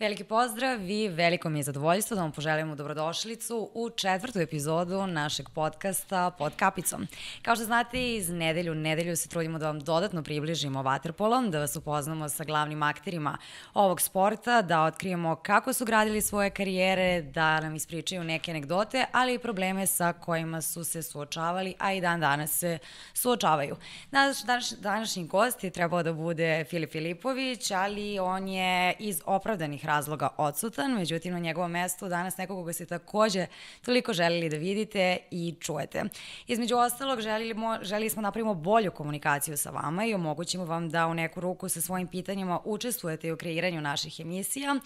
Veliki pozdrav i veliko mi je zadovoljstvo da vam poželimo dobrodošlicu u četvrtu epizodu našeg podcasta Pod kapicom. Kao što znate, iz nedelju u nedelju se trudimo da vam dodatno približimo vaterpolom, da vas upoznamo sa glavnim akterima ovog sporta, da otkrijemo kako su gradili svoje karijere, da nam ispričaju neke anegdote, ali i probleme sa kojima su se suočavali, a i dan danas se suočavaju. Naš današnji gost je trebao da bude Filip Filipović, ali on je iz opravdanih razloga odsutan, međutim na njegovom mestu danas neko koga ste takođe toliko želili da vidite i čujete. Između ostalog, želimo, želili smo da napravimo bolju komunikaciju sa vama i omogućimo vam da u neku ruku sa svojim pitanjima učestvujete u kreiranju naših emisija,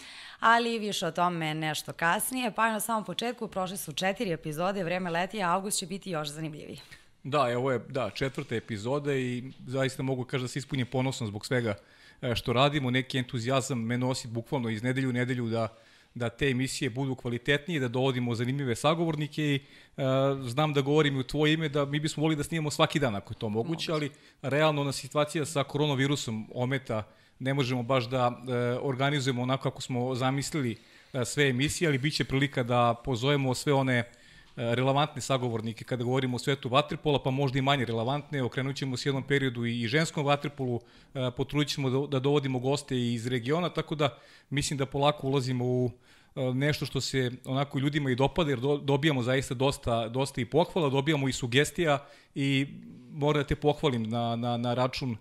ali više o tome nešto kasnije. Pa na samom početku prošle su četiri epizode, vreme leti, a avgust će biti još zanimljiviji. Da, ovo je da, četvrta epizoda i zaista mogu kažem da se ispunje ponosno zbog svega što radimo, neki entuzijazam me nosi bukvalno iz nedelju u nedelju da da te emisije budu kvalitetnije, da dovodimo zanimljive sagovornike i e, znam da govorim u tvoje ime da mi bismo volili da snimamo svaki dan ako je to moguće, ali realno na situacija sa koronavirusom ometa ne možemo baš da e, organizujemo onako kako smo zamislili e, sve emisije, ali biće prilika da pozovemo sve one e, relevantne sagovornike kada govorimo o svetu vaterpola, pa možda i manje relevantne. Okrenut ćemo se jednom periodu i ženskom vaterpolu, e, potrudit ćemo da, da dovodimo goste iz regiona, tako da mislim da polako ulazimo u e, nešto što se onako ljudima i dopada, jer dobijamo zaista dosta, dosta i pohvala, dobijamo i sugestija i moram da te pohvalim na, na, na račun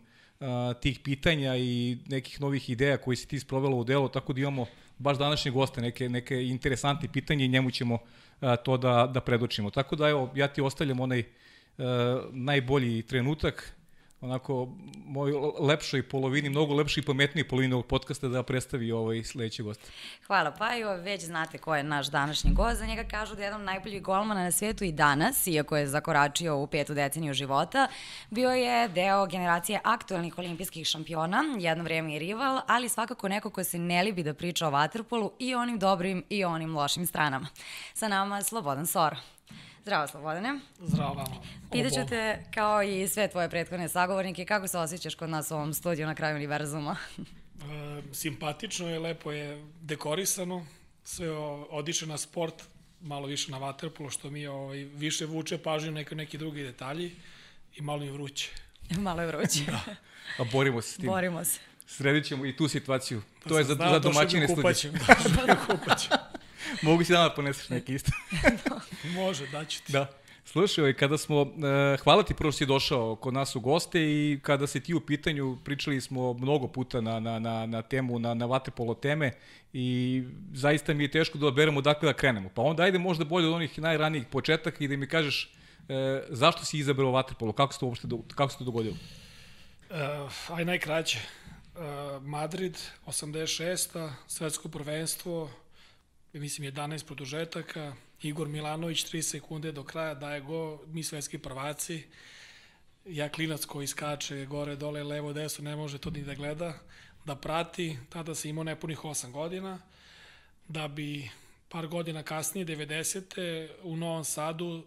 tih pitanja i nekih novih ideja koji si ti sprovela u delo, tako da imamo baš današnje goste, neke, neke interesantne pitanje i njemu ćemo a, to da, da predočimo. Tako da evo, ja ti ostavljam onaj a, najbolji trenutak, onako moj lepšoj polovini, mnogo lepšoj i pametniji polovini ovog podcasta da predstavi ovaj sledeći gost. Hvala Paju, već znate ko je naš današnji gost. Za njega kažu da je jedan od najboljih golmana na svetu i danas, iako je zakoračio u petu deceniju života. Bio je deo generacije aktualnih olimpijskih šampiona, jedno vreme i rival, ali svakako neko ko se ne libi da priča o vaterpolu i onim dobrim i onim lošim stranama. Sa nama Slobodan Soro. Zdravo, Slobodane. Zdravo vama. Pitaću te, kao i sve tvoje prethodne sagovornike, kako se osjećaš kod nas u ovom studiju na kraju univerzuma? e, simpatično je, lepo je dekorisano, sve odiče na sport, malo više na vaterpolo, što mi ovaj, više vuče pažnju neke, neki drugi detalji i malo je vruće. malo je vruće. da. A borimo se s tim. Borimo se. Sredit ćemo i tu situaciju. Pa to je za, za domaćine studije. Da, kupaćem. Mogu si da poneseš neki isto. Može, daću ti. Da. Slušaj, ovaj, kada smo, uh, hvala ti prvo što si došao kod nas u goste i kada se ti u pitanju, pričali smo mnogo puta na, na, na, na temu, na, na vaterpolo teme i zaista mi je teško da oberemo dakle da krenemo. Pa onda ajde možda bolje od onih najranijih početaka i da mi kažeš uh, zašto si izabrao vaterpolo, kako se to uopšte, do, kako se to dogodilo? Uh, aj najkraće. Uh, Madrid, 86. svetsko prvenstvo, mislim 11 produžetaka, Igor Milanović 3 sekunde do kraja daje go, mi svetski prvaci, ja klinac koji skače gore, dole, levo, desno, ne može to ni da gleda, da prati, tada se imao nepunih 8 godina, da bi par godina kasnije, 90. u Novom Sadu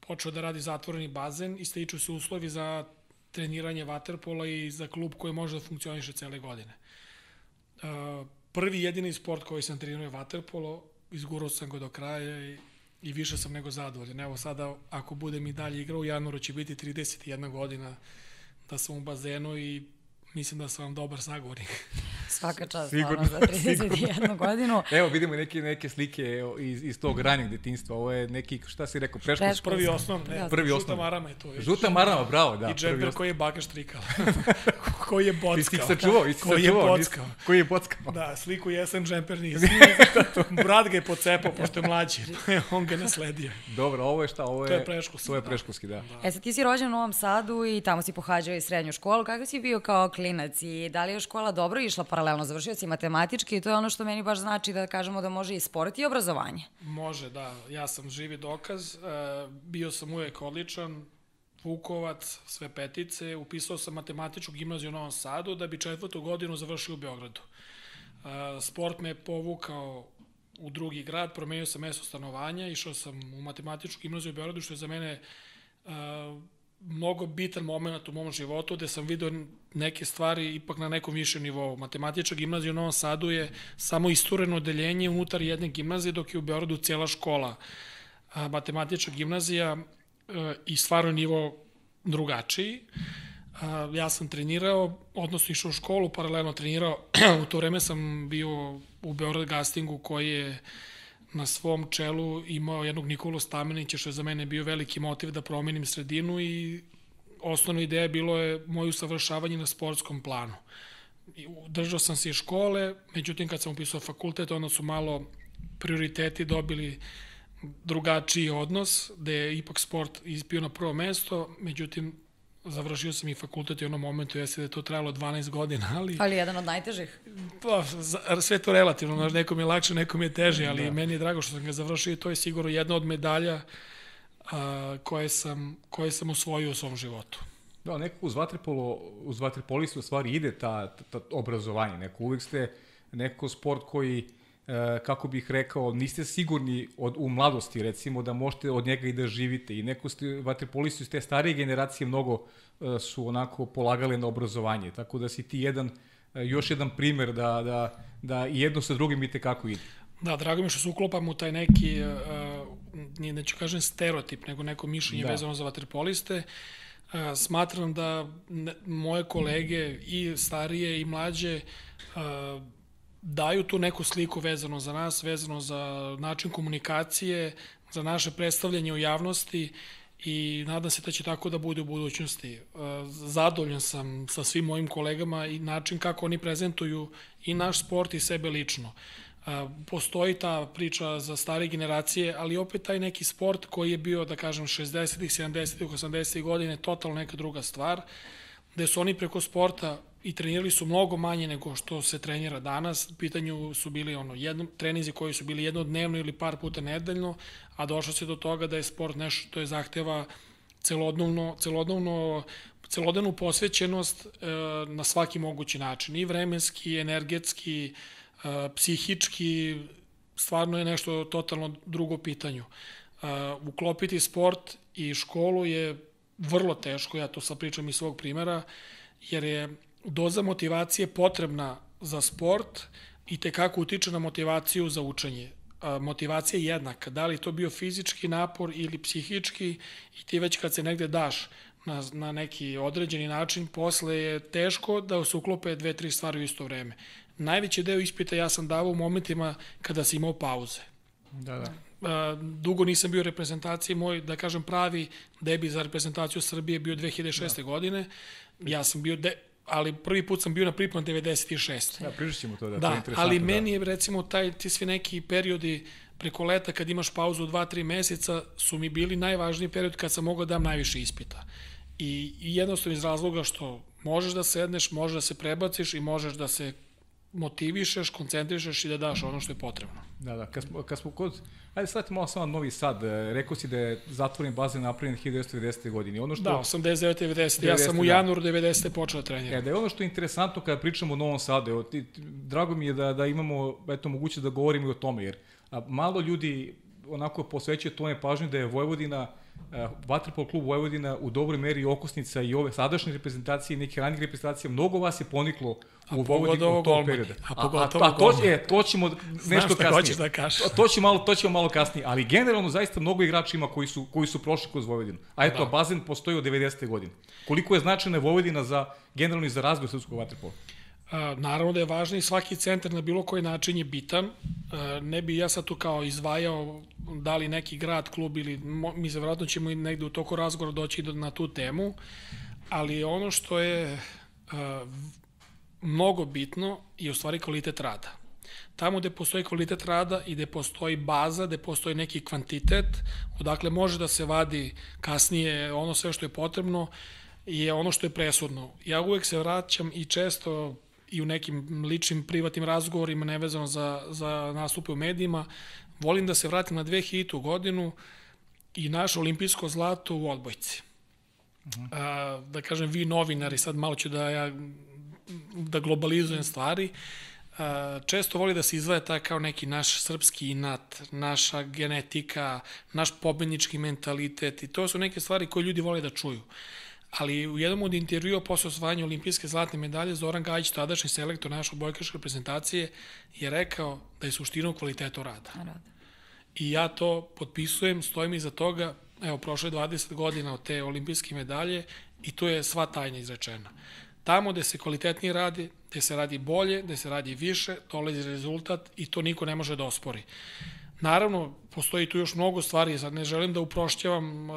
počeo da radi zatvoreni bazen i stiču se uslovi za treniranje vaterpola i za klub koji može da funkcioniše cele godine. Uh, prvi jedini sport koji sam trenirao je vaterpolo, izgurao sam ga do kraja i, i više sam nego zadovoljan. Evo sada, ako budem i dalje igrao, u januaru će biti 31 godina da sam u bazenu i mislim da sam vam dobar sagovornik. Svaka čast, sigurno, za 31 godinu. Evo, vidimo neke, neke slike iz, iz tog ranjeg detinstva. Ovo je neki, šta si rekao, preškolski? Prvi osnov, ne, ja, prvi žuta osnov. marama je to. Je. Žuta marama, bravo, da. I džemper koji je baka štrikala. koji je bockao. Ti si ih sačuvao, ti koji je bockao. Koji je bockao. Da, sliku jesen džemper nije. Brat ga je pocepao, pošto je mlađi. On ga nasledio. Dobro, ovo je šta? Ovo je, to je preškolski. To je preškolski, da. da. E sad, ti si rođen u Novom Sadu i tamo si pohađao i srednju školu. Kako si bio kao klinac i da li je škola dobro išla paralelno? Završio si matematički i to je ono što meni baš znači da kažemo da može i sport i obrazovanje. Može, da. Ja sam živi dokaz. E, bio sam uvek odličan, Vukovac, sve petice, upisao sam matematičku gimnaziju u Novom Sadu da bi četvrtu godinu završio u Beogradu. E, sport me je povukao u drugi grad, promenio sam mesto stanovanja, išao sam u matematičku gimnaziju u Beogradu, što je za mene uh, mnogo bitan moment u mom životu gde sam video neke stvari ipak na nekom višem nivou. Matematička gimnazija u Novom Sadu je samo istureno odeljenje unutar jedne gimnazije, dok je u Beorodu cijela škola a, matematička gimnazija e, i stvarno nivo drugačiji. A, ja sam trenirao, odnosno išao u školu, paralelno trenirao. u to vreme sam bio u Beograd Gastingu koji je na svom čelu imao jednog Nikolu Stamenića, što je za mene bio veliki motiv da promenim sredinu i osnovna ideja bilo je moje usavršavanje na sportskom planu. Držao sam se iz škole, međutim kad sam upisao fakultet, onda su malo prioriteti dobili drugačiji odnos, gde je ipak sport ispio na prvo mesto, međutim završio sam i fakultet i u onom momentu jeste da je to trajalo 12 godina, ali... Ali jedan od najtežih. Pa, sve to relativno, nekom je lakše, nekom je teže, ali da. meni je drago što sam ga završio i to je sigurno jedna od medalja a, koje, sam, koje sam osvojio u svom životu. Da, nekako uz vaterpolo, uz vaterpolistu stvari ide ta, ta, ta obrazovanje, neko uvijek ste neko sport koji e, kako bih rekao, niste sigurni od, u mladosti, recimo, da možete od njega i da živite. I neko ste, vaterpolisti iz te starije generacije mnogo e, su onako polagali na obrazovanje. Tako da si ti jedan, e, još jedan primer da, da, da jedno sa drugim i tekako ide. Da, drago mi što se uklopam u taj neki, uh, nije, neću kažem stereotip, nego neko mišljenje da. vezano za vaterpoliste. Uh, smatram da ne, moje kolege i starije i mlađe uh, daju tu neku sliku vezano za nas, vezano za način komunikacije, za naše predstavljanje u javnosti i nadam se da će tako da bude u budućnosti. Zadovoljan sam sa svim mojim kolegama i način kako oni prezentuju i naš sport i sebe lično. E, postoji ta priča za stare generacije, ali opet taj neki sport koji je bio, da kažem, 60-ih, 70-ih, 80-ih godine, totalno neka druga stvar, gde su oni preko sporta i trenirali su mnogo manje nego što se trenira danas. U pitanju su bili ono, jedno, trenizi koji su bili jednodnevno ili par puta nedeljno, a došlo se do toga da je sport nešto što je zahteva celodnevno, celodnevno celodnevnu posvećenost e, na svaki mogući način, i vremenski, energetski, e, psihički, stvarno je nešto totalno drugo pitanju. Uklopiti sport i školu je vrlo teško, ja to sad pričam iz svog primera, jer je doza motivacije potrebna za sport i te kako utiče na motivaciju za učenje. Motivacija je jednaka, da li to bio fizički napor ili psihički i ti već kad se negde daš na, na neki određeni način, posle je teško da se uklope dve, tri stvari u isto vreme. Najveći deo ispita ja sam davao u momentima kada si imao pauze. Da, da. dugo nisam bio reprezentaciji, moj, da kažem, pravi debi za reprezentaciju Srbije bio 2006. Da. godine. Ja sam bio de, ali prvi put sam bio na pripremu 96. Ja, pričat ćemo to, da, da to je ali da. meni je recimo taj, ti svi neki periodi preko leta kad imaš pauzu 2-3 meseca su mi bili najvažniji period kad sam mogao da dam najviše ispita. I, i jednostavno iz razloga što možeš da sedneš, možeš da se prebaciš i možeš da se motivišeš, koncentrišeš i da daš ono što je potrebno. Da, da, kad smo, kad smo kod... Ajde, sad malo samo Novi Sad. E, rekao si da je zatvoren bazen napravljen 1990. godine. Ono što, da, 89. 90. Ja sam u da. januaru 90. počeo da treniram. E, da je ono što je interesantno kada pričamo o Novom Sadu. Evo, ti, drago mi je da, da imamo eto, moguće da govorimo i o tome, jer a, malo ljudi onako posvećuje tome pažnju da je Vojvodina Vatrpol klub Vojvodina u dobroj meri okosnica i ove sadašnje reprezentacije i neke ranije reprezentacije, mnogo vas je poniklo u Vojvodini u tom periodu. A, a, a, a to, je, to ćemo nešto Znaš kasnije. da kažeš. To, to, će malo, to ćemo malo kasnije, ali generalno zaista mnogo igrača ima koji su, koji su prošli kroz Vojvodinu. A eto, da. bazen postoji od 90. godine. Koliko je značajna Vojvodina za generalno i za razvoj srpskog vaterpola? Naravno da je važno i svaki centar na bilo koji način je bitan. ne bi ja sad tu kao izvajao da li neki grad, klub ili mi se vratno ćemo negde u toku razgovora doći na tu temu, ali ono što je mnogo bitno je u stvari kvalitet rada. Tamo gde postoji kvalitet rada i gde postoji baza, gde postoji neki kvantitet, odakle može da se vadi kasnije ono sve što je potrebno, je ono što je presudno. Ja uvek se vraćam i često i u nekim ličnim privatnim razgovorima nevezano za, za nastupe u medijima, volim da se vratim na 2000. godinu i naš olimpijsko zlato u odbojci. Uh -huh. A, da kažem, vi novinari, sad malo ću da ja da globalizujem stvari, često voli da se izvaja ta kao neki naš srpski inat, naša genetika, naš pobednički mentalitet i to su neke stvari koje ljudi vole da čuju. Ali u jednom od intervjua posle osvajanja olimpijske zlatne medalje Zoran Gajić, tadašnji selektor naše odbojkaške reprezentacije, je rekao da je suština u kvalitetu rada. rada. I ja to potpisujem, stojim iza toga, evo, prošle 20 godina od te olimpijske medalje i to je sva tajna izrečena. Tamo gde se kvalitetnije radi, gde se radi bolje, gde se radi više, dolazi rezultat i to niko ne može da ospori. Naravno, postoji tu još mnogo stvari, sad ne želim da uprošćavam uh,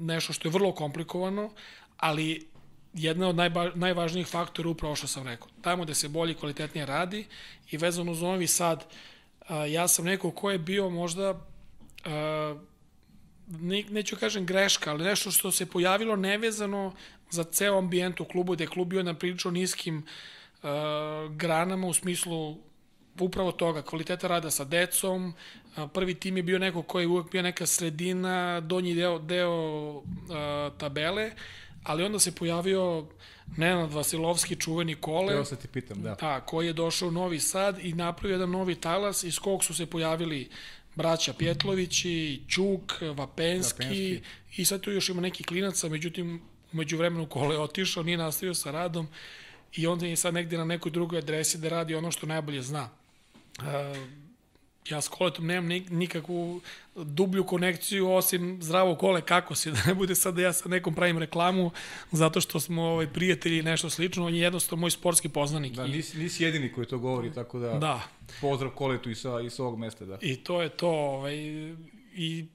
nešto što je vrlo komplikovano, ali jedna od najba, najvažnijih faktora upravo što sam rekao. Tamo gde se bolje i kvalitetnije radi i vezano uz Novi Sad, uh, ja sam neko ko je bio možda uh, ne, neću kažem greška, ali nešto što se pojavilo nevezano za ceo ambijent u klubu, gde je klub bio na prilično niskim granama u smislu upravo toga, kvaliteta rada sa decom, prvi tim je bio neko koji je uvek bio neka sredina, donji deo, deo uh, tabele, ali onda se pojavio Nenad Vasilovski, čuveni kole. Evo se ti pitam, da. Da, koji je došao u Novi Sad i napravio jedan novi talas iz kog su se pojavili braća Pjetlovići, Ćuk, Vapenski, Vapenski. i sad tu još ima neki klinaca, međutim umeđu vremenu kole je otišao, nije nastavio sa radom i onda je sad negde na nekoj drugoj adresi da radi ono što najbolje zna. Uh, ja s koletom nemam nikakvu dublju konekciju osim zdravo kole kako si, da ne bude sad da ja sa nekom pravim reklamu zato što smo ovaj, prijatelji i nešto slično, on je jednostavno moj sportski poznanik. Da, nisi, nisi jedini koji to govori, tako da, da. pozdrav koletu i sa, i sa ovog mesta. Da. I to je to, ovaj, i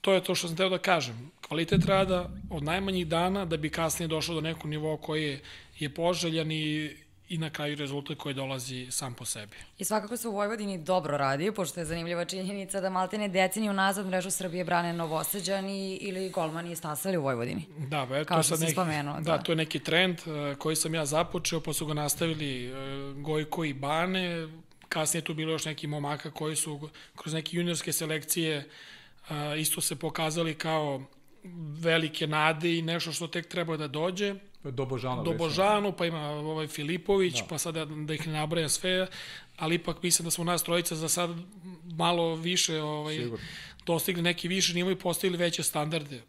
to je to što sam teo da kažem. Kvalitet rada od najmanjih dana da bi kasnije došao do nekog nivoa koji je, je poželjan i i na kraju rezultat koji dolazi sam po sebi. I svakako se u Vojvodini dobro radi, pošto je zanimljiva činjenica da maltene deceniju nazad mrežu Srbije brane Novoseđani ili golmani stasali u Vojvodini. Da, be, to, je sad neki, spomenuo, da. da, to je neki trend uh, koji sam ja započeo, pa su ga nastavili uh, Gojko i Bane, kasnije tu bilo još neki momaka koji su kroz neke juniorske selekcije uh, isto se pokazali kao velike nade i nešto što tek treba da dođe. Do Božana. Do Božanu, pa ima ovaj Filipović, da. pa sada da ih ne nabraja sve, ali ipak mislim da smo nas trojica za sad malo više ovaj, Sigur. dostigli neki više nivo i postavili veće standarde.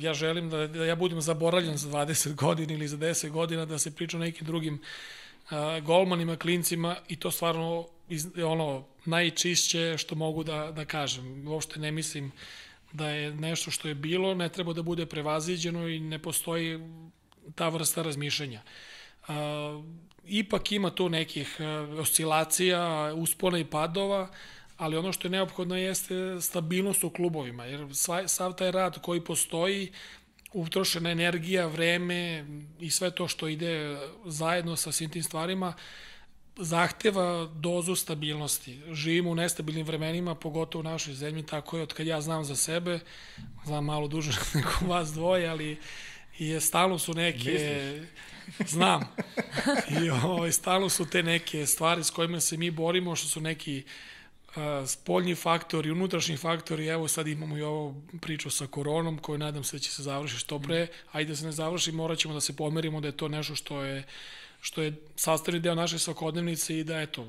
Ja želim da, da ja budem zaboravljen za 20 godina ili za 10 godina, da se priča o nekim drugim uh, golmanima, klincima i to stvarno iz, ono najčišće što mogu da, da kažem. Uopšte ne mislim da je nešto što je bilo, ne treba da bude prevaziđeno i ne postoji ta vrsta razmišljanja. Ipak ima tu nekih uh, oscilacija, uspona i padova, ali ono što je neophodno jeste stabilnost u klubovima, jer sav taj rad koji postoji, utrošena energija, vreme i sve to što ide zajedno sa svim tim stvarima, zahteva dozu stabilnosti. Živimo u nestabilnim vremenima, pogotovo u našoj zemlji, tako je od kad ja znam za sebe, znam malo duže nego vas dvoje, ali i stalno su neke... Misliš? Znam. I ovaj, stalno su te neke stvari s kojima se mi borimo, što su neki uh, spoljni faktori, unutrašnji faktori. Evo sad imamo i ovo priču sa koronom, koju nadam se da će se završiti što pre. Ajde da se ne završi, morat ćemo da se pomerimo da je to nešto što je što je sastavni deo naše svakodnevnice i da eto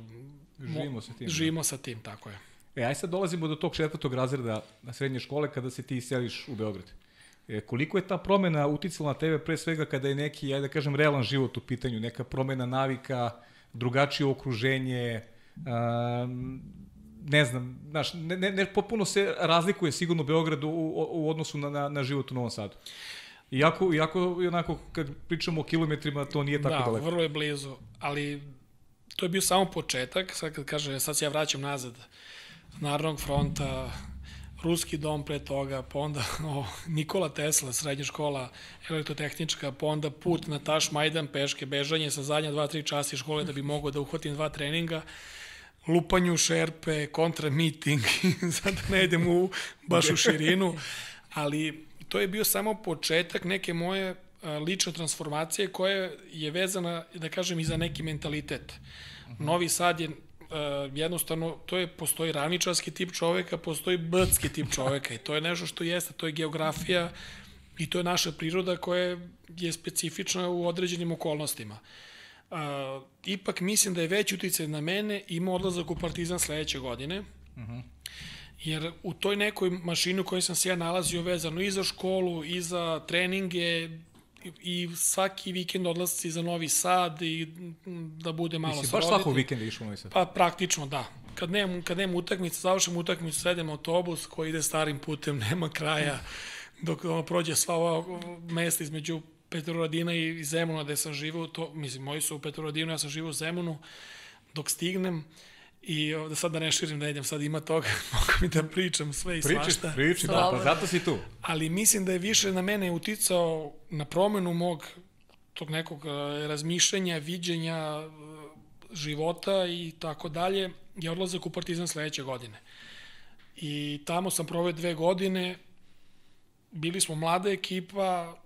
živimo sa tim. Živimo sa tim, tako je. E, aj sad dolazimo do tog četvrtog razreda na srednje škole kada se ti seliš u Beograd. E, koliko je ta promena uticala na tebe pre svega kada je neki, ajde da kažem, realan život u pitanju, neka promena navika, drugačije okruženje, um, ne znam, znaš, ne, ne, ne, potpuno se razlikuje sigurno Beograd u, u, u odnosu na, na, na život u Novom Sadu. Iako, iako onako, kad pričamo o kilometrima, to nije tako da, daleko. Da, vrlo je blizu, ali to je bio samo početak, sad kad kaže, sad se ja vraćam nazad, Narodnog fronta, Ruski dom pre toga, pa onda o, Nikola Tesla, srednja škola elektrotehnička, pa onda put na Taš Majdan, peške, bežanje sa zadnja dva, tri časi škole da bi mogao da uhvatim dva treninga, lupanju šerpe, kontra meeting, sad ne idem u, baš u širinu, ali to je bio samo početak neke moje lične transformacije koja je vezana, da kažem, i za neki mentalitet. Novi Sad je jednostavno, to je, postoji ravničarski tip čoveka, postoji brdski tip čoveka i to je nešto što jeste, to je geografija i to je naša priroda koja je specifična u određenim okolnostima. Uh, ipak mislim da je veći uticaj na mene ima odlazak u Partizan sledeće godine. Uh -huh. Jer u toj nekoj mašini u kojoj sam se ja nalazio vezano i za školu, i za treninge, i svaki vikend odlasci za Novi Sad i da bude malo Mislim, baš svakog vikenda išao u Novi Sad? Pa praktično da. Kad nemam, kad nemam utakmicu, završim utakmicu, sedem autobus koji ide starim putem, nema kraja, dok ono, prođe sva ova mesta između Petroradina i Zemuna gde sam živao, to, mislim, moji su u Petroradinu, ja sam živao u Zemunu, dok stignem, I da sad da ne širim da idem, sad ima toga, mogu mi da pričam sve i Priči, svašta. Priči, da, pa zato si tu. Ali mislim da je više na mene uticao na promenu mog tog nekog e, razmišljanja, viđenja e, života i tako dalje, je odlazak u Partizan sledeće godine. I tamo sam proveo dve godine, bili smo mlada ekipa,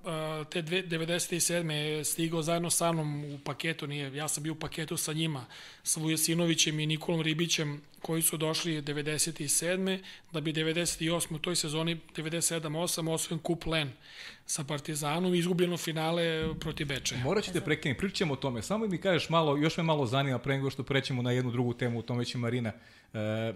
te dve, 97. je stigao zajedno sa mnom u paketu, nije, ja sam bio u paketu sa njima, sa Vujasinovićem i Nikolom Ribićem, koji su došli 97. da bi 98. u toj sezoni 97-8 osvojen kup Len sa Partizanom i izgubljeno finale protiv Beče. Morat ćete prekinuti, pričat ćemo o tome. Samo mi kažeš malo, još me malo zanima pre nego što prećemo na jednu drugu temu, o tome će Marina. E,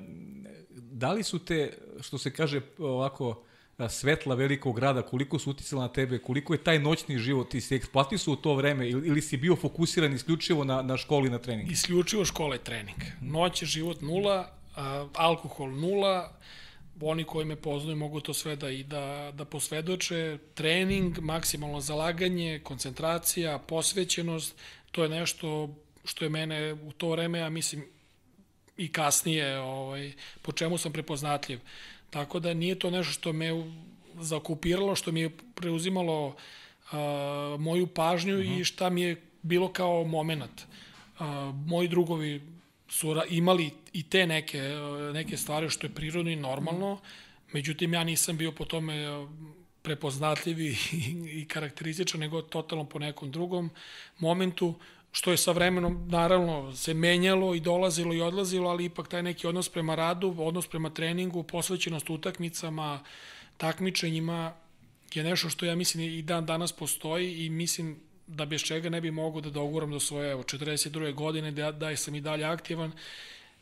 da li su te, što se kaže ovako, svetla velikog grada, koliko su uticala na tebe, koliko je taj noćni život, ti si eksploatisao u to vreme ili, ili si bio fokusiran isključivo na, na školi na trening? Isključivo škola i trening. Noć je život nula, a, alkohol nula, oni koji me poznaju mogu to sve da i da, da posvedoče. Trening, maksimalno zalaganje, koncentracija, posvećenost, to je nešto što je mene u to vreme, ja mislim, i kasnije, ovaj, po čemu sam prepoznatljiv. Tako da nije to nešto što me zakupiralo, što mi je preuzimalo uh, moju pažnju uh -huh. i mhm. šta mi je bilo kao moment. Uh, moji drugovi su imali i te neke, neke stvari što je prirodno i normalno, međutim ja nisam bio po tome prepoznatljiv i, i karakterističan, nego totalno po nekom drugom momentu što je sa vremenom naravno se menjalo i dolazilo i odlazilo, ali ipak taj neki odnos prema radu, odnos prema treningu, posvećenost utakmicama, takmičenjima je nešto što ja mislim i dan danas postoji i mislim da bez čega ne bi mogo da doguram do svoje evo, 42. godine, da, da sam i dalje aktivan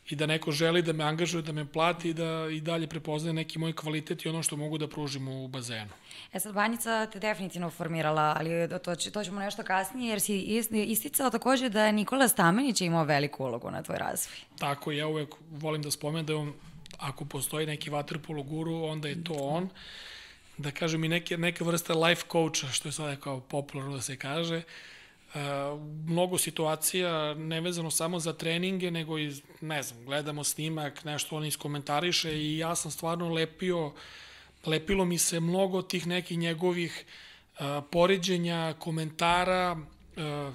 i da neko želi da me angažuje, da me plati i da i dalje prepoznaje neki moj kvalitet i ono što mogu da pružim u bazenu. E sad, Banjica te definitivno formirala, ali to, to ćemo nešto kasnije, jer si isticao takođe da je Nikola Stamenić imao veliku ulogu na tvoj razvoj. Tako, ja uvek volim da spomenem da on, ako postoji neki vaterpolo guru, onda je to on. Da kažem i neke, neka vrsta life coacha, što je sada kao popularno da se kaže. Uh, mnogo situacija nevezano samo za treninge, nego i, ne znam, gledamo snimak, nešto on iskomentariše i ja sam stvarno lepio, lepilo mi se mnogo tih nekih njegovih uh, poređenja, komentara, uh,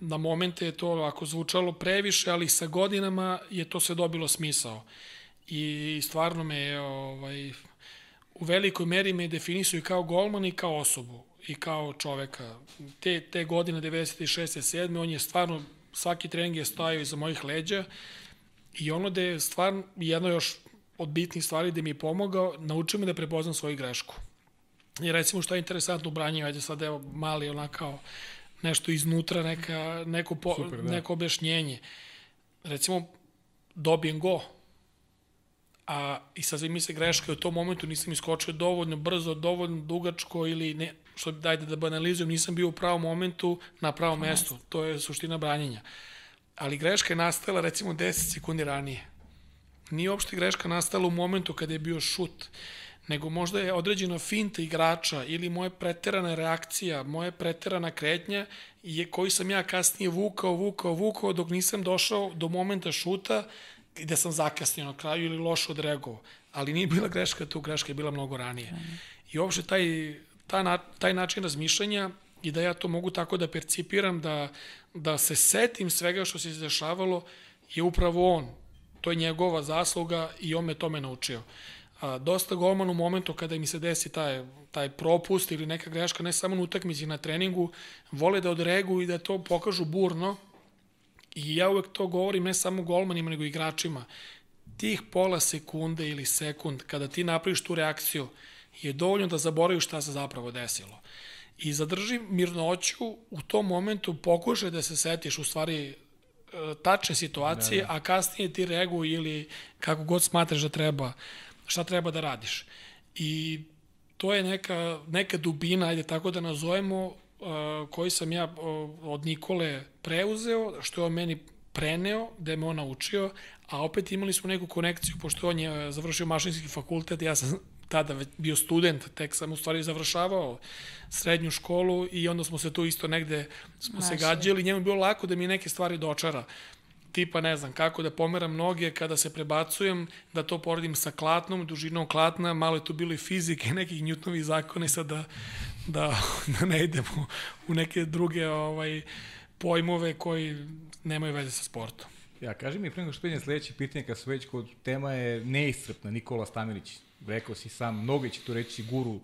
na momente je to ako zvučalo previše, ali sa godinama je to sve dobilo smisao. I stvarno me ovaj, u velikoj meri me definisuje kao golman i kao osobu i kao čoveka. Te, te godine 96. 7. on je stvarno, svaki trening je stajao iza mojih leđa i ono da je stvarno jedno još od bitnih stvari da mi je pomogao, naučio me da prepoznam svoju grešku. I recimo što je interesantno u branju, ajde sad evo mali onakao nešto iznutra, neka, neko, po, Super, da. neko objašnjenje. Recimo, dobijem go, a i sad mi se greška u tom momentu nisam iskočio dovoljno brzo, dovoljno dugačko ili ne, što dajte da banalizujem, nisam bio u pravom momentu na pravom mestu. To je suština branjenja. Ali greška je nastala recimo 10 sekundi ranije. Nije uopšte greška nastala u momentu kada je bio šut, nego možda je određena finta igrača ili moja preterana reakcija, moja preterana kretnja je koji sam ja kasnije vukao, vukao, vukao dok nisam došao do momenta šuta gde sam zakasnio na kraju ili loše odreagovao. Ali nije bila greška tu, greška je bila mnogo ranije. I uopšte taj ta na, taj način razmišljanja i da ja to mogu tako da percipiram, da, da se setim svega što se izdešavalo, je upravo on. To je njegova zasluga i on me tome naučio. A, dosta golman u momentu kada mi se desi taj, taj propust ili neka greška, ne samo na utakmici na treningu, vole da odreaguju i da to pokažu burno. I ja uvek to govorim ne samo golmanima, nego igračima. Tih pola sekunde ili sekund, kada ti napraviš tu reakciju, je dovoljno da zaboraviš šta se zapravo desilo. i zadrži mirnoću u tom momentu, pokušaj da se setiš u stvari e, tačne situacije, da, da. a kasnije ti reaguj ili kako god smatraš da treba, šta treba da radiš. I to je neka, neka dubina, ajde tako da nazovemo, uh, koji sam ja od Nikole preuzeo, što je on meni preneo, da je me on naučio, a opet imali smo neku konekciju, pošto on je završio mašinski fakultet, ja sam tada bio student, tek sam u stvari završavao srednju školu i onda smo se tu isto negde smo Naši. se gađali, njemu je bilo lako da mi neke stvari dočara tipa ne znam kako da pomeram noge kada se prebacujem, da to poredim sa klatnom, dužinom klatna, malo je tu bilo i fizike, nekih Newtonovih zakona sad da, da, da ne idemo u neke druge ovaj, pojmove koji nemaju veze sa sportom. Ja, kaži mi, pre nego što pitanjem sledeće pitanje, kad su već kod tema je neiscrpna Nikola Stamilić. Rekao si sam, mnogi će tu reći guru,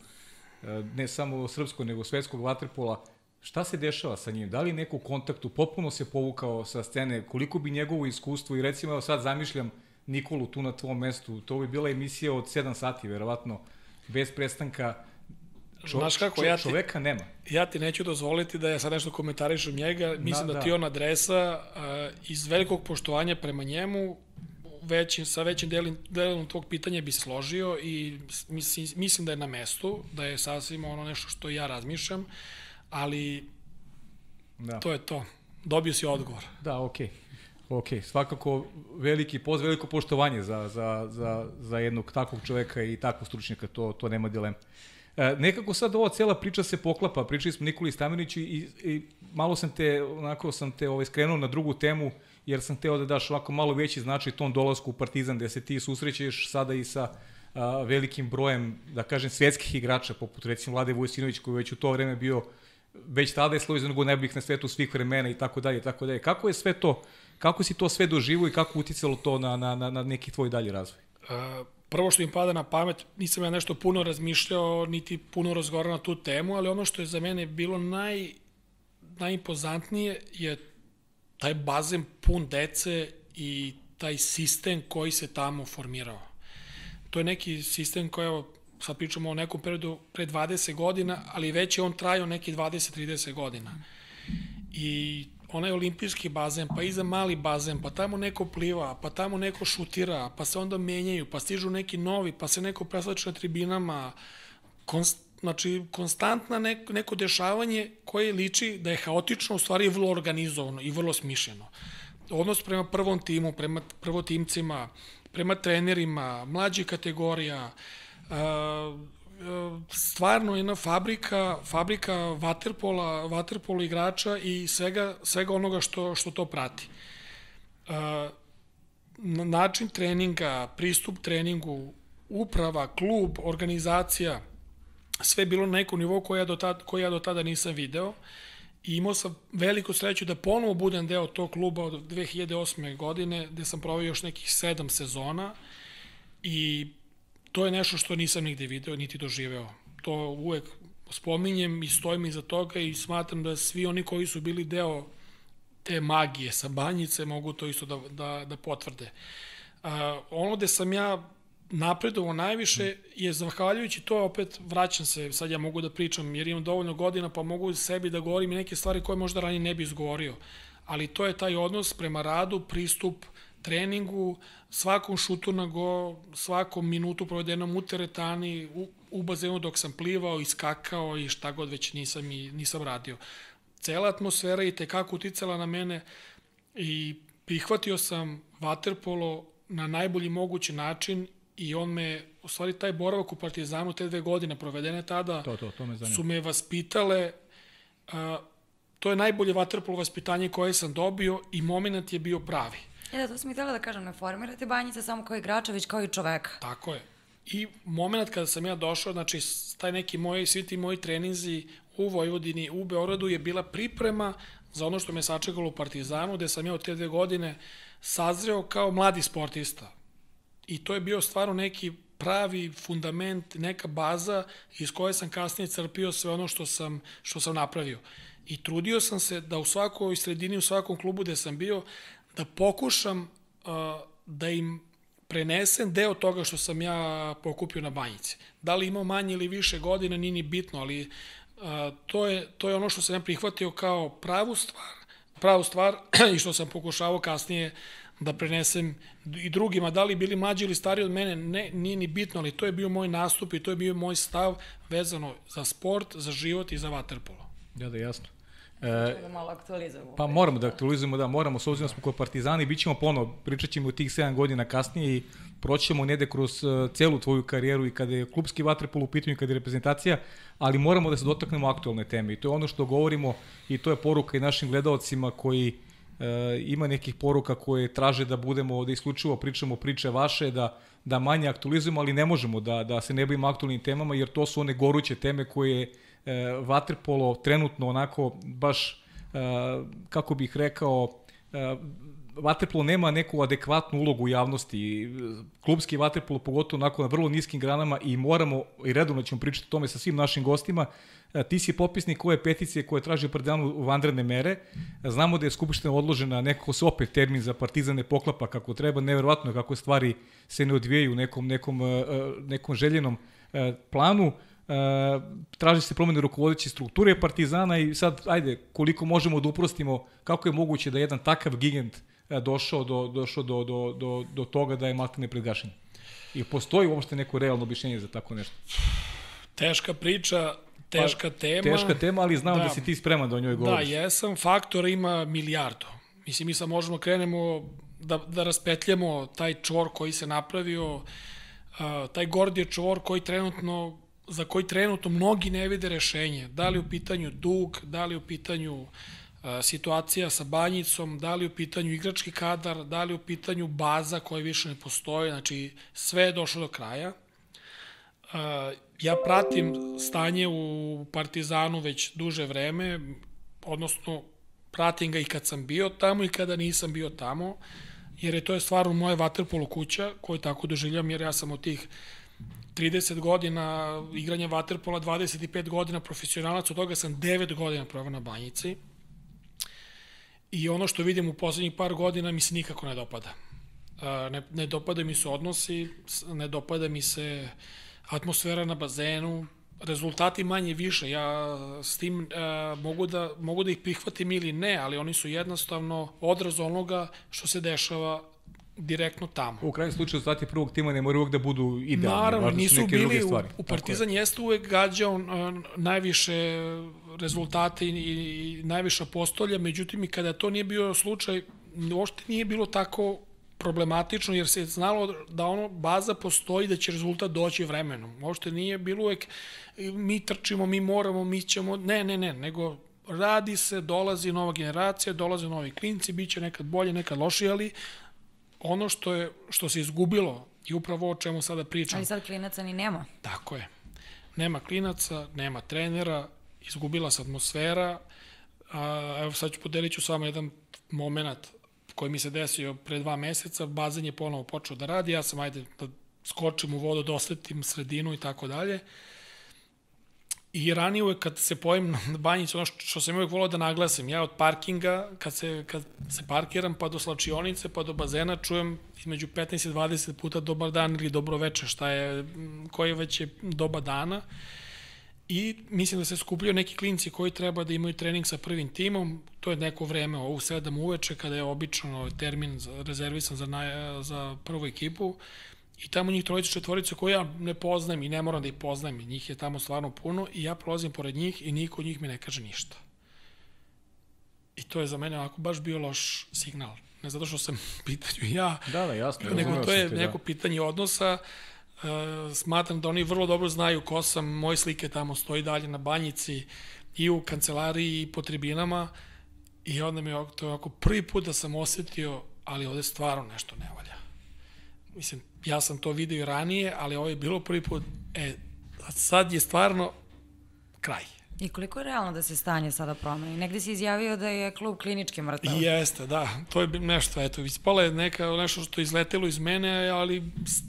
e, ne samo srpskog, nego svetskog vaterpola. Šta se dešava sa njim? Da li neku kontaktu popuno se povukao sa scene? Koliko bi njegovo iskustvo i recimo evo sad zamišljam Nikolu tu na tvom mestu, to bi bila emisija od 7 sati, verovatno, bez prestanka. Čo, Znaš kako, čo, ja ti, čoveka nema. Ja ti neću dozvoliti da ja sad nešto komentarišem njega, mislim da, da ti on adresa uh, iz velikog poštovanja prema njemu, većim, sa većim delom, delom tog pitanja bi složio i mislim, mislim da je na mestu, da je sasvim ono nešto što ja razmišljam. Ali da. to je to. Dobio si odgovor. Da, okej. Okay. Ok, svakako veliki poz, veliko poštovanje za, za, za, za jednog takvog čoveka i takvog stručnjaka, to, to nema dilema. E, nekako sad ova cela priča se poklapa, pričali smo Nikoli Stameniću i, i malo sam te, onako sam te ovaj, skrenuo na drugu temu, jer sam teo da daš ovako malo veći značaj tom dolasku u Partizan, gde se ti susrećeš sada i sa a, velikim brojem, da kažem, svetskih igrača, poput recimo Vlade Vujsinović, koji već u to vreme bio već tada je sloj za nogu najboljih na svetu svih vremena i tako dalje, tako dalje. Kako je sve to, kako si to sve doživo i kako uticalo to na, na, na, na neki tvoj dalji razvoj? Uh, prvo što mi pada na pamet, nisam ja nešto puno razmišljao, niti puno razgovarao na tu temu, ali ono što je za mene bilo naj, najimpozantnije je taj bazen pun dece i taj sistem koji se tamo formirao. To je neki sistem koji, sad pričamo o nekom periodu pre 20 godina, ali već je on trajao neki 20-30 godina. I onaj olimpijski bazen, pa iza mali bazen, pa tamo neko pliva, pa tamo neko šutira, pa se onda menjaju, pa stižu neki novi, pa se neko preslače na tribinama, konst, znači konstantna neko, neko dešavanje koje liči da je haotično, u stvari je vrlo organizovano i vrlo smišljeno. Odnos prema prvom timu, prema prvotimcima, prema trenerima, mlađih kategorija, stvarno jedna fabrika, fabrika vaterpola, vaterpola igrača i svega, svega onoga što, što to prati. Način treninga, pristup treningu, uprava, klub, organizacija, sve bilo na nekom nivou koje ja do tada, koje ja do tada nisam video. I imao sam veliku sreću da ponovo budem deo tog kluba od 2008. godine, gde sam provio još nekih sedam sezona i to je nešto što nisam nigde video, niti doživeo. To uvek spominjem i stojim iza toga i smatram da svi oni koji su bili deo te magije sa banjice mogu to isto da, da, da potvrde. Uh, ono gde sam ja napredovao najviše je zahvaljujući to opet vraćam se, sad ja mogu da pričam jer imam dovoljno godina pa mogu sebi da govorim i neke stvari koje možda ranije ne bi izgovorio. Ali to je taj odnos prema radu, pristup treningu, svakom šutu na go, svakom minutu provedenom u teretani, u, u bazenu dok sam plivao, iskakao i šta god već nisam, i, nisam radio. Cela atmosfera je tekako uticala na mene i prihvatio sam vaterpolo na najbolji mogući način i on me, u stvari taj boravak u Partizanu, te dve godine provedene tada, to, to, to me su me vaspitale, a, to je najbolje vaterpolo vaspitanje koje sam dobio i moment je bio pravi. E da, to sam i htjela da kažem, ne formirate banjice samo kao igrača, već kao i čoveka. Tako je. I moment kada sam ja došao, znači taj neki moji, svi ti moji treninzi u Vojvodini, u Beogradu je bila priprema za ono što me sačekalo u Partizanu, gde sam ja od te dve godine sazreo kao mladi sportista. I to je bio stvarno neki pravi fundament, neka baza iz koje sam kasnije crpio sve ono što sam, što sam napravio. I trudio sam se da u svakoj sredini, u svakom klubu gde sam bio, da pokušam uh, da im prenesem deo toga što sam ja pokupio na banjici. Da li imao manje ili više godina, nije ni bitno, ali A, to, je, to je ono što sam ja prihvatio kao pravu stvar, pravu stvar i što sam pokušavao kasnije da prenesem i drugima, da li bili mlađi ili stariji od mene, ne, nije ni bitno, ali to je bio moj nastup i to je bio moj stav vezano za sport, za život i za vaterpolo. Ja da, jasno. E, da malo aktualizujemo. Pa moramo da aktualizujemo, da, moramo, s obzirom da smo kod Partizani, bit ćemo ponovo, pričat ćemo tih 7 godina kasnije i proćemo nede kroz uh, celu tvoju karijeru i kada je klubski vaterpol u pitanju, kada je reprezentacija, ali moramo da se dotaknemo aktualne teme i to je ono što govorimo i to je poruka i našim gledalcima koji uh, ima nekih poruka koje traže da budemo, da isključivo pričamo priče vaše, da, da manje aktualizujemo, ali ne možemo da, da se ne bavimo aktualnim temama, jer to su one goruće teme koje e, vaterpolo trenutno onako baš, e, kako bih rekao, e, vaterpolo nema neku adekvatnu ulogu u javnosti. Klubski vaterpolo pogotovo onako na vrlo niskim granama i moramo, i redovno ćemo pričati o tome sa svim našim gostima, e, ti si popisnik ove peticije koje traže Partizanu vanredne mere. Znamo da je Skupština odložena, nekako se opet termin za Partizan ne poklapa kako treba, neverovatno kako stvari se ne odvijaju u nekom, nekom, e, e, nekom željenom planu. Uh, traži se promene rukovodeće strukture Partizana i sad, ajde, koliko možemo da uprostimo, kako je moguće da jedan takav gigant došao do, došao do, do, do, do toga da je maltene pred gašenjem? I postoji uopšte neko realno objašnjenje za tako nešto? Teška priča, teška pa, tema. Teška tema, ali znam da, da si ti spreman da o njoj govoriš. Da, jesam. Faktor ima milijardu. Mislim, mi sad možemo krenemo da, da raspetljamo taj čvor koji se napravio, uh, taj Gordije čvor koji trenutno za koji trenutno mnogi ne vide rešenje. Da li u pitanju dug, da li u pitanju uh, situacija sa banjicom, da li u pitanju igrački kadar, da li u pitanju baza koja više ne postoje, znači sve je došlo do kraja. Uh, ja pratim stanje u Partizanu već duže vreme, odnosno pratim ga i kad sam bio tamo i kada nisam bio tamo, jer je to je stvarno moja vaterpolo kuća koju tako doživljam, jer ja sam od tih 30 godina igranja vaterpola, 25 godina profesionalac, od toga sam 9 godina provao na banjici. I ono što vidim u poslednjih par godina mi se nikako ne dopada. Ne, ne dopada mi se odnosi, ne dopada mi se atmosfera na bazenu, rezultati manje više. Ja s tim mogu, da, mogu da ih prihvatim ili ne, ali oni su jednostavno odraz onoga što se dešava direktno tamo. U krajnjem slučaju stati prvog tima ne moraju uvek da budu idealni. Naravno, nisu bili, u, u Partizan je. jeste uvek gađao najviše rezultate i, i najviša postolja, međutim i kada to nije bio slučaj, uopšte nije bilo tako problematično, jer se je znalo da ono baza postoji, da će rezultat doći vremenom. Uopšte nije bilo uvek mi trčimo, mi moramo, mi ćemo, ne, ne, ne, nego radi se, dolazi nova generacija, dolaze novi klinci, bit će nekad bolje, nekad lošije, ali ono što, je, što se izgubilo i upravo o čemu sada pričam. Ali sad klinaca ni nema. Tako je. Nema klinaca, nema trenera, izgubila se atmosfera. A, evo sad ću podeliti ću samo jedan moment koji mi se desio pre dva meseca. Bazen je ponovo počeo da radi, ja sam ajde da skočim u vodu, dosetim da sredinu i tako dalje. I ranije uvek kad se pojem na banjicu, ono što sam uvek volao da naglasim, ja od parkinga, kad se, kad se parkiram pa do slačionice, pa do bazena, čujem između 15 i 20 puta dobar dan ili dobro veče, šta je, koje već je doba dana. I mislim da se skupljaju neki klinci koji treba da imaju trening sa prvim timom, to je neko vreme, u 7 uveče, kada je obično termin rezervisan za, naj, za prvu ekipu. I tamo njih trojica četvorica koje ja ne poznajem i ne moram da ih poznajem, njih je tamo stvarno puno i ja prolazim pored njih i niko od njih mi ne kaže ništa. I to je za mene onako baš bio loš signal. Ne zato što sam pitanju ja, da, da, jasno, nego to je neko da. pitanje odnosa. Uh, smatram da oni vrlo dobro znaju ko sam, moje slike tamo stoji dalje na banjici i u kancelariji i po tribinama i onda mi je to ovako prvi put da sam osetio, ali ovde stvarno nešto ne valja. Mislim, ja sam to video i ranije, ali ovo je bilo prvi put, e, sad je stvarno kraj. I koliko je realno da se stanje sada promeni? Negde si izjavio da je klub klinički mrtav. Jeste, da. To je nešto, eto, ispala je neka, nešto što je izletelo iz mene, ali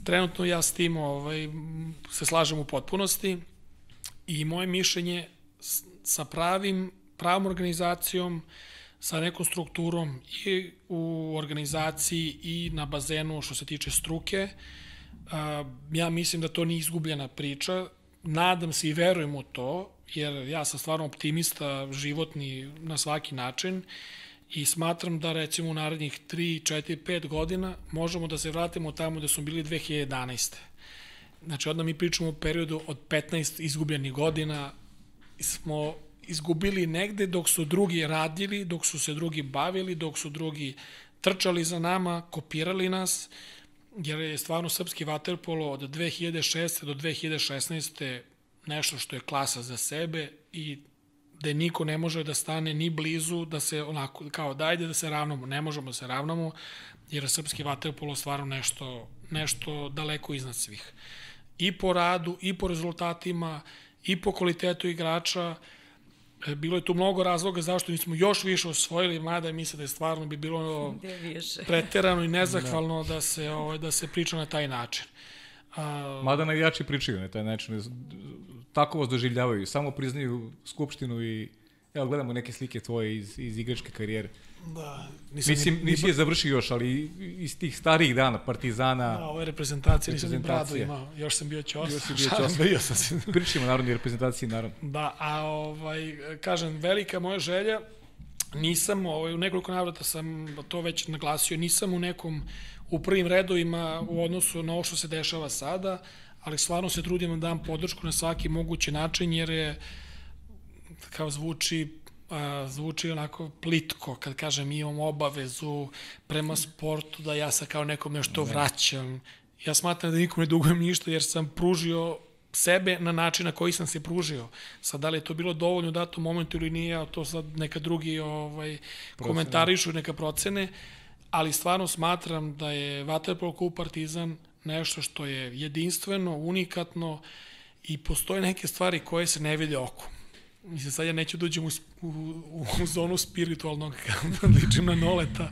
trenutno ja s tim ovaj, se slažem u potpunosti i moje mišljenje sa pravim, pravom organizacijom, sa nekom strukturom i u organizaciji i na bazenu što se tiče struke. Ja mislim da to nije izgubljena priča. Nadam se i verujem u to, jer ja sam stvarno optimista, životni na svaki način i smatram da recimo u narednih 3, 4, 5 godina možemo da se vratimo tamo da smo bili 2011. Znači, onda mi pričamo o periodu od 15 izgubljenih godina, smo izgubili negde dok su drugi radili, dok su se drugi bavili, dok su drugi trčali za nama, kopirali nas, jer je stvarno srpski vaterpolo od 2006. do 2016. nešto što je klasa za sebe i da niko ne može da stane ni blizu, da se onako, kao dajde da se ravnamo, ne možemo da se ravnamo, jer je srpski vaterpolo stvarno nešto, nešto daleko iznad svih. I po radu, i po rezultatima, i po kvalitetu igrača, E, bilo je tu mnogo razloga zašto nismo još više osvojili, mada misle da je stvarno bi bilo preterano i nezahvalno da. da se ovaj da se priča na taj način. A, mada navijači pričaju na taj način, tako vas doživljavaju, samo priznaju skupštinu i evo gledamo neke slike tvoje iz iz igračke karijere. Da, nisam, Mislim, nisi je završio još, ali iz tih starih dana, Partizana... Da, ove reprezentacije, nisam ni bradu imao, još sam bio čos. Još si bio čos. bio sam si. Pričamo narodni reprezentaciji, naravno. Da, a ovaj, kažem, velika moja želja, nisam, ovaj, u nekoliko navrata sam to već naglasio, nisam u nekom, u prvim redovima u odnosu na ovo što se dešava sada, ali stvarno se trudim da dam podršku na svaki mogući način, jer je, kao zvuči, a, zvuči onako plitko kad kažem imam obavezu prema sportu da ja sa kao nekom nešto ne. vraćam. Ja smatram da nikom ne dugujem ništa jer sam pružio sebe na način na koji sam se pružio. Sad, da li je to bilo dovoljno u datom momentu ili nije, to sad neka drugi ovaj, komentarišu, neka procene, ali stvarno smatram da je Vaterpolo klub Partizan nešto što je jedinstveno, unikatno i postoje neke stvari koje se ne vide okom. Mislim, sad ja neću dođem da u, u, u zonu spiritualnog, da ličim na noleta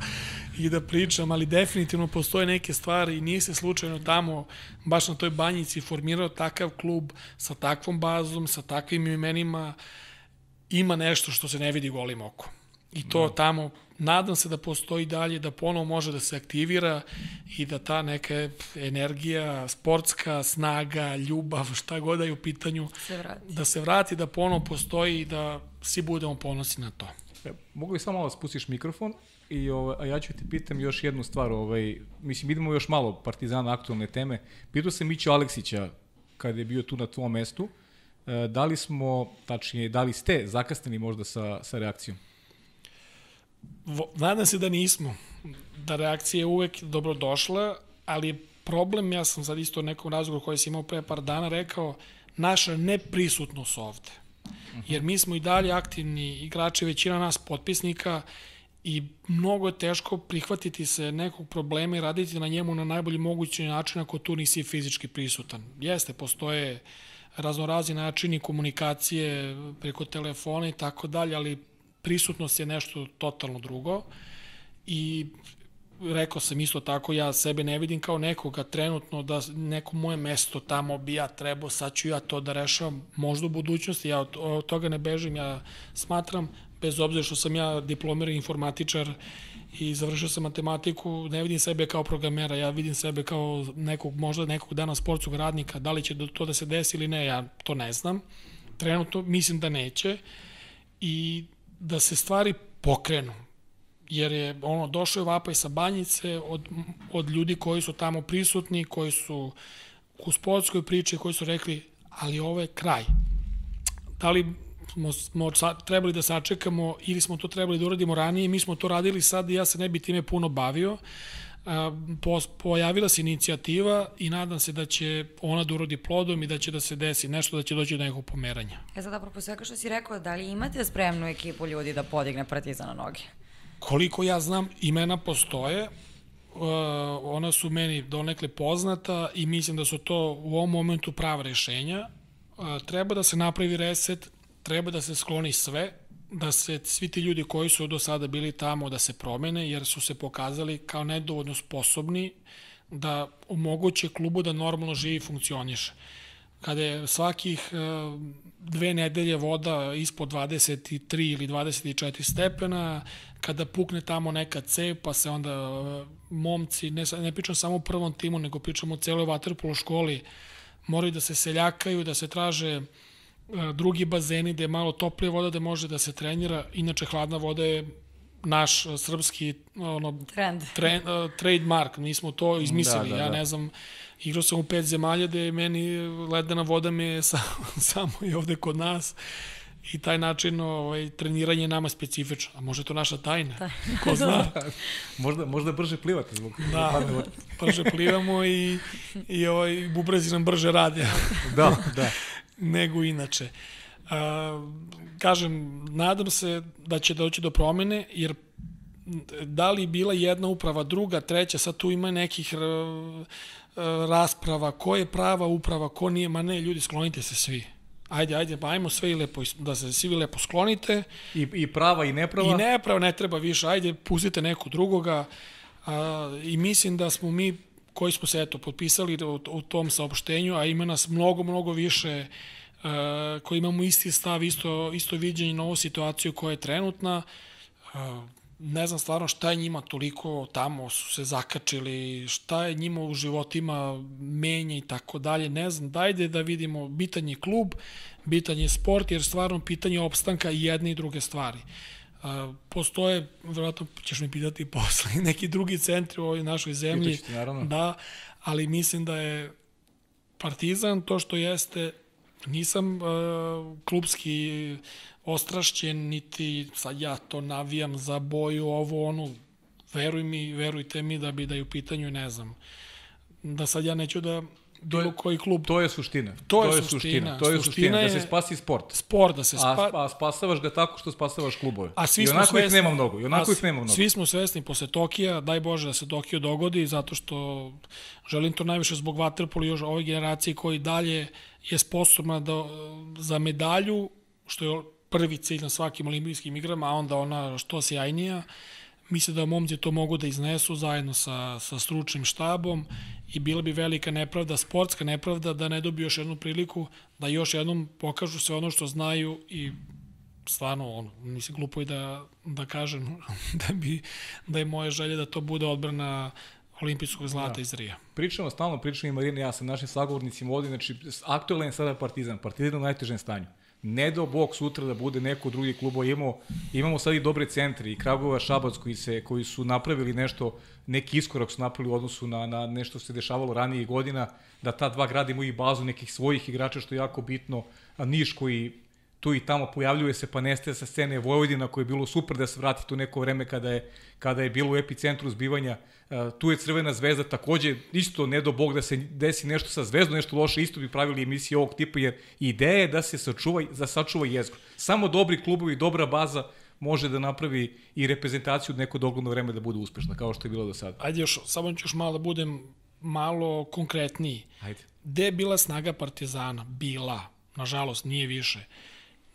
i da pričam, ali definitivno postoje neke stvari i nije se slučajno tamo, baš na toj banjici, formirao takav klub sa takvom bazom, sa takvim imenima, ima nešto što se ne vidi golim okom. I to no. Da. tamo nadam se da postoji dalje, da ponovo može da se aktivira i da ta neka energija, sportska snaga, ljubav, šta god da je u pitanju, se vrati. da se vrati, da ponovo postoji i da svi budemo ponosni na to. E, mogu li samo malo spustiš mikrofon? I ovaj, a ja ću ti pitam još jednu stvar, ovaj, mislim idemo još malo Partizana aktualne teme. Pitao sam Mićo Aleksića kada je bio tu na tvom mestu, e, da li smo, tačnije, da li ste zakasnili možda sa, sa reakcijom? Nadam se da nismo, da reakcija je uvek dobro došla, ali je problem, ja sam sad isto u nekom razgovoru koji sam imao pre par dana rekao, naša neprisutnost ovde. Jer mi smo i dalje aktivni igrači, većina nas potpisnika i mnogo je teško prihvatiti se nekog problema i raditi na njemu na najbolji mogući način ako tu nisi fizički prisutan. Jeste, postoje raznorazni načini komunikacije preko telefona i tako dalje, ali prisutnost je nešto totalno drugo i rekao sam isto tako, ja sebe ne vidim kao nekoga trenutno da neko moje mesto tamo bi ja trebao, sad ću ja to da rešavam, možda u budućnosti, ja od, toga ne bežim, ja smatram, bez obzira što sam ja diplomirani informatičar i završio sam matematiku, ne vidim sebe kao programera, ja vidim sebe kao nekog, možda nekog dana sportskog radnika, da li će to da se desi ili ne, ja to ne znam. Trenutno mislim da neće i da se stvari pokrenu. Jer je ono, došao je vapaj sa banjice od, od ljudi koji su tamo prisutni, koji su u sportskoj priči, koji su rekli, ali ovo je kraj. Da li smo, smo trebali da sačekamo ili smo to trebali da uradimo ranije, mi smo to radili sad i ja se ne bi time puno bavio, pojavila se inicijativa i nadam se da će ona da urodi plodom i da će da se desi nešto, da će doći do nekog pomeranja. E sad, apropo svega što si rekao, da li imate spremnu ekipu ljudi da podigne Partizan na noge? Koliko ja znam, imena postoje, Uh, ona su meni donekle poznata i mislim da su to u ovom momentu prava rešenja. Uh, treba da se napravi reset, treba da se skloni sve, da se svi ti ljudi koji su do sada bili tamo da se promene, jer su se pokazali kao nedovoljno sposobni da omoguće klubu da normalno živi i funkcioniše. Kada je svakih e, dve nedelje voda ispod 23 ili 24 stepena, kada pukne tamo neka cev, pa se onda e, momci, ne, ne pričam samo o prvom timu, nego pričam o celoj vaterpolo školi, moraju da se seljakaju, da se traže drugi bazeni gde je malo toplija voda da može da se trenira, inače hladna voda je naš e, srpski ono, Trend. tre, uh, trademark, nismo to izmislili, Da, da, ja da. ne znam, igrao sam u pet zemalja gde meni ledena voda me je sa, samo i ovde kod nas i taj način ovaj, treniranje je nama specifično, a može to naša tajna, ko zna. Možda, možda brže plivate zbog Da, hladne vode. brže plivamo i, i ovaj, bubrezi nam brže rade Da, da. Nego inače. A, kažem, nadam se da će doći do promene, jer da li bila jedna uprava, druga, treća, sad tu ima nekih e, e, rasprava, ko je prava uprava, ko nije, ma ne, ljudi, sklonite se svi. Ajde, ajde, pa ajmo sve i lepo, da se svi lepo sklonite. I, I prava i neprava. I ne, pravo, ne treba više, ajde, pustite nekog drugoga. A, I mislim da smo mi, koji smo se, eto, potpisali u, u tom saopštenju, a ima nas mnogo, mnogo više a, koji imamo isti stav, isto, isto viđenje na ovu situaciju koja je trenutna. A, ne znam stvarno šta je njima toliko tamo su se zakačili, šta je njima u životima menja i tako dalje, ne znam, dajde da vidimo, bitan je klub, bitan je sport, jer stvarno pitanje opstanka i jedne i druge stvari. Postoje, verovatno ćeš mi pitati posle, neki drugi centri u ovoj našoj zemlji, Pitaću te, naravno. da, ali mislim da je Partizan to što jeste, nisam uh, klubski ostrašćen, niti sad ja to navijam za boju, ovo, ono, veruj mi, verujte mi da bi da je u pitanju, ne znam, da sad ja neću da bilo koji klub To je suština. To je suština. To je Suština suština, da se je- spasi sport. sport da se A, spa, a spasavaš ga tako što spasavaš klubove. A svi I onako ih svesni, nema mnogo. I onako a ih nema mnogo. Svi smo svesni posle Tokija, daj Bože da se Tokio dogodi, zato što želim to najviše zbog Waterpola i još ove generacije koji dalje je sposobna da, za medalju, što je prvi cilj na svakim olimpijskim igrama, a onda ona što sjajnija. Mislim da momci to mogu da iznesu zajedno sa, sa stručnim štabom i bila bi velika nepravda, sportska nepravda da ne dobiju još jednu priliku da još jednom pokažu sve ono što znaju i stvarno, ono, mislim, glupo je da, da kažem da, bi, da je moja želja da to bude odbrana olimpijskog zlata da. iz Rija. Pričamo, stalno pričamo i Marina i ja sa našim sagovornicima ovdje, znači aktualan je sada Partizan, Partizan u najtežem stanju. Ne do bog sutra da bude neko drugi klubo, imamo, imamo sad i dobre centre, i Kragova, Šabac koji, se, koji su napravili nešto, neki iskorak su napravili u odnosu na, na nešto što se dešavalo ranije godina, da ta dva grada imaju i bazu nekih svojih igrača, što je jako bitno, a Niš koji tu i tamo pojavljuje se pa nestaje sa scene Vojvodina koje je bilo super da se vrati tu neko vreme kada je, kada je bilo u epicentru zbivanja. Uh, tu je Crvena zvezda takođe isto ne do bog da se desi nešto sa zvezdom, nešto loše, isto bi pravili emisije ovog tipa jer ideja je da se sačuva, da sačuva jezgro. Samo dobri klubovi, dobra baza može da napravi i reprezentaciju neko dogledno vreme da bude uspešna, kao što je bilo do sada. Ajde još, samo ću još malo da budem malo konkretniji. Ajde. Gde je bila snaga Partizana? Bila. Nažalost, nije više.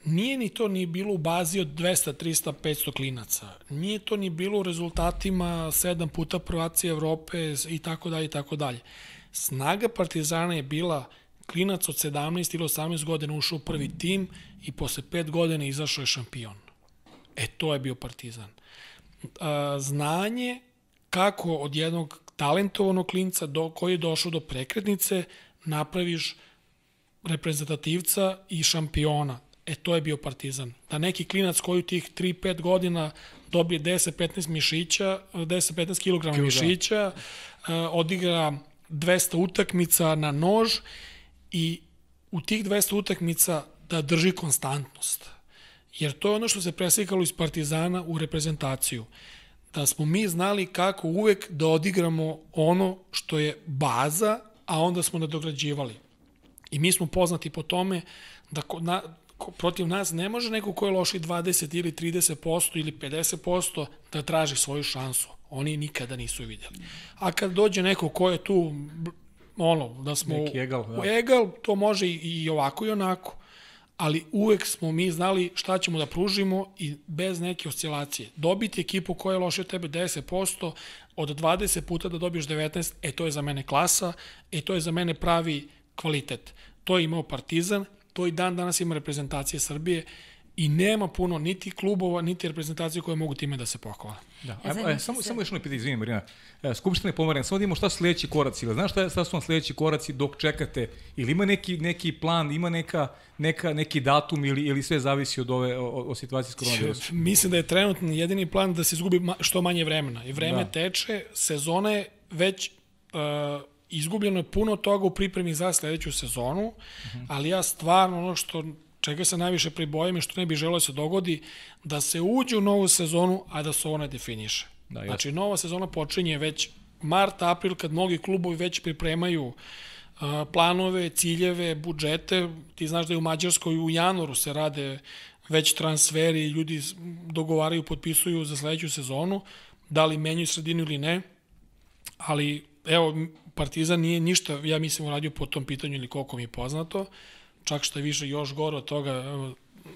Nije ni to ni bilo u bazi od 200, 300, 500 klinaca. Nije to ni bilo u rezultatima sedam puta prvaci Evrope i tako dalje i tako dalje. Snaga Partizana je bila klinac od 17 ili 18 godina ušao u prvi tim i posle 5 godina izašao je šampion. E, to je bio Partizan. Znanje kako od jednog talentovanog klinca do, koji je došao do prekretnice napraviš reprezentativca i šampiona. E, to je bio Partizan. Da neki klinac koji u tih 3-5 godina dobije 10-15 mišića, 10-15 kg mišića, uh, odigra 200 utakmica na nož i u tih 200 utakmica da drži konstantnost. Jer to je ono što se preslikalo iz Partizana u reprezentaciju. Da smo mi znali kako uvek da odigramo ono što je baza, a onda smo nadograđivali. I mi smo poznati po tome da na, protiv nas ne može neko ko je loši 20 ili 30% ili 50% da traži svoju šansu. Oni nikada nisu vidjeli. A kad dođe neko ko je tu ono, da smo Neki egal, da. egal, to može i, ovako i onako. Ali uvek smo mi znali šta ćemo da pružimo i bez neke oscilacije. Dobiti ekipu koja je loše od tebe 10%, od 20 puta da dobiješ 19, e to je za mene klasa, e to je za mene pravi kvalitet. To je imao Partizan, to i dan danas ima reprezentacije Srbije i nema puno niti klubova, niti reprezentacije koje mogu time da se pohvale. Da. Ja, Ajmo, aj, samo, samo još jedno pitanje, izvini Marina. E, Skupština je pomerena, samo da imamo šta su sledeći koraci. Ili znaš šta, šta su vam sledeći koraci dok čekate? Ili ima neki, neki plan, ima neka, neka, neki datum ili, ili sve zavisi od ove, o, o situacije s koronavirusom? Mislim da je trenutno jedini plan da se izgubi ma- što manje vremena. I vreme Da. da. teče, sezona je već uh, izgubljeno je puno toga u pripremi za sledeću sezonu, uh -huh. ali ja stvarno ono što čega se najviše pribojim i što ne bih želeo da se dogodi, da se uđe u novu sezonu, a da se ona definiše. Da, jasno. znači, nova sezona počinje već mart, april, kad mnogi klubovi već pripremaju uh, planove, ciljeve, budžete. Ti znaš da je u Mađarskoj u januaru se rade već transferi, ljudi dogovaraju, potpisuju za sledeću sezonu, da li menjaju sredinu ili ne, ali evo, Partizan nije ništa, ja mislim, uradio po tom pitanju ili koliko mi je poznato, čak što je više još gore od toga,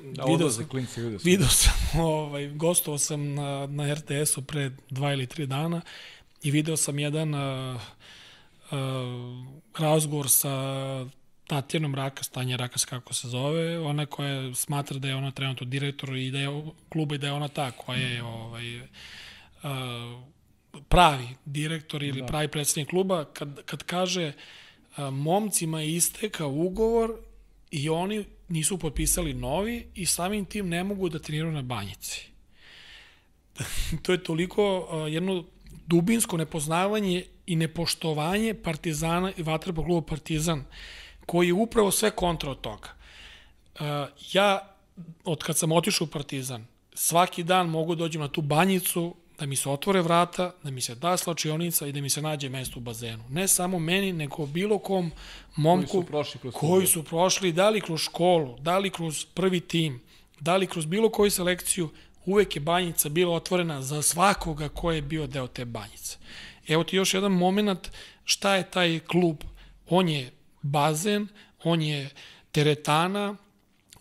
Da, video sam, klinci, video sam. video sam ovaj, gostovao sam na, na RTS-u pre dva ili tri dana i video sam jedan uh, uh, razgovor sa Tatjanom Rakas, Tanja Rakas kako se zove, ona koja smatra da je ona trenutno direktor i da je kluba i da je ona ta koja je ovaj, uh, pravi direktor ili da. pravi predsednik kluba, kad, kad kaže momcima je istekao ugovor i oni nisu potpisali novi i samim tim ne mogu da treniraju na banjici. to je toliko jedno dubinsko nepoznavanje i nepoštovanje Partizana i Vatreba kluba Partizan, koji je upravo sve kontra od toga. Ja, od kad sam otišao u Partizan, svaki dan mogu dođem na tu banjicu, da mi se otvore vrata, da mi se da slačionica i da mi se nađe mesto u bazenu. Ne samo meni, nego bilo kom momku Koji su prošli kroz koji su prošli, da li kroz školu, da li kroz prvi tim, da li kroz bilo koju selekciju, uvek je banjica bila otvorena za svakoga ko je bio deo te banjice. Evo ti još jedan moment šta je taj klub. On je bazen, on je teretana,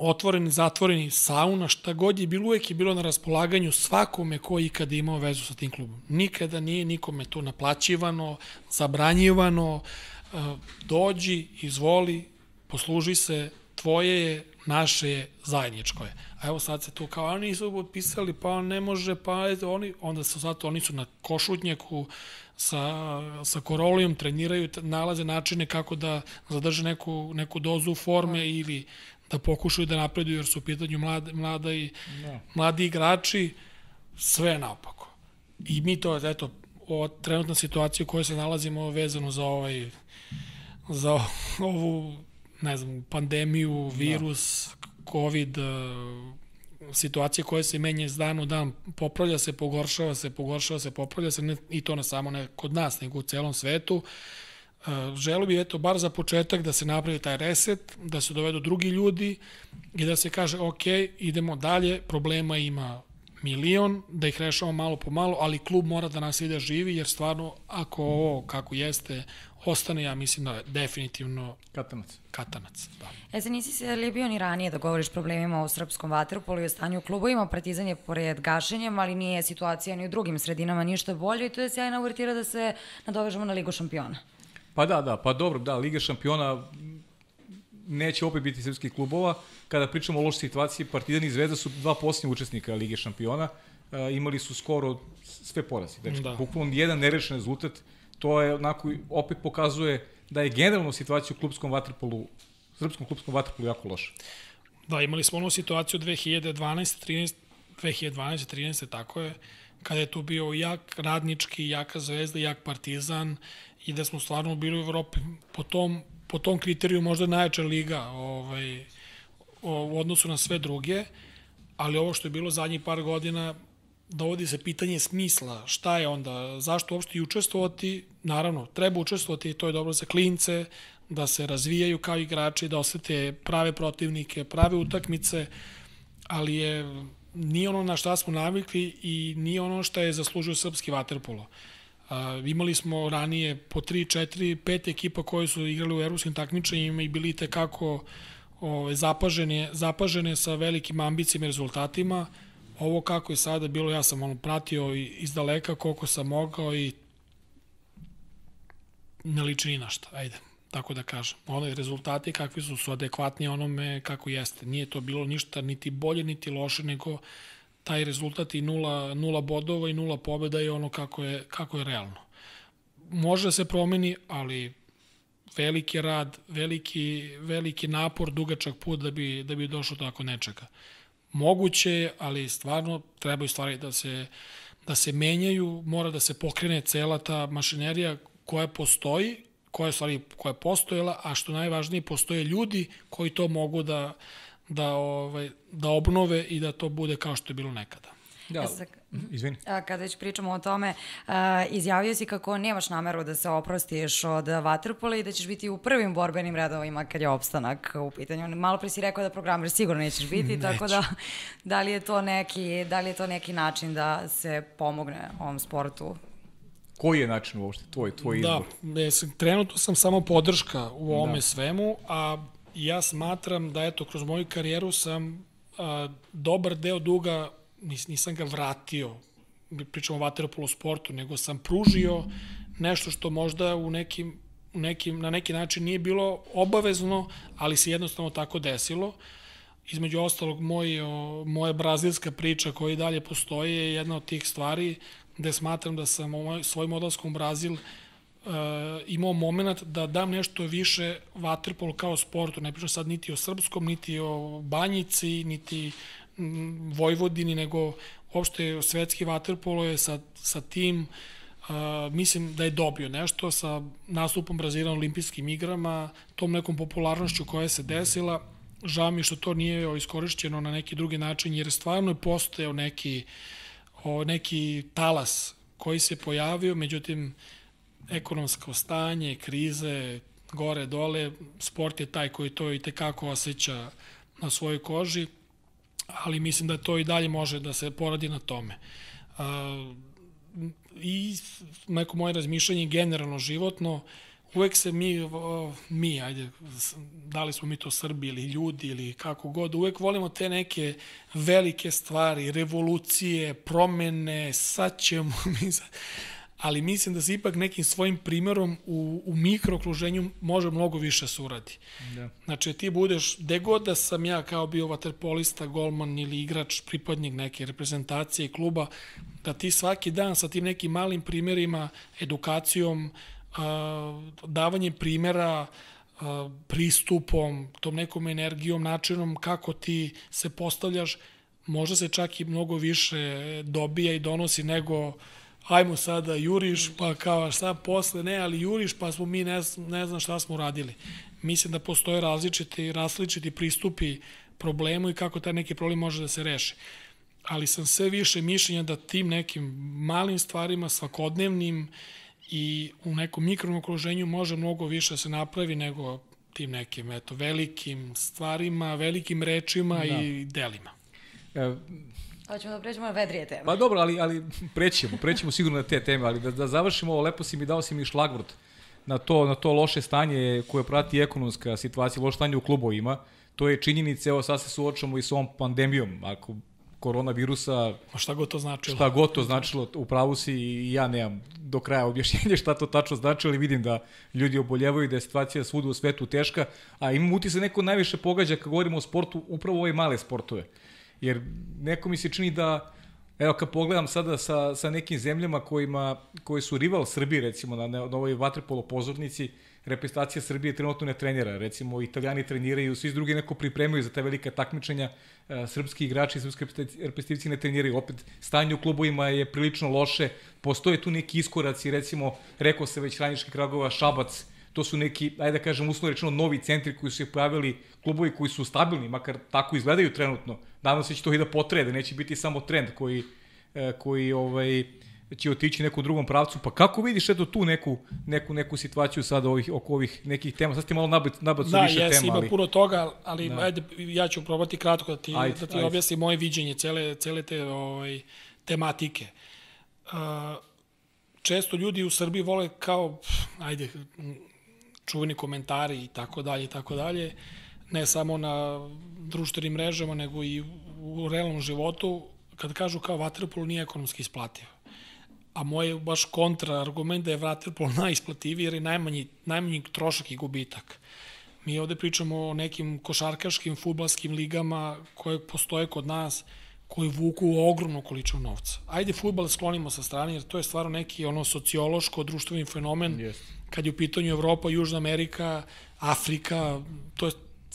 otvoreni, zatvoreni, sauna, šta god je bilo, uvek je bilo na raspolaganju svakome ko je ikada imao vezu sa tim klubom. Nikada nije nikome to naplaćivano, zabranjivano, e, dođi, izvoli, posluži se, tvoje je, naše je, zajedničko je. A evo sad se tu kao, oni nisu potpisali, pa ne može, pa oni, onda su zato, oni su na košutnjaku, sa, sa korolijom treniraju, nalaze načine kako da zadrže neku, neku dozu forme ili da pokušaju da napreduju jer su u pitanju mlade, mlada i, Da. mladi igrači, sve je naopako. I mi to, eto, ova trenutna situacija u kojoj se nalazimo vezano za ovaj za ovu ne znam, pandemiju, virus, COVID, eh, situacije koje se menja iz dana u dan, popravlja se, pogoršava se, pogoršava se, popravlja se, ne, i to ne samo ne kod nas, nego u celom svetu. Uh, želo bi, eto, bar za početak da se napravi taj reset, da se dovedu drugi ljudi i da se kaže, ok, idemo dalje, problema ima milion, da ih rešamo malo po malo, ali klub mora da nas ide živi, jer stvarno, ako ovo kako jeste, ostane, ja mislim da je definitivno Katanac. katanac. Da. E sad nisi se li bio ni ranije da govoriš problemima u srpskom vaterpolu i o stanju u klubovima, Partizan je pored gašenjem, ali nije situacija ni u drugim sredinama ništa bolje i to je sjajna uvertira da se nadovežemo na Ligu šampiona. Pa da, da, pa dobro, da, Liga šampiona neće opet biti srpskih klubova. Kada pričamo o lošoj situaciji, Partizan i Zvezda su dva posljednja učesnika Lige šampiona. E, imali su skoro sve porazi. Znači, Da. da. bukvalno jedan nerešen rezultat. To je onako, opet pokazuje da je generalno situacija u klubskom vaterpolu, srpskom klubskom vaterpolu jako loša. Da, imali smo onu situaciju 2012, 13, 2012, 13, tako je, kada je tu bio jak radnički, jaka zvezda, jak partizan i da smo stvarno bili u Evropi po tom, po tom kriteriju možda najjača liga ovaj, u odnosu na sve druge, ali ovo što je bilo zadnjih par godina, dovodi se pitanje smisla, šta je onda, zašto uopšte i učestvovati, naravno, treba učestvovati, to je dobro za klince, da se razvijaju kao igrači, da osete prave protivnike, prave utakmice, ali je nije ono na šta smo navikli i nije ono što je zaslužio srpski vaterpolo. A, imali smo ranije po 3, 4, 5 ekipa koje su igrali u evropskim takmičenjima i bili tekako ove, zapažene, zapažene sa velikim ambicijama i rezultatima. Ovo kako je sada bilo, ja sam ono pratio iz daleka koliko sam mogao i ne liči ni na šta. Ajde. tako da kažem. Ono rezultati kakvi su su adekvatni onome kako jeste. Nije to bilo ništa niti bolje niti loše nego taj rezultat i nula, nula bodova i nula pobeda je ono kako je, kako je realno. Može da se promeni, ali veliki rad, veliki, veliki napor, dugačak put da bi, da bi došlo tako nečega. Moguće je, ali stvarno trebaju stvari da se, da se menjaju, mora da se pokrene cela ta mašinerija koja postoji, koja je stvari koja je postojala, a što najvažnije postoje ljudi koji to mogu da da ovaj da obnove i da to bude kao što je bilo nekada. Da, izvini. Kada već pričamo o tome, izjavio si kako nemaš nameru da se oprostiš od Waterpola i da ćeš biti u prvim borbenim redovima kad je opstanak u pitanju. Malo pre si rekao da programer sigurno nećeš biti, Neću. tako da da li, je to neki, da li je to neki način da se pomogne ovom sportu Koji je način uopšte tvoj, tvoj da, izbor? Da, trenutno sam samo podrška u ovome da. svemu, a ja smatram da eto, kroz moju karijeru sam a, dobar deo duga, nis, nisam ga vratio, pričamo o vaterpolo sportu, nego sam pružio nešto što možda u nekim, u nekim, na neki način nije bilo obavezno, ali se jednostavno tako desilo. Između ostalog, moj, o, moja brazilska priča koja i dalje postoji je jedna od tih stvari gde smatram da sam svojim odlaskom u Brazil uh, imao moment da dam nešto više vaterpolu kao sportu. Ne pričam sad niti o srpskom, niti o banjici, niti m, Vojvodini, nego uopšte svetski vaterpolo je sa, sa tim Uh, mislim da je dobio nešto sa nastupom Brazila na olimpijskim igrama, tom nekom popularnošću koja se desila. Žao mi što to nije iskorišćeno na neki drugi način, jer stvarno je postojao neki uh, o neki talas koji se pojavio, međutim, ekonomsko stanje, krize, gore, dole, sport je taj koji to i tekako osjeća na svojoj koži, ali mislim da to i dalje može da se poradi na tome. I neko moje razmišljanje generalno životno, uvek se mi, mi, ajde, da li smo mi to Srbi ili ljudi ili kako god, uvek volimo te neke velike stvari, revolucije, promene, sad ćemo mi sad ali mislim da se ipak nekim svojim primerom u, u mikrookruženju može mnogo više se uradi. Da. Znači, ti budeš, gde god da sam ja kao bio vaterpolista, golman ili igrač, pripadnik neke reprezentacije i kluba, da ti svaki dan sa tim nekim malim primerima, edukacijom, davanjem primera, pristupom, tom nekom energijom, načinom kako ti se postavljaš, možda se čak i mnogo više dobija i donosi nego ajmo sada juriš, pa kao šta posle, ne, ali juriš, pa smo mi ne, ne znam šta smo radili. Mislim da postoje različiti, različiti pristupi problemu i kako taj neki problem može da se reši. Ali sam sve više mišljenja da tim nekim malim stvarima, svakodnevnim, i u nekom mikrom okruženju može mnogo više da se napravi nego tim nekim eto, velikim stvarima, velikim rečima da. i delima. E, Hoćemo da pređemo na vedrije teme. Pa dobro, ali, ali prećemo, prećemo sigurno na te teme, ali da, da završimo ovo, lepo si mi dao si mi šlagvort na to, na to loše stanje koje prati ekonomska situacija, loše stanje u klubovima. To je činjenica, evo sad se suočamo i s ovom pandemijom. Ako koronavirusa. A šta god to značilo? Šta god to značilo, u pravu si i ja nemam do kraja objašnjenje šta to tačno znači, ali vidim da ljudi oboljevaju, da je situacija svuda u svetu teška, a imam utisak da neko najviše pogađa kad govorimo o sportu, upravo ove male sportove. Jer neko mi se čini da, evo kad pogledam sada sa, sa nekim zemljama kojima, koji su rival Srbiji, recimo na, na ovoj vaterpolo pozornici, reprezentacija Srbije trenutno ne trenira. Recimo, italijani treniraju, svi drugi neko pripremaju za te velike takmičenja, e, srpski igrači, srpski reprezentativci ne treniraju. Opet, stanje u klubovima je prilično loše, postoje tu neki iskoraci, recimo, rekao se već Ranjiški Kragova, Šabac, to su neki, ajde da kažem, uslovno rečeno, novi centri koji su se pojavili, klubovi koji su stabilni, makar tako izgledaju trenutno. Nadam se da će to i da potrede, neće biti samo trend koji, e, koji ovaj, će otići neku drugom pravcu, pa kako vidiš eto tu neku, neku, neku situaciju sada ovih, oko ovih nekih tema? Sad ti malo nabac, nabacu da, više jes, tema. Da, ima puno toga, ali da. ajde, ja ću probati kratko da ti, ajde, da ti ajde. objasnim moje viđenje cele, cele te ovaj, tematike. Uh, često ljudi u Srbiji vole kao, ajde, čuveni komentari i tako dalje i tako dalje, ne samo na društvenim mrežama, nego i u realnom životu, kad kažu kao vaterpolo nije ekonomski isplativ a moj je baš kontra argument da je vaterpolo najisplativiji jer je najmanji, najmanji trošak i gubitak. Mi ovde pričamo o nekim košarkaškim, futbalskim ligama koje postoje kod nas, koji vuku ogromnu količinu novca. Ajde futbal sklonimo sa strane, jer to je stvarno neki ono sociološko, društveni fenomen. Yes. Kad je u pitanju Evropa, Južna Amerika, Afrika, to je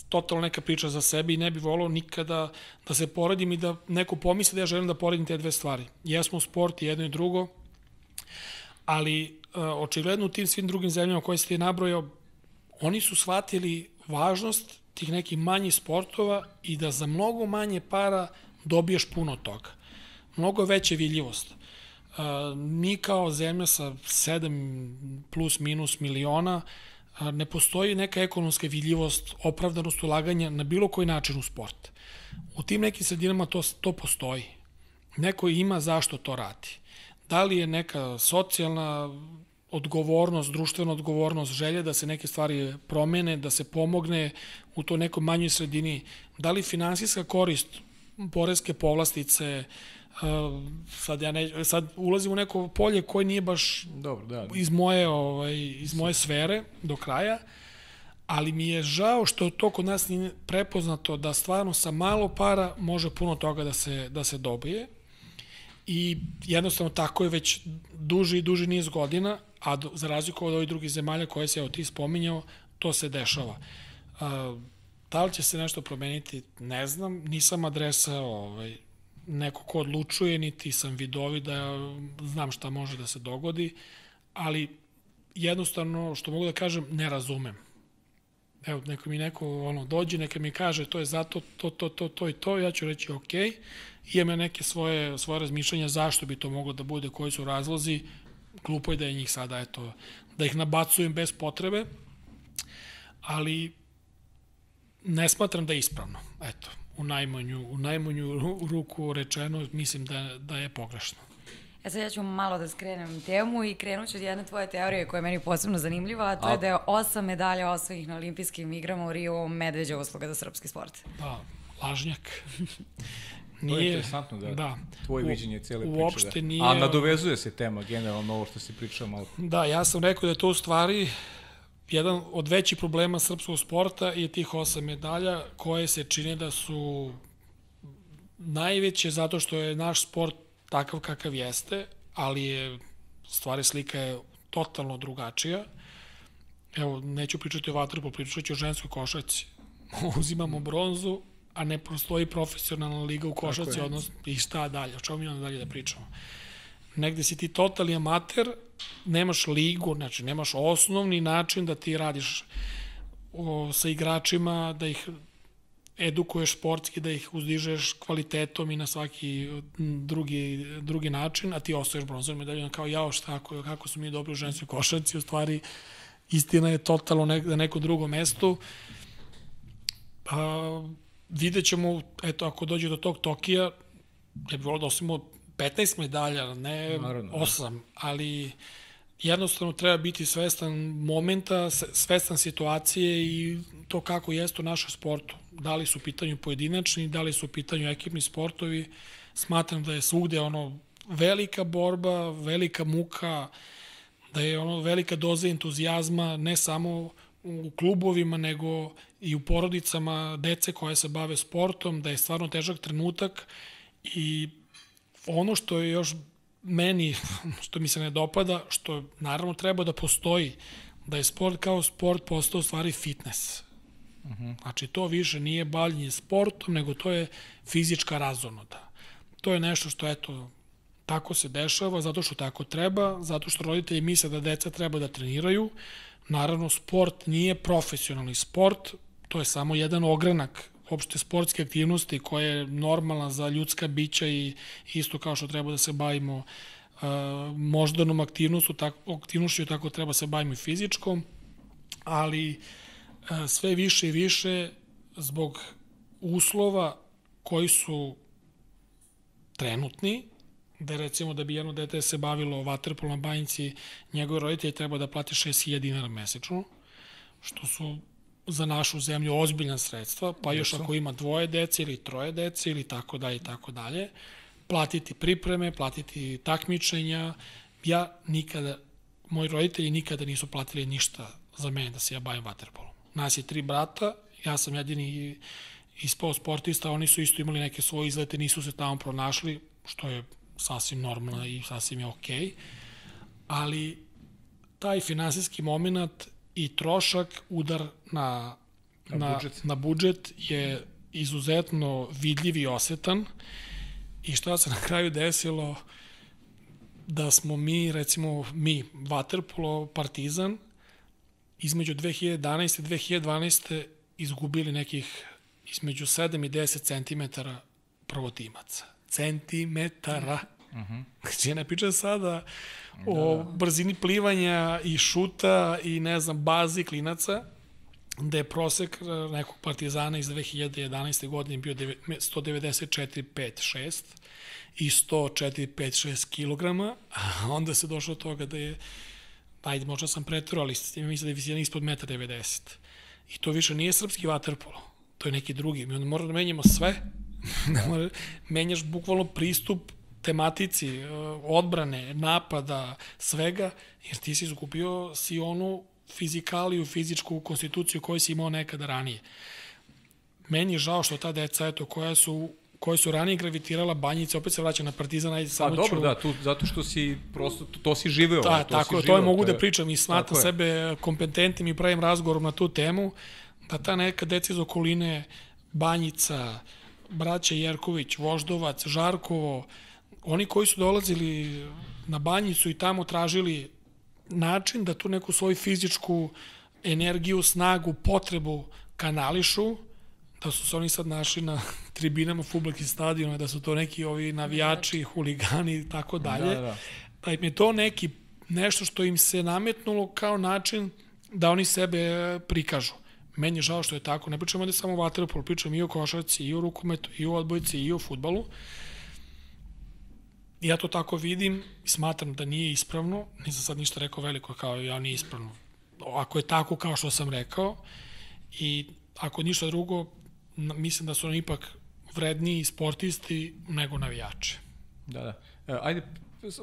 totalno neka priča za sebe i ne bi volao nikada da se poredim i da neko pomisli da ja želim da poredim te dve stvari. Jesmo sport i jedno i drugo, ali uh, očigledno u tim svim drugim zemljama koje ste nabrojao, oni su shvatili važnost tih nekih manjih sportova i da za mnogo manje para dobiješ puno toga. Mnogo veća vidljivost. Uh, mi kao zemlja sa 7 plus minus miliona ne postoji neka ekonomska vidljivost, opravdanost ulaganja na bilo koji način u sport. U tim nekim sredinama to, to postoji. Neko ima zašto to radi. Da li je neka socijalna odgovornost, društvena odgovornost, želja da se neke stvari promene, da se pomogne u to nekoj manjoj sredini, da li finansijska korist, poreske povlastice, sad ja ne, sad ulazim u neko polje koje nije baš Dobro, da. iz moje ovaj iz moje sfere do kraja ali mi je žao što to kod nas nije prepoznato da stvarno sa malo para može puno toga da se da se dobije i jednostavno tako je već duži i duži niz godina, a do, za razliku od ovih drugih zemalja koje se evo ti spominjao, to se dešava. A, da li će se nešto promeniti, ne znam, nisam adresa ovaj, neko ko odlučuje, niti sam vidovi da znam šta može da se dogodi, ali jednostavno, što mogu da kažem, ne razumem. Evo, neka mi neko ono, dođe, neka mi kaže to je zato, to, to, to, to i to, ja ću reći ok, imam ja neke svoje, svoje razmišljanja zašto bi to moglo da bude, koji su razlozi, glupo je da je njih sada, eto, da ih nabacujem bez potrebe, ali ne smatram da je ispravno, eto, u najmanju, u najmanju ruku rečeno, mislim da, da je pogrešno. E sad ja ću malo da skrenem temu i krenut ću od jedne tvoje teorije koja je meni posebno zanimljiva, a to a... je da je osam medalja osvojih na olimpijskim igrama u Rio medveđa usluga za srpski sport. Pa, lažnjak. Nije, to je interesantno da, da tvoje u, viđenje cele priče. Uopšte da. nije... A nadovezuje se tema generalno ovo što si pričao malo. Da, ja sam rekao da je to u stvari jedan od većih problema srpskog sporta je tih osam medalja koje se čine da su najveće zato što je naš sport takav kakav jeste, ali je stvari slika je totalno drugačija. Evo, neću pričati o vaterpolu, pričat ću o ženskoj košaci. Uzimamo bronzu, a ne postoji profesionalna liga u košaci, odnosno i šta dalje, o čemu mi onda dalje da pričamo. Negde si ti totalni amater, nemaš ligu, znači nemaš osnovni način da ti radiš o, sa igračima, da ih edukuješ sportski, da ih uzdižeš kvalitetom i na svaki drugi, drugi način, a ti ostaješ bronzovim medaljom kao jao šta, kako, kako su mi dobri u ženskoj košarci, u stvari istina je totalno nek, na nekom drugom mestu. Pa, vidjet ćemo, eto, ako dođe do tog Tokija, ja bih volio da osimo 15 medalja, ne Naravno. 8, ali jednostavno treba biti svestan momenta, svestan situacije i to kako jeste u našem sportu. Da li su u pitanju pojedinačni, da li su u pitanju ekipni sportovi. Smatram da je svugde ono velika borba, velika muka, da je ono velika doza entuzijazma, ne samo u klubovima, nego i u porodicama dece koje se bave sportom, da je stvarno težak trenutak i ono što je još meni, što mi se ne dopada, što naravno treba da postoji, da je sport kao sport postao stvari fitness. Uh mhm. -huh. Znači, to više nije bavljenje sportom, nego to je fizička razonoda. To je nešto što, eto, tako se dešava, zato što tako treba, zato što roditelji misle da deca treba da treniraju. Naravno, sport nije profesionalni sport, to je samo jedan ogranak opšte sportske aktivnosti koja je normalna za ljudska bića i isto kao što treba da se bavimo uh, moždanom aktivnostu, tako, aktivnošću tako treba se bavimo i fizičkom, ali uh, sve više i više zbog uslova koji su trenutni, da recimo da bi jedno dete se bavilo vaterpolom na banjici, njegovi roditelji treba da plati 6000 dinara mesečno, što su za našu zemlju ozbiljna sredstva, pa još ako ima dvoje dece ili troje dece ili tako dalje i tako dalje, platiti pripreme, platiti takmičenja ja nikada, moji roditelji nikada nisu platili ništa za mene da se ja bavim vaterpolom. Nas je tri brata, ja sam jedini ispao sportista, oni su isto imali neke svoje izlete, nisu se tamo pronašli, što je sasvim normalno i sasvim je okej. Okay. Ali taj finansijski moment i trošak, udar na, Na na, budžet. na budžet je izuzetno vidljiv i osetan. I šta se na kraju desilo? Da smo mi, recimo mi, Waterpolo, Partizan, između 2011. i 2012. izgubili nekih između 7 i 10 centimetara prvotimaca. Centimetara. Uh -huh. Znači, ja ne pričam sada o brzini plivanja i šuta i ne znam, bazi klinaca, da je prosek e, nekog partizana iz 2011. godine bio deve- 194, 5, 6 i 104, 5, 6 kilograma, a onda se došlo do toga da je, ajde, možda sam pretrao, ali mislim da je visina ispod 1,90 m. I to više nije srpski vaterpolo, to je neki drugi. Mi onda moramo da menjamo sve, da. menjaš bukvalno pristup tematici, e, odbrane, napada, svega, jer ti si izgubio si onu fizikaliju, fizičku konstituciju koju si imao nekada ranije. Meni je žao što ta deca, eto, koja su koje su ranije gravitirala banjice, opet se vraća na Partizan, ajde Pa samo dobro, ću... da, tu, zato što si prosto, to, to si živeo. Da, to tako, si to živeo, je mogu da pričam i je. sebe kompetentnim i pravim razgovorom na tu temu, da ta neka deca iz okoline, Banjica, braća Jerković, Voždovac, Žarkovo, oni koji su dolazili na Banjicu i tamo tražili način da tu neku svoju fizičku energiju, snagu, potrebu kanališu, da su se oni sad našli na tribinama futbolskih stadiona, da su to neki ovi navijači, huligani i tako dalje. Da, da. Da im je to neki nešto što im se nametnulo kao način da oni sebe prikažu. Meni je žao što je tako. Ne pričamo da samo o vaterpolu, pričam i o košarci, i o rukometu, i o odbojci, i o futbalu. Ja to tako vidim i smatram da nije ispravno. Nisam sad ništa rekao veliko kao ja nije ispravno. Ako je tako kao što sam rekao i ako ništa drugo, mislim da su oni ipak vredniji sportisti nego navijači. Da, da. E, ajde,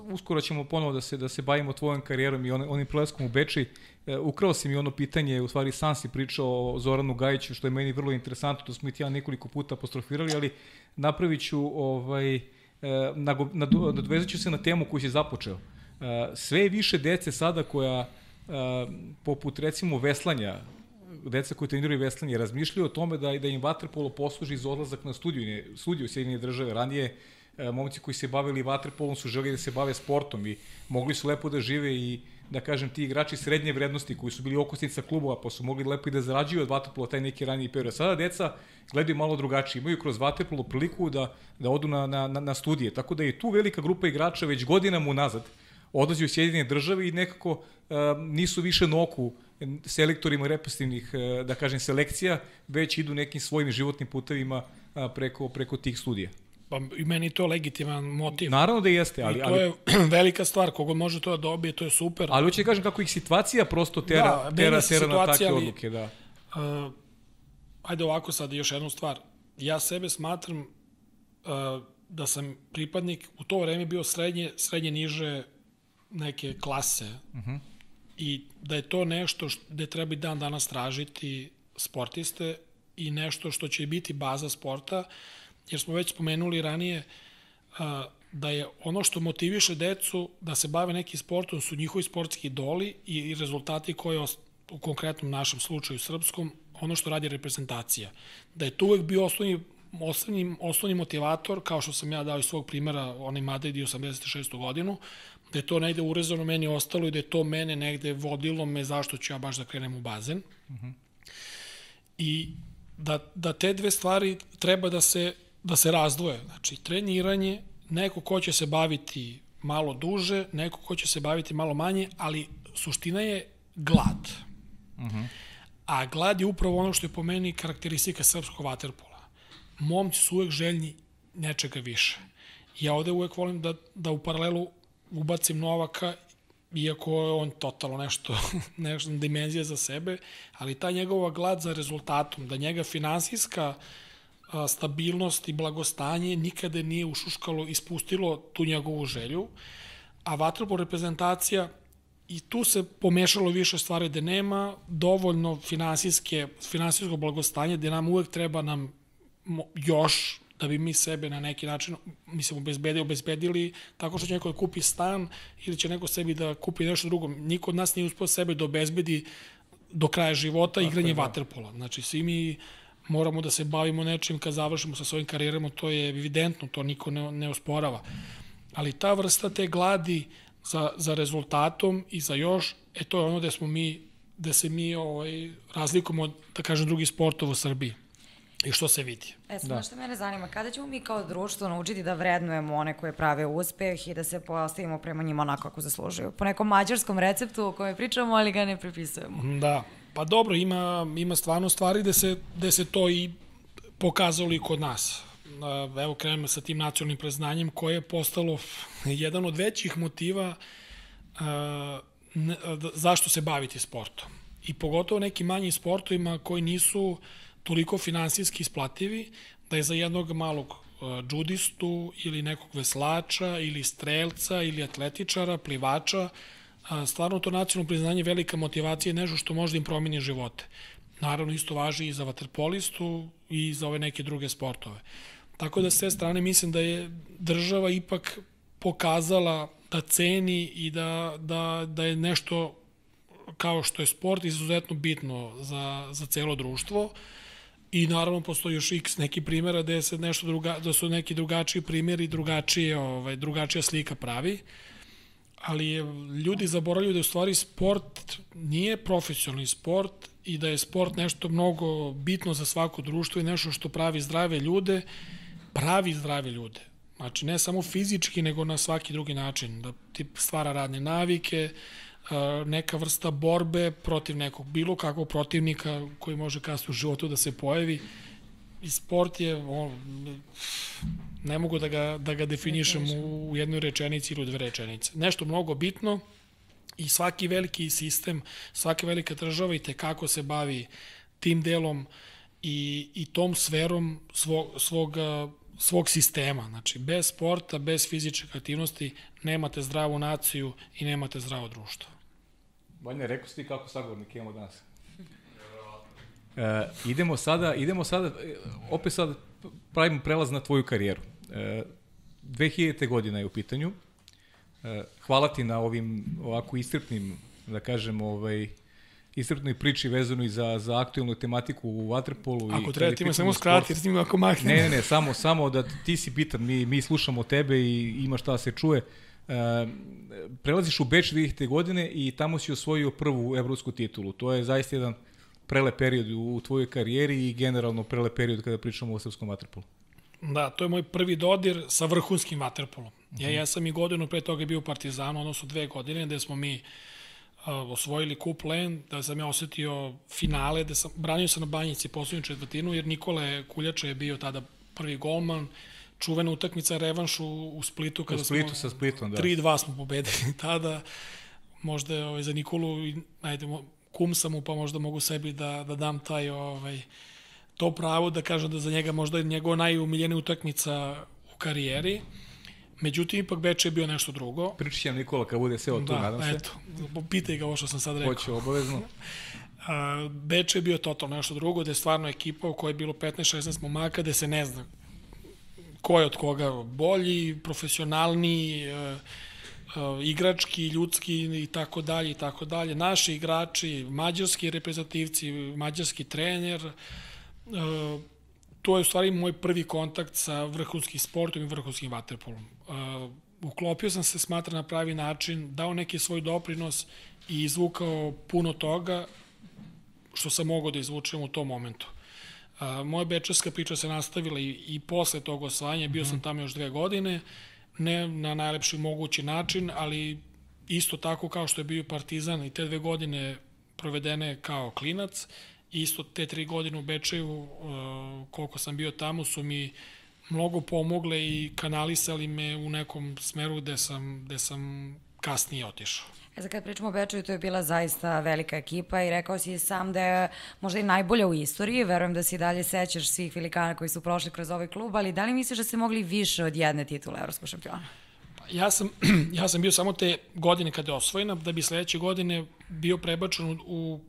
uskoro ćemo ponovo da se da se bavimo tvojom karijerom i on, onim prelaskom u Beči. E, ukrao si mi ono pitanje, u stvari sam si pričao o Zoranu Gajiću, što je meni vrlo interesantno, to smo i ti ja nekoliko puta apostrofirali, ali napravit ću, ovaj, e, nago- nado- nadovezat ću se na temu koju si započeo. E, sve više dece sada koja, e, poput recimo veslanja, deca koji treniraju veslanje, razmišljaju o tome da, da im vaterpolo posluži za odlazak na studiju, studiju Sjedinje države. Ranije momci koji se bavili vaterpolom su želi da se bave sportom i mogli su lepo da žive i da kažem ti igrači srednje vrednosti koji su bili okosnica klubova pa su mogli lepo i da zarađuju od vaterpola taj neki raniji period. Sada deca gledaju malo drugačije, imaju kroz vaterpolo priliku da, da odu na, na, na, studije. Tako da je tu velika grupa igrača već godinama unazad odlazi u Sjedinjene države i nekako uh, nisu više noku selektorima represivnih, uh, da kažem, selekcija, već idu nekim svojim životnim putevima uh, preko, preko tih studija. Pa i meni to legitiman motiv. Naravno da jeste, ali, I to ali, je velika stvar, kogo može to da dobije, to je super. ali hoće da kažem kako ih situacija prosto tera, Da, tera, tera na takve ali- odluke. Da. Uh, ajde ovako sad još jednu stvar. Ja sebe smatram uh, da sam pripadnik u to vreme bio srednje, srednje niže neke klase uh -huh. i da je to nešto što, gde treba i dan danas tražiti sportiste i nešto što će biti baza sporta, jer smo već spomenuli ranije uh, da je ono što motiviše decu da se bave nekim sportom su njihovi sportski idoli i, rezultati koje u konkretnom našem slučaju srpskom, ono što radi reprezentacija. Da je to uvek bio osnovni, osnovni, osnovni motivator, kao što sam ja dao iz svog primjera, onaj Madrid i 86. godinu, da je to negde urezano meni ostalo i da je to mene negde vodilo me zašto ću ja baš da krenem u bazen. I da, da te dve stvari treba da se, da se razdvoje. Znači, treniranje, neko ko će se baviti malo duže, neko ko će se baviti malo manje, ali suština je glad. Uh -huh. A glad je upravo ono što je po meni karakteristika srpskog vaterpola. Momci su uvek željni nečega više. Ja ovde uvek volim da, da u paralelu ubacim Novaka, iako je on totalno nešto, nešto dimenzija za sebe, ali ta njegova glad za rezultatom, da njega finansijska a, stabilnost i blagostanje nikada nije ušuškalo, ispustilo tu njegovu želju, a vaterpolo reprezentacija i tu se pomešalo više stvari da nema dovoljno finansijske, finansijsko blagostanje, gde nam uvek treba nam još da bi mi sebe na neki način, mislim, obezbedili, obezbedili tako što će neko da kupi stan ili će neko sebi da kupi nešto drugo. Niko od nas nije uspio sebe da obezbedi do kraja života tako igranje da. vaterpola. Znači, svi mi moramo da se bavimo nečim kad završimo sa svojim karijerama, to je evidentno, to niko ne, ne osporava. Ali ta vrsta te gladi za, za rezultatom i za još, e to je ono gde smo mi, gde se mi ovaj, razlikujemo od, da kažem, drugih sportova u Srbiji. I što se vidi. E, sad da. što mene zanima, kada ćemo mi kao društvo naučiti da vrednujemo one koje prave uspeh i da se postavimo prema njima onako kako zaslužuju? Po nekom mađarskom receptu o kojem pričamo, ali ga ne prepisujemo. Da, pa dobro, ima, ima stvarno stvari gde se, gde se to i pokazalo i kod nas. Evo krenemo sa tim nacionalnim preznanjem koje je postalo jedan od većih motiva zašto se baviti sportom. I pogotovo nekim manjim sportovima koji nisu toliko finansijski isplativi da je za jednog malog džudistu ili nekog veslača ili strelca ili atletičara, plivača, stvarno to nacionalno priznanje velika motivacija je nešto što može da im promeni živote. Naravno, isto važi i za vaterpolistu i za ove neke druge sportove. Tako da s te strane mislim da je država ipak pokazala da ceni i da, da, da je nešto kao što je sport izuzetno bitno za, za celo društvo. Uh, I naravno postoji još x neki primjera gde se nešto druga, da su neki drugačiji primjeri, drugačije, ovaj, drugačija slika pravi. Ali je, ljudi zaboravljaju da u stvari sport nije profesionalni sport i da je sport nešto mnogo bitno za svako društvo i nešto što pravi zdrave ljude, pravi zdrave ljude. Znači, ne samo fizički, nego na svaki drugi način. Da ti stvara radne navike, neka vrsta borbe protiv nekog bilo kakvog protivnika koji može kasno u životu da se pojavi i sport je on, ne mogu da ga, da ga definišem u, jednoj rečenici ili u dve rečenice. Nešto mnogo bitno i svaki veliki sistem, svaka velika država i te kako se bavi tim delom i, i tom sferom svog, svog, svog sistema. Znači, bez sporta, bez fizičke aktivnosti nemate zdravu naciju i nemate zdravo društvo. Vanja, rekao si ti kako sagovornik imamo danas. E, idemo sada, idemo sada, opet sad pravimo prelaz na tvoju karijeru. E, 2000. godina je u pitanju. E, hvala ti na ovim ovako istrpnim, da kažem, ovaj, istrpnoj priči vezano i za, za aktualnu tematiku u Waterpolu. Ako treba ti me samo skrati, jer snimam ako mahne. Ne, ne, ne, samo, samo da ti si bitan, mi, mi slušamo tebe i ima šta se čuje. Uh, prelaziš u Beč 2000. godine i tamo si osvojio prvu evropsku titulu. To je zaista jedan prelep period u tvojoj karijeri i generalno prelep period kada pričamo o srpskom vaterpolu. Da, to je moj prvi dodir sa vrhunskim vaterpolom. Ja, mhm. ja sam i godinu pre toga bio u Partizanu, odnosno dve godine, gde smo mi uh, osvojili kup Len, da sam ja osetio finale, da sam, branio sam na banjici poslednju četvrtinu, jer Nikola Kuljača je bio tada prvi golman, čuvena utakmica revanš u, u Splitu kada u Splitu smo, sa Splitom, da. 3-2 smo pobedili tada. Možda je ovaj, za Nikolu, ajde, kum sam mu, pa možda mogu sebi da, da dam taj ovaj, to pravo da kažem da za njega možda je njegova najumiljenija utakmica u karijeri. Međutim, ipak Beč je bio nešto drugo. Pričat će Nikola kad bude seo tu, da, nadam se. eto, pitaj ga ovo što sam sad rekao. Hoće obavezno. Beč je bio totalno nešto drugo, gde je stvarno ekipa u kojoj je bilo 15-16 momaka, gde se ne zna ko je od koga bolji, profesionalni, e, igrački, ljudski i tako dalje i tako dalje. Naši igrači, mađarski reprezentativci, mađarski trener, e, to je u stvari moj prvi kontakt sa vrhunskim sportom i vrhunskim vaterpolom. Uklopio sam se, smatra na pravi način, dao neki svoj doprinos i izvukao puno toga što sam mogao da izvučem u tom momentu. Moja bečarska priča se nastavila i, i posle tog osvajanja, bio sam mhm. tamo još dve godine, ne na najlepši mogući način, ali isto tako kao što je bio Partizan i te dve godine provedene kao klinac, isto te tri godine u Bečeju, koliko sam bio tamo, su mi mnogo pomogle i kanalisali me u nekom smeru gde sam, gde sam kasnije otišao. E sad kad pričamo o Bečaju, to je bila zaista velika ekipa i rekao si sam da je možda i najbolja u istoriji, verujem da si dalje sećaš svih velikana koji su prošli kroz ovaj klub, ali da li misliš da ste mogli više od jedne titule evropskog šampiona? Ja sam, ja sam bio samo te godine kada je osvojena, da bi sledeće godine bio prebačen u,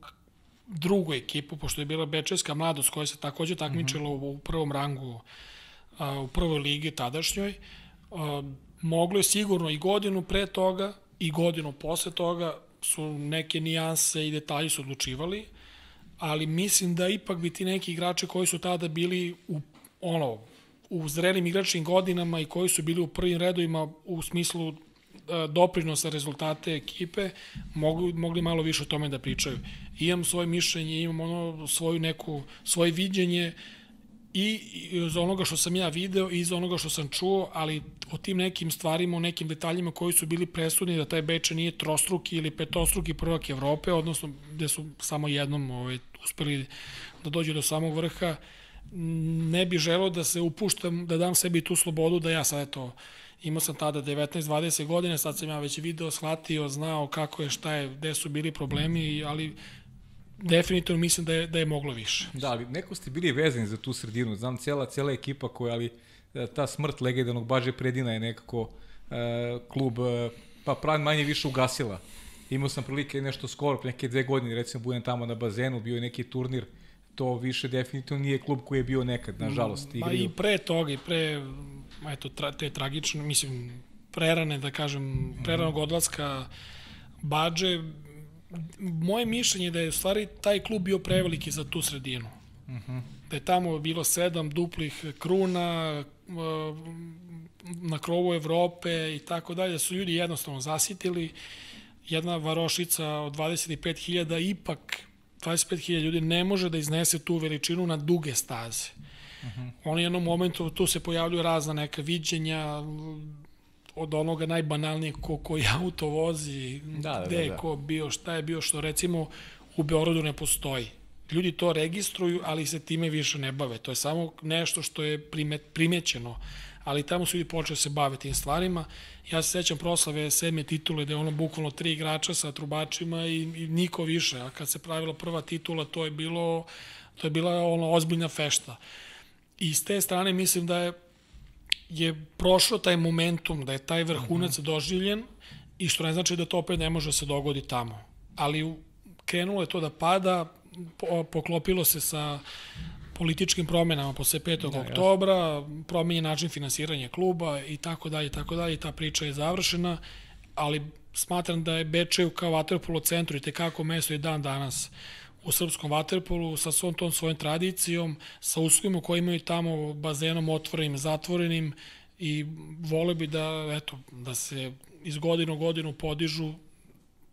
drugu ekipu, pošto je bila Bečejska mladost koja se takođe takmičila uh -huh. u prvom rangu u prvoj ligi tadašnjoj. Moglo je sigurno i godinu pre toga i godinu posle toga su neke nijanse i detalji su odlučivali, ali mislim da ipak bi ti neki igrači koji su tada bili u ono u zrelim igračnim godinama i koji su bili u prvim redovima u smislu doprinosa rezultate ekipe mogli, mogli malo više o tome da pričaju. Imam svoje mišljenje, imam ono svoju neku, svoje viđenje i iz onoga što sam ja video i iz onoga što sam čuo, ali o tim nekim stvarima, o nekim detaljima koji su bili presudni da taj Beče nije trostruki ili petostruki prvak Evrope, odnosno gde su samo jednom ovaj, uspeli da dođu do samog vrha, ne bi želeo da se upuštam, da dam sebi tu slobodu da ja sad eto, imao sam tada 19-20 godine, sad sam ja već video, shvatio, znao kako je, šta je, gde su bili problemi, ali definitivno mislim da je, da je moglo više. Da, ali neko ste bili vezani za tu sredinu, znam cijela, cijela ekipa koja, ali e, ta smrt legendarnog Baže Predina je nekako e, klub, e, pa pravi manje više ugasila. Imao sam prilike nešto skoro, neke dve godine, recimo budem tamo na bazenu, bio je neki turnir, to više definitivno nije klub koji je bio nekad, nažalost. Ma i pre toga, i pre eto, tra, te tragične, mislim, prerane, da kažem, preranog odlaska Bađe, moje mišljenje je da je u stvari taj klub bio preveliki za tu sredinu. Uh -huh. Da je tamo bilo sedam duplih kruna, na krovu Evrope i tako dalje, da su ljudi jednostavno zasitili. Jedna varošica od 25.000 ipak 25.000 ljudi ne može da iznese tu veličinu na duge staze. Uh -huh. Oni jednom momentu, tu se pojavljuju razna neka viđenja, od onoga najbanalnijeg ko koji auto vozi, da, da, gde da, da. ko bio, šta je bio, što recimo u Beorodu ne postoji. Ljudi to registruju, ali se time više ne bave. To je samo nešto što je primet, primećeno, ali tamo su ljudi počeli da se bave tim stvarima. Ja se sećam proslave sedme titule gde je ono bukvalno tri igrača sa trubačima i, i niko više. A kad se pravila prva titula, to je bilo to je bila ono ozbiljna fešta. I s te strane mislim da je je prošlo taj momentum, da je taj vrhunac mm -hmm. doživljen i što ne znači da to opet ne može da se dogodi tamo. Ali krenulo je to da pada, poklopilo se sa političkim promenama posle 5. Da, oktobra, promenje način finansiranja kluba i tako dalje, tako dalje, ta priča je završena, ali smatram da je Bečeju kao vaterpolo centru i tekako mesto i dan danas u srpskom vaterpolu sa svom tom svojom tradicijom, sa uslovima koji imaju tamo bazenom otvorenim, zatvorenim i vole bi da, eto, da se iz godinu u godinu podižu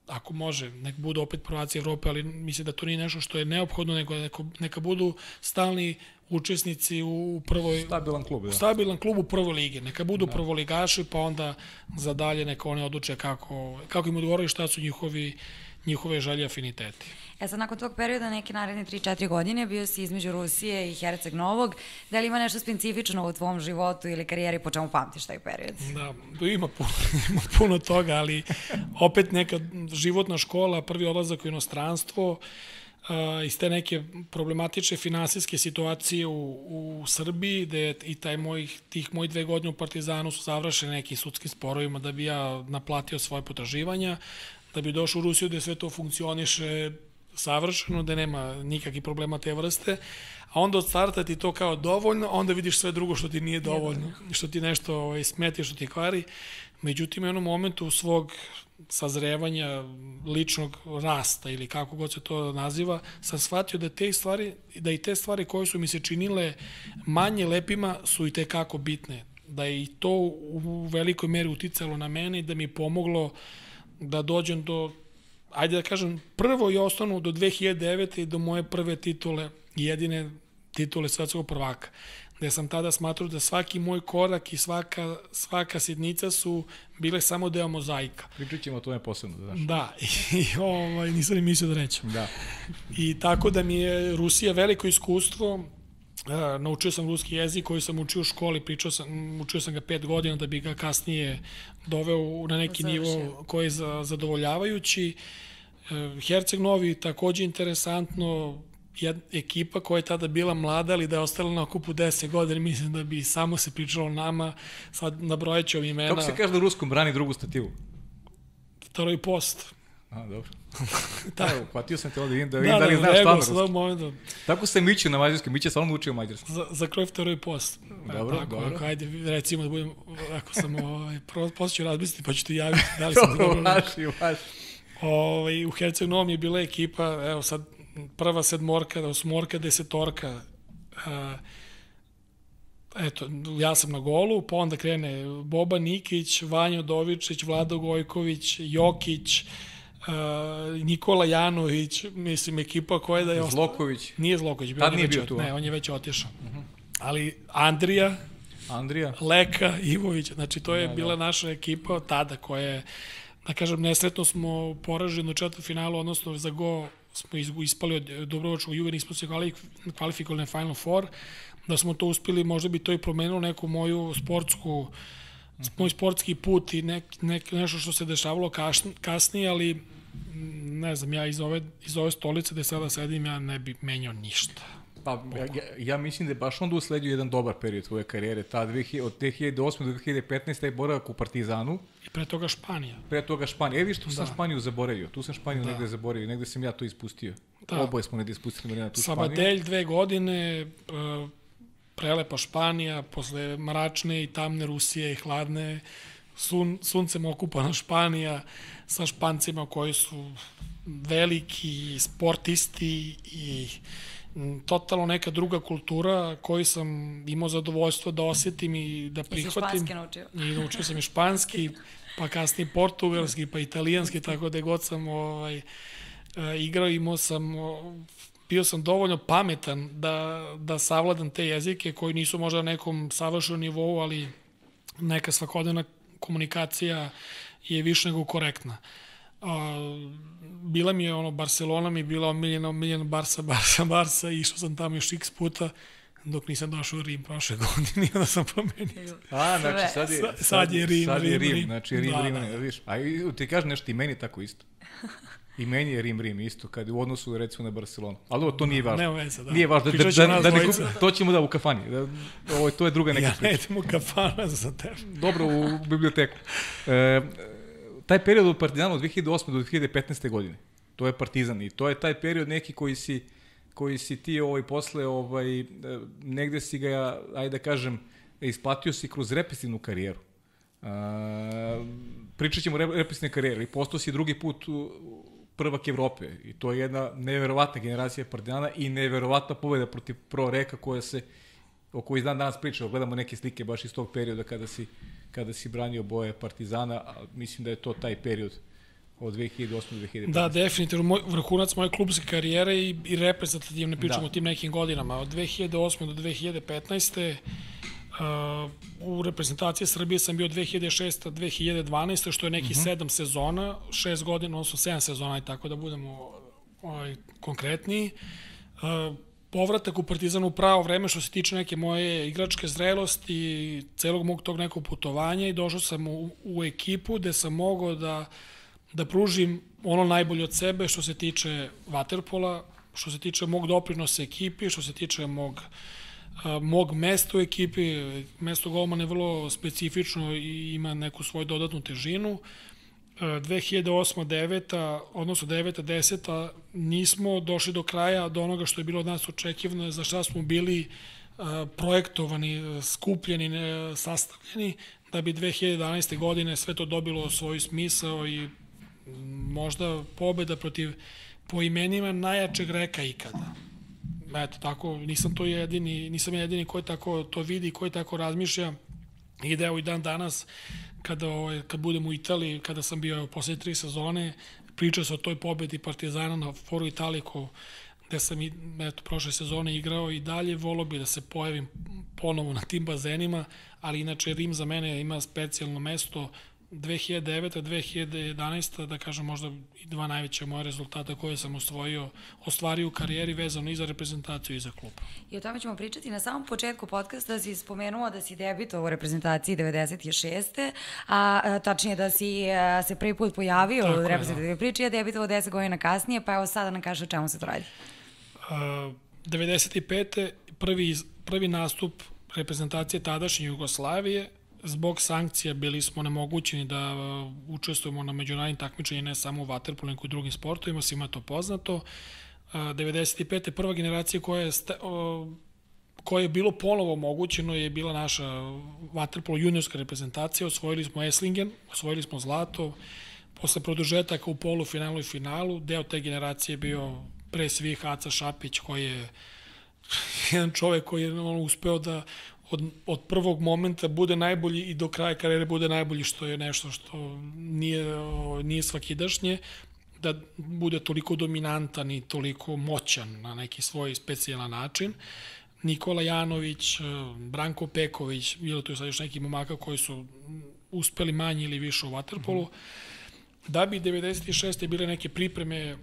ako može, nek budu opet prvaci Evrope, ali mislim da to nije nešto što je neophodno, nego neka, neka budu stalni učesnici u prvoj... Stabilan klub, da. Stabilan klub u prvoj ligi. Neka budu da. prvoligaši, pa onda za dalje neka oni odluče kako, kako im odgovoraju šta su njihovi njihove želje afiniteti. E sad, nakon tog perioda, neke naredne 3-4 godine, bio si između Rusije i Herceg Novog. Da li ima nešto specifično u tvom životu ili karijeri po čemu pamtiš taj period? Da, ima puno, ima puno toga, ali opet neka životna škola, prvi odlazak u inostranstvo, uh, iz te neke problematične finansijske situacije u, u Srbiji, gde i taj moj, tih mojih dve godine u Partizanu su završene nekim sudskim sporovima da bi ja naplatio svoje potraživanja da bi došao u Rusiju gde sve to funkcioniše savršeno, da nema nikakvih problema te vrste, a onda od starta ti to kao dovoljno, onda vidiš sve drugo što ti nije dovoljno, što ti nešto ovaj, smeti, što ti kvari. Međutim, u jednom momentu svog sazrevanja, ličnog rasta ili kako god se to naziva, sam shvatio da te stvari, da i te stvari koje su mi se činile manje lepima su i te kako bitne. Da je i to u velikoj meri uticalo na mene i da mi pomoglo uh, da dođem do, ajde da kažem, prvo i osnovno do 2009. i do moje prve titule, jedine titule svetskog prvaka gde sam tada smatrao da svaki moj korak i svaka, svaka sitnica su bile samo deo mozaika. Pričat ćemo o tome posebno, da znaš. Da, i, i ovaj, nisam ni mislio da nećem. Da. I tako da mi je Rusija veliko iskustvo, Uh, naučio sam ruski jezik koji sam učio u školi, pričao sam, učio sam ga pet godina da bi ga kasnije doveo na neki nivo koji je zadovoljavajući. Uh, Herceg Novi takođe interesantno, jedna ekipa koja je tada bila mlada, ali da je ostala na okupu 10 godina, mislim da bi samo se pričalo nama, sad nabrojat ću vam imena. Kako se kaže na ruskom brani drugu stativu? Vtoroj post. A, dobro. da, uhvatio sam te ovde, vidim da, Da, vidim da, da, li da, znaš stvarno da, ruski. momentom. Tako se Miću na mađarskom, Mića stvarno učio mađarski. Za, za kroj vtoroj post. E, Dobro, tako, dobro. Ako, ajde, recimo da budem, ako sam, ovaj, prvo, posle ću razmisliti, pa ću ti javiti da li sam dobro. vaši, vaši. Ovaj, u Herceg Novom je bila ekipa, evo sad, prva sedmorka, osmorka, desetorka. A, eto, ja sam na golu, pa onda krene Boba Nikić, Vanja Dovičić, Vlado Gojković, Jokić, a, Nikola Janović, mislim, ekipa koja je da je. Zloković, Nije Zloković, bio, Tad nije bio tu? Mhm. Ne, on je već otišao. Ali Andrija, Andrija. Leka, Ivović, znači to je Da, bila naša ekipa od tada koja je, da kažem, nesretno smo poraženi u četvrtfinalu, odnosno za go smo ispali od Dobrovačkog juga, nismo se kvali- kvalifikovali na Final Four, da smo to uspeli, možda bi to i promenilo neku moju sportsku moj sportski put i nek, nek, nešto što se dešavalo kasnije, ali ne znam, ja iz ove, iz ove stolice gde sada sedim, ja ne bi menjao ništa. Pa, ja, ja, mislim da je baš onda usledio jedan dobar period tvoje karijere. Ta 2000, od 2008. do 2015. je boravak u Partizanu, I pre toga Španija. pre toga Španija. E, viš, tu sam Da. Španiju zaboravio. Tu sam Španiju Da. negde zaboravio, negde sam ja to ispustio. Da. Oboje smo negde ispustili Marina tu Španiju. Sabadelj dve godine, e, prelepa Španija, posle mračne i tamne Rusije i hladne, sun, suncem okupana Španija sa Špancima koji su veliki sportisti i totalno neka druga kultura koju sam imao zadovoljstvo da osetim i da prihvatim. španski naučio? I naučio sam i španski, pa kasnije portugalski, pa italijanski, tako da god sam ovaj, e, igrao, imao sam, bio sam dovoljno pametan da, da savladam te jezike koji nisu možda na nekom savršenom nivou, ali neka svakodnevna komunikacija je više nego korektna. A, bila mi je ono, Barcelona mi je bila omiljena, omiljena Barsa, Barsa, Barsa i išao sam tamo još x puta dok nisam došao u Rim prošle godine onda sam promenio. A, znači sad je, Sa- sad je Rim, sad je Rim, Rim, Rim. znači Rim, Da, Rim, da, Rim, da. viš. A ti kažeš nešto, i meni tako isto. I meni je Rim, Rim isto, kad u odnosu recimo na Barcelonu. Ali ovo to nije važno. Nema veze, da. Nije važno, da, da, da, da, ne, to ćemo da u kafani. Da, ovo, to je druga neka Ja priča. ne idem u kafana za tebe. Dobro, u biblioteku. E, taj period od Partizana od 2008. do 2015. godine, to je Partizan i to je taj period neki koji si koji si ti ovaj posle ovaj e, negde si ga ajde da kažem isplatio si kroz represivnu karijeru. A, pričat ćemo o rep- represivne karijere i postao si drugi put u prvak Evrope i to je jedna neverovatna generacija Partizana i neverovatna pobeda protiv Pro Reka koja se o kojoj dan danas pričamo, gledamo neke slike baš iz tog perioda kada si, kada si branio boje Partizana, a mislim da je to taj period od 2008. do 2015. Da, definitivno, moj, vrhunac moje klubske karijere i, i reprezentativne pričamo Da. o tim nekim godinama. Od 2008. do 2015. Uh, u reprezentaciji Srbije sam bio 2006. 2012. što je neki uh -huh. sedam sezona, šest godina, odnosno sedam sezona, i tako da budemo ovaj, konkretniji. Uh, povratak u Partizan u pravo vreme što se tiče neke moje igračke zrelosti i celog mog tog nekog putovanja i došao sam u, u ekipu gde sam mogao da da pružim ono najbolje od sebe što se tiče vaterpola, što se tiče mog doprinosa ekipi, što se tiče mog a, mog mesta u ekipi, mesto golmana je vrlo specifično i ima neku svoju dodatnu težinu. E, 2008. 9. odnosno 9. 10. nismo došli do kraja do onoga što je bilo od nas očekivano, za šta smo bili projektovani, skupljeni, ne, sastavljeni, da bi 2011. godine sve to dobilo svoj smisao i možda pobeda protiv po imenima najjačeg reka ikada. Eto, tako, nisam to jedini, nisam jedini koji tako to vidi, koji tako razmišlja. I da evo i dan danas, kada, ovaj, kad budem u Italiji, kada sam bio evo, posle tri sezone, priča se o toj pobedi Partizana na Foru Italiko, gde sam i, eto, prošle sezone igrao i dalje, volao bi da se pojavim ponovo na tim bazenima, ali inače Rim za mene ima specijalno mesto 2009. 2011. da kažem možda i dva najveća moja rezultata koje sam osvojio, ostvario u karijeri vezano i za reprezentaciju i za klub. I o tome ćemo pričati. Na samom početku podcasta si spomenuo da si debitovao u reprezentaciji 96. A, a tačnije da si a, se prvi put pojavio Tako u je, reprezentativnoj priči, a debitovao 10 godina kasnije, pa evo sada nam kaže o čemu se to radi. Uh, 95. Prvi, prvi nastup reprezentacije tadašnje Jugoslavije, zbog sankcija bili smo nemogućeni da uh, učestvujemo na međunarodnim takmičenjima ne samo u vaterpolu, nego i drugim sportovima, svima to poznato. Uh, 95. prva generacija koja je, koje je bilo ponovo omogućeno je bila naša vaterpolo juniorska reprezentacija. Osvojili smo Eslingen, osvojili smo zlato, posle produžetaka u polufinalu i finalu. Deo te generacije je bio pre svih Aca Šapić koji je jedan čovek koji je uspeo da od, od prvog momenta bude najbolji i do kraja karijere bude najbolji, što je nešto što nije, nije svakidašnje, da bude toliko dominantan i toliko moćan na neki svoj specijalan način. Nikola Janović, Branko Peković, bilo tu sad još neki momaka koji su uspeli manje ili više u Waterpolu. Mm -hmm. Da bi 96. bile neke pripreme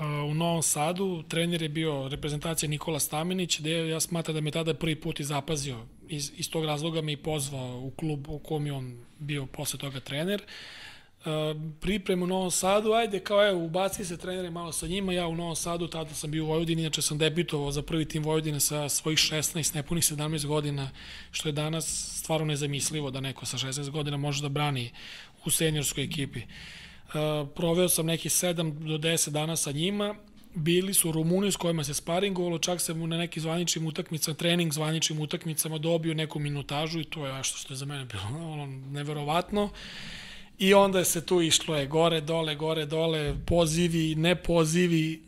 u Novom Sadu, trener je bio reprezentacija Nikola Stamenić, gde ja smatram da me tada prvi put i zapazio. Iz, iz tog razloga me i pozvao u klub u kom je on bio posle toga trener. Uh, priprem u Novom Sadu, ajde kao evo, ubaci se trenere malo sa njima, ja u Novom Sadu, tada sam bio u Vojvodini, inače sam debitovao za prvi tim Vojvodine sa svojih 16, nepunih 17 godina, što je danas stvarno nezamislivo da neko sa 16 godina može da brani u seniorskoj ekipi. Uh, proveo sam neki 7 do 10 dana sa njima, bili su Rumuni s kojima se sparingovalo, čak sam mu na nekim zvaničnim utakmicama, trening zvaničnim utakmicama dobio neku minutažu i to je nešto što je za mene bilo ono, neverovatno. I onda se tu išlo je gore, dole, gore, dole, pozivi, ne pozivi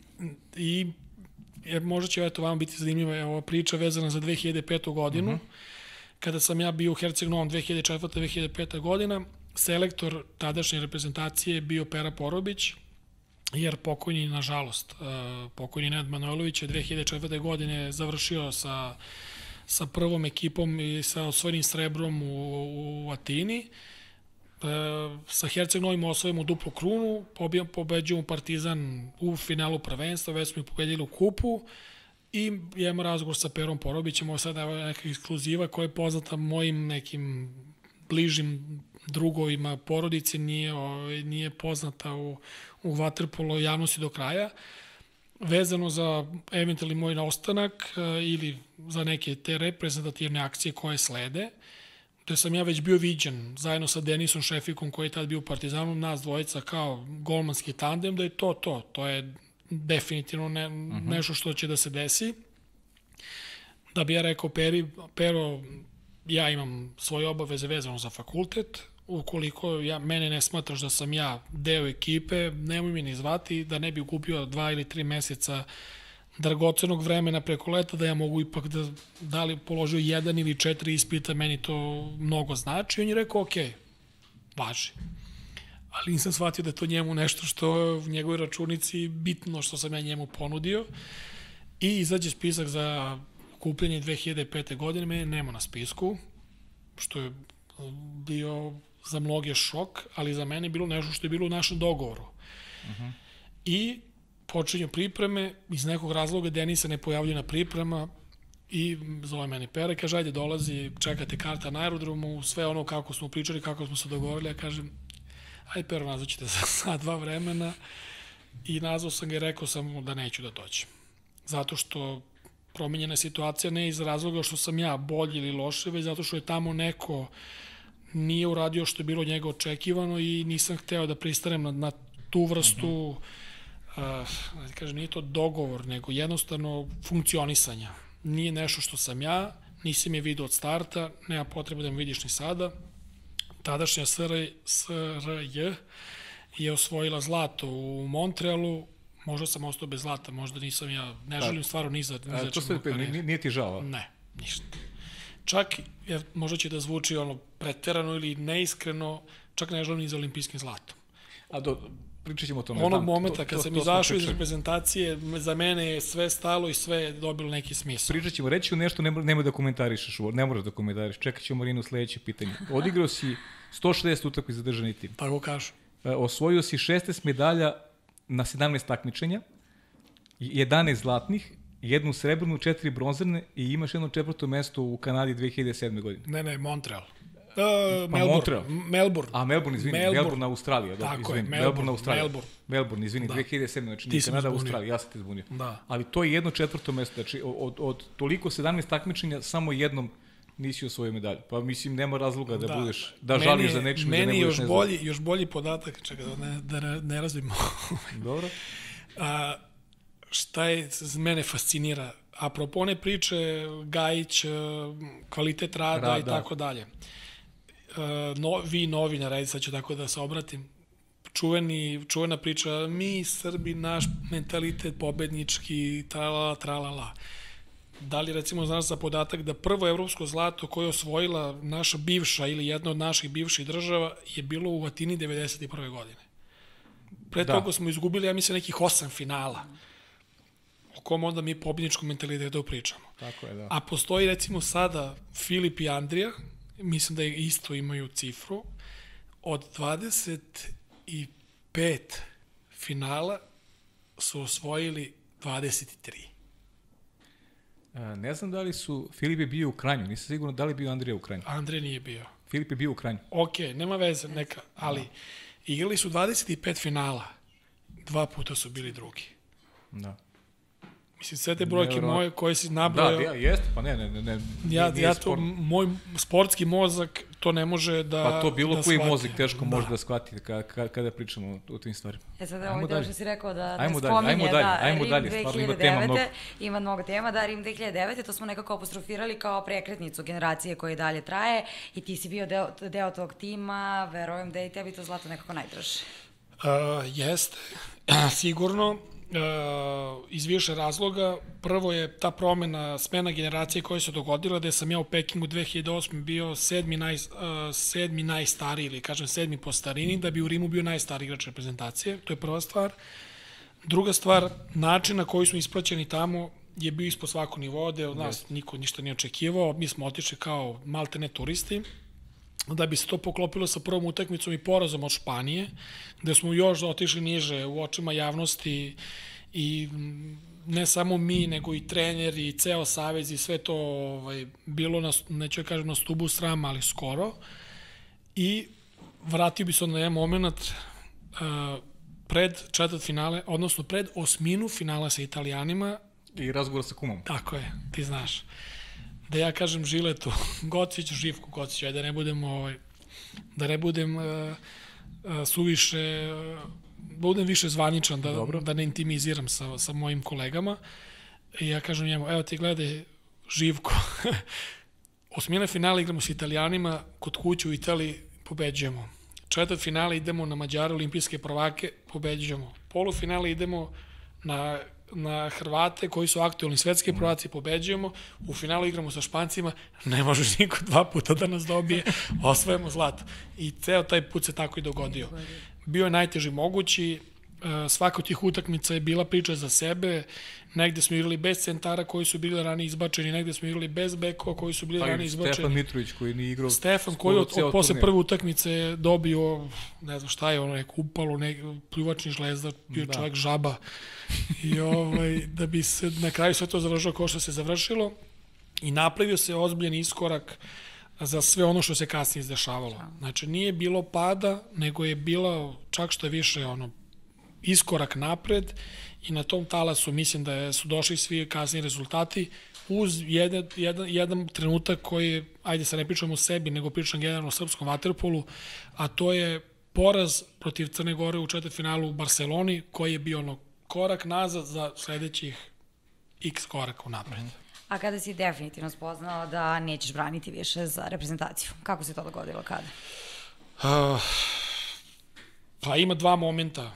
i jer možda će eto vama biti zanimljiva ova priča vezana za 2005. godinu, mhm. -huh. kada sam ja bio u Herceg Novom 2004. 2005. godina, selektor tadašnje reprezentacije je bio Pera Porobić, jer pokojni, nažalost, e, pokojni Ned Manojlović je 2004. godine završio sa, sa prvom ekipom i sa osvojenim srebrom u, u Atini. E, sa Herceg Novim osvojimo duplu krunu, pobeđujemo Partizan u finalu prvenstva, već smo ih pobedili u kupu i imamo razgovor sa Perom Porobićem, ovo sada je neka ekskluziva koja je poznata mojim nekim bližim drugovima porodice nije, ovaj, nije poznata u, u vaterpolo javnosti do kraja, vezano za eventualni moj ostanak eh, ili za neke te reprezentativne akcije koje slede, gde sam ja već bio viđen zajedno sa Denisom Šefikom koji je tad bio u Partizanu, nas dvojica kao golmanski tandem, da je to to. To je definitivno ne, uh mhm. -huh. nešto što će da se desi. Da bi ja rekao Peri, Pero, ja imam svoje obaveze vezano za fakultet, ukoliko ja, mene ne smatraš da sam ja deo ekipe, nemoj mi ni zvati da ne bi gubio dva ili tri meseca dragocenog vremena preko leta, da ja mogu ipak da, da li položio jedan ili četiri ispita, meni to mnogo znači. I on je rekao, ok, važi. Ali nisam shvatio da je to njemu nešto što je u njegovoj računici bitno što sam ja njemu ponudio. I izađe spisak za kupljenje 2005. godine, mene nema na spisku, što je bio za mnoge šok, ali za mene je bilo nešto što je bilo u našem dogovoru. Uh -huh. I počinju pripreme, iz nekog razloga Denisa ne pojavljuje na priprema i zove meni Pere, kaže, ajde dolazi, čekate karta na aerodromu, sve ono kako smo pričali, kako smo se dogovorili, ja kažem, ajde Pero, nazvaćete za sat, dva vremena i nazvao sam ga i rekao sam mu da neću da dođem. Zato što promenjena situacija ne iz razloga što sam ja bolji ili loše, već zato što je tamo neko uh, nije uradio što je bilo njega očekivano i nisam hteo da pristanem na, na tu vrstu, uh -huh. uh, kaže, nije to dogovor, nego jednostavno funkcionisanja. Nije nešto što sam ja, nisi mi vidio od starta, nema potreba da mi vidiš ni sada. Tadašnja SRJ, SRJ je osvojila zlato u Montrealu, možda sam ostao bez zlata, možda nisam ja, ne želim stvarno ni za, ni za to sve, nije, nije ti žao? Ne, ništa čak, jer možda će da zvuči ono preterano ili neiskreno, čak ne želim ni za olimpijskim zlatom. A do, pričat ćemo o tome. Onog momenta kad to, sam izašao iz reprezentacije, za mene je sve stalo i sve je dobilo neki smisla. Pričat ćemo, reći ću nešto, nemoj, nemoj da komentarišeš, ne moraš da komentariš. Čekat ćemo Marinu sledeće pitanje. Odigrao si 160 utakmi za državni tim. Tako kažu. E, osvojio si 16 medalja na 17 takmičenja, 11 zlatnih jednu srebrnu, četiri bronzane i imaš jedno četvrto mesto u Kanadi 2007. godine. Ne, ne, Montreal. Uh, Pa Melbourne. Montreal. Melbourne. A, Melbourne, izvini, Melbourne. Melbourne, Australija. Da, Tako je, izvini, Melbourne, Melbourne, Australija. Melbourne. Melbourne, izvini, Da. 2007. Znači, Ti Kanada. Australija, ja sam te zbunio. Da. Ali to je jedno četvrto mesto, znači od, od toliko 17 takmičenja, samo jednom nisi osvojio medalju. Pa mislim, nema razloga da, budeš, da Meni žališ je- za nečim da Meni ne je budeš još nezadovoljan. bolji, još bolji podatak, čekaj da ne, da ne, ne razvimo. Dobro. A, šta je mene fascinira? Apropo one priče, Gajić, e, kvalitet rada Rad, i tako dalje. E, No, vi novinar, ajde sad ću tako da se obratim, čuveni, čuvena priča, mi Srbi, naš mentalitet pobednički, tralala, tralala. Da li recimo znaš za podatak da prvo evropsko zlato koje je osvojila naša bivša ili jedna od naših bivših država je bilo u Atini 91. godine. Pre Da. toga smo izgubili, ja mislim, nekih osam finala. O kom onda mi pobjedničkom mentalitetu pričamo. Tako je, da. A postoji recimo sada Filip i Andrija, mislim da isto imaju cifru, od 25 finala su osvojili 23. E, ne znam da li su, Filip je bio u Kranju, nisam sigurno da li je bio Andrija u Kranju. Andrej nije bio. Filip je bio u Kranju. Ok, nema veze, neka, ali igrali su 25 finala, dva puta su bili drugi. Da. Mislim, sve te brojke Nevjerovatno. moje koje si Da, nabrojao, ja, jeste, pa ne, ne, ne, ne ja, nije ja to, moj sportski mozak to ne može da Pa to bilo da koji shvati. mozak teško može da shvati kada, kada, pričamo o, tim stvarima. E sad ovaj deo dalje. što si rekao da Ajmo dalje, spominje, ajmo dalje, da, ajmo Rim dalje, stvarno ima tema 2009, mnogo. Ima mnogo tema, da, Rim 2009, to smo nekako apostrofirali kao prekretnicu generacije koja i dalje traje i ti si bio deo, deo tog tima, verujem da je i tebi to zlato nekako najdraže. Uh, jeste, sigurno, iz više razloga. Prvo je ta promena, smena generacije koja se dogodila, da sam ja u Pekingu 2008. bio sedmi, naj, uh, sedmi najstariji, ili kažem sedmi po starini, da bi u Rimu bio najstariji igrač reprezentacije, to je prva stvar. Druga stvar, način na koji smo ispraćeni tamo je bio ispod svako nivoa, od nas niko ništa nije očekivao, mi smo otišli kao maltene turisti, da bi se to poklopilo sa prvom utakmicom i porazom od Španije, gde smo još otišli niže u očima javnosti i ne samo mi, nego i trener i ceo savez i sve to ovaj, bilo, na, neću da kažem na stubu srama, ali skoro. I vratio bi se na jedan moment uh, pred četvrt finale, odnosno pred osminu finala sa Italijanima, I razgovor sa kumom. Tako je, ti znaš. Da ja kažem Žiletu, Gocić, Živku Gocić, ajde da ne budem, ovaj, da ne budem uh, uh, suviše, uh, da budem više zvaničan, da, Dobro. da ne intimiziram sa, sa mojim kolegama. I ja kažem njemu, evo ti gledaj, Živko, osmina finala igramo s Italijanima, kod kuće u Italiji pobeđujemo. Četvrt finale idemo na Mađare, olimpijske prvake, pobeđujemo. Polufinale idemo na na Hrvate koji su aktualni svetski prvaci pobeđujemo, u finalu igramo sa Špancima, ne može niko dva puta da nas dobije, osvojimo zlato. I ceo taj put se tako i dogodio. Bio je najteži mogući, svaka od tih utakmica je bila priča za sebe, negde smo igrali bez centara koji su bili ranije izbačeni, negde smo igrali bez bekova koji su bili Pa ranije i izbačeni. Stefan Mitrović koji nije igrao Stefan koji od, od posle prve utakmice je dobio, ne znam šta je, ono neku upalu, nek, pljuvačni žlezda, bio Da. čovjek žaba. I ovaj, da bi se na kraju sve to završilo kao što se završilo i napravio se ozbiljen iskorak za sve ono što se kasnije izdešavalo. Znači, nije bilo pada, nego je bilo čak što je više ono, iskorak napred i na tom talasu mislim da je, su došli svi kasniji rezultati uz jedan, jedan, jedan trenutak koji ajde sad ne pričam o sebi, nego pričam generalno o srpskom vaterpolu, a to je poraz protiv Crne Gore u četvrtfinalu u Barceloni, koji je bio ono korak nazad za sledećih x koraka u napred. A kada si definitivno spoznao da nećeš braniti više za reprezentaciju? Kako se to dogodilo kada? Uh, pa ima dva momenta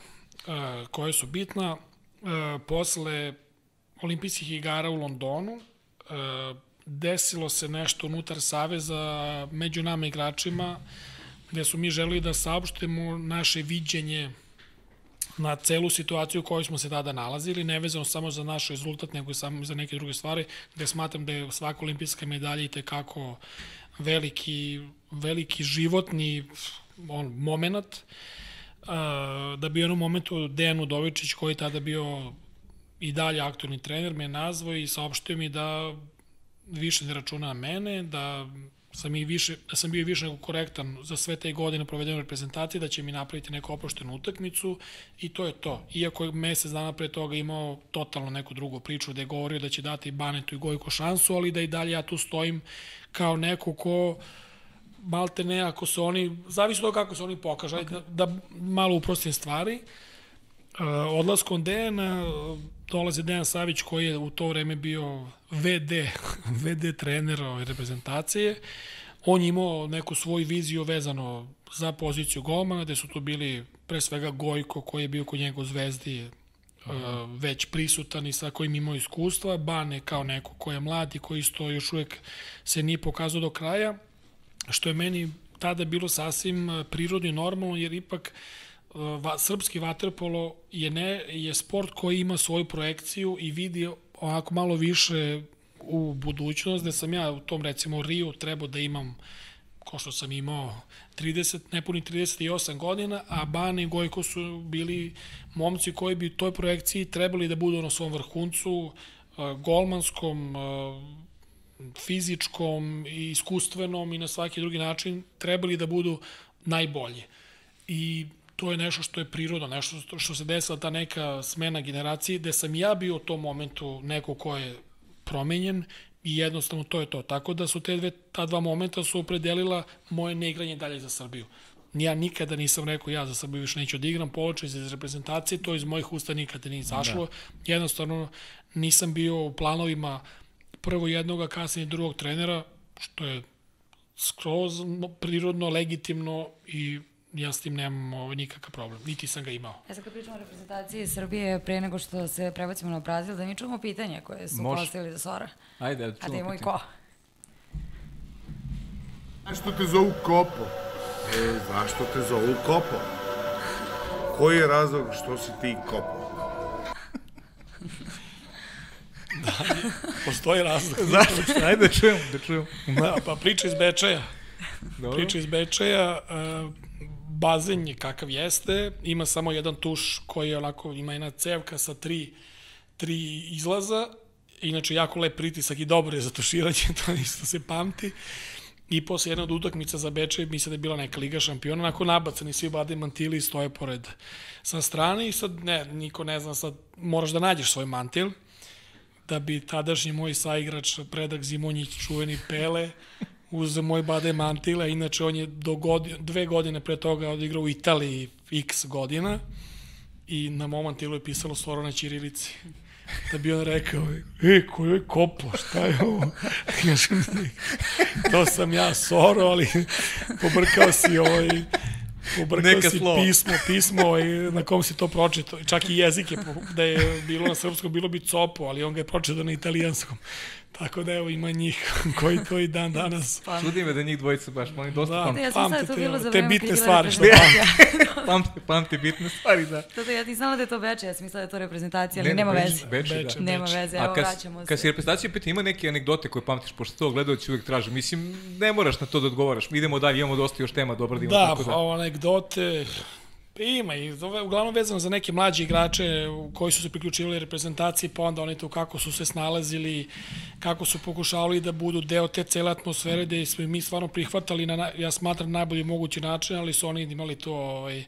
uh, koje su bitna. Uh, posle olimpijskih igara u Londonu uh, desilo se nešto unutar Saveza među nama igračima gde su mi želeli da saopštimo naše viđenje na celu situaciju u kojoj smo se tada nalazili, nevezano samo za naš rezultat, nego i samo za neke druge stvari, gde smatram da je svaka olimpijska medalja i tekako veliki, veliki životni on, moment, uh, da bi u jednom momentu Dejan Udovičić, koji je tada bio i dalje aktualni trener, me nazvao i saopštio mi da više ne računa na mene, da sam i više, da sam bio više nego korektan za sve te godine provedene reprezentacije, da će mi napraviti neku oproštenu utakmicu i to je to. Iako je mesec dana pre toga imao totalno neku drugu priču da je govorio da će dati Banetu i Gojko šansu, ali da i dalje ja tu stojim kao neko ko malte ne, ako se oni, zavisi od kako se oni pokažu, okay. da, da malo uprostim stvari. Uh, odlaskom Dejana dolazi Dejan Savić koji je u to vreme bio VD, VD trener ove reprezentacije. On je imao neku svoju viziju vezano za poziciju golmana, gde su tu bili pre svega Gojko koji je bio kod njega u Zvezdi uh, već prisutan i sa kojim imao iskustva, Bane kao neko ko je mlad i koji isto još uvek se nije pokazao do kraja, što je meni tada bilo sasvim prirodno i normalno, jer ipak va, srpski vaterpolo je, ne, je sport koji ima svoju projekciju i vidi onako malo više u budućnost, da sam ja u tom recimo Rio trebao da imam ko što sam imao 30, nepuni 38 godina, a Bane i Gojko su bili momci koji bi u toj projekciji trebali da budu na svom vrhuncu, golmanskom, fizičkom i iskustvenom i na svaki drugi način trebali da budu najbolje. I to je nešto što je prirodno, nešto što se desila ta neka smena generacije, gde sam ja bio u tom momentu neko ko je promenjen i jednostavno to je to. Tako da su te dve, ta dva momenta su opredelila moje neigranje dalje za Srbiju. Ja nikada nisam rekao ja za Srbiju više neću da igram, poločaj iz reprezentacije, to iz mojih usta nikada nije zašlo. Da. Jednostavno nisam bio u planovima prvo jednog, a kasnije drugog trenera, što je skroz prirodno, legitimno i ja s tim nemam ovaj, nikakav problem, niti sam ga imao. Ja sad kad pričamo o reprezentaciji Srbije, pre nego što se prebacimo na Brazil, da mi čujemo pitanje koje su Može. postavili za Sora. Ajde, da čujemo A da imamo i ko? Zašto te zovu Kopo? E, zašto te zovu Kopo? Koji je razlog što si ti Kopo? Da, postoji razlog. Zašto? Ajde da čujemo, da čujemo. Da, pa priča iz Bečeja. Dobro. Priča iz Bečeja, uh, bazen je kakav jeste, ima samo jedan tuš koji je onako, ima jedna cevka sa tri, tri izlaza, inače jako lep pritisak i dobro je za tuširanje, to isto se pamti. I posle jedna od utakmica za Bečej, misle da je bila neka Liga šampiona, onako nabacani svi bade mantili stoje pored sa strane i sad ne, niko ne zna, sad moraš da nađeš svoj mantil da bi tadašnji moj saigrač Predak Zimonjić, čuveni Pele, uz moj bade mantila, inače on je do godin, dve godine pre toga odigrao u Italiji x godina i na mom mantilu je pisalo Soro na Ćirilici. Da bi on rekao, e, koji je kopo, šta je ovo? to sam ja, Soro, ali pobrkao si ovaj, Pobrkao Neka si slovo. pismo, pismo ovaj, na kom si to pročito. Čak i jezik je, da je bilo na srpskom, bilo bi copo, ali on ga je pročito na italijanskom. Tako da evo ima njih koji to i dan danas. Pa. Čudi me da njih dvojica baš, oni dosta da, pamte. Ja sam sad to bilo za te bitne stvari što pamte. pamte, pamte bitne stvari, da. To, to ja ti znala da je to Beče, ja sam mislila da je to reprezentacija, ali ne, nema veze. Beče, beče, da. Nema veze, evo kad, vraćamo se. Kad si reprezentacija pita, ima neke anegdote koje pamtiš, pošto to gledalci uvek traže. Mislim, ne moraš na to da odgovaraš. Idemo dalje, imamo dosta još tema dobro da imamo. Da, tako da. Pa anegdote, Ima i uglavnom vezano za neke mlađe igrače koji su se priključivali reprezentaciji, pa onda oni to kako su se snalazili, kako su pokušavali da budu deo te cele atmosfere gde smo mi stvarno prihvatali na, ja smatram, najbolji mogući način, ali su oni imali to ovaj,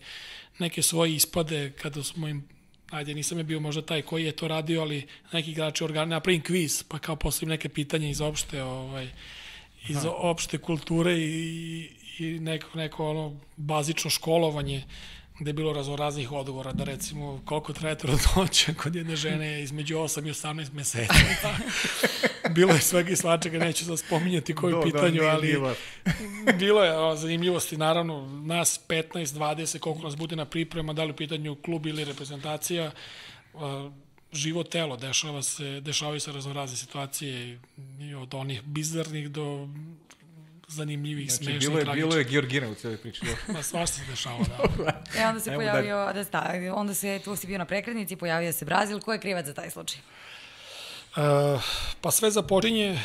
neke svoje ispade kada smo im ajde, nisam je bio možda taj koji je to radio, ali neki igrači organ, napravim kviz, pa kao postavim neke pitanja iz opšte, ovaj, iz Aha. opšte kulture i, i neko, neko ono bazično školovanje gde je bilo raznoraznih odgovora, da recimo koliko traje trudnoća kod jedne žene između 8 i 18 meseci. bilo je svega i svačega, neću sad spominjati koju Do, pitanju, da, ali bilo je o, zanimljivosti, naravno, nas 15, 20, koliko nas bude na priprema, da li u pitanju klub ili reprezentacija, o, živo telo, dešava se, dešavaju se raznorazne situacije od onih bizarnih do zanimljivih, znači, smešnih, bilo je, tragičnih. Bilo je Georgina u cijeloj priči. Ma svašta se dešava, da. e, onda se Evo pojavio, da, da sta, onda se, tu si bio na prekrednici, pojavio se Brazil. Ko je krivac za taj slučaj? Uh, pa sve započinje uh,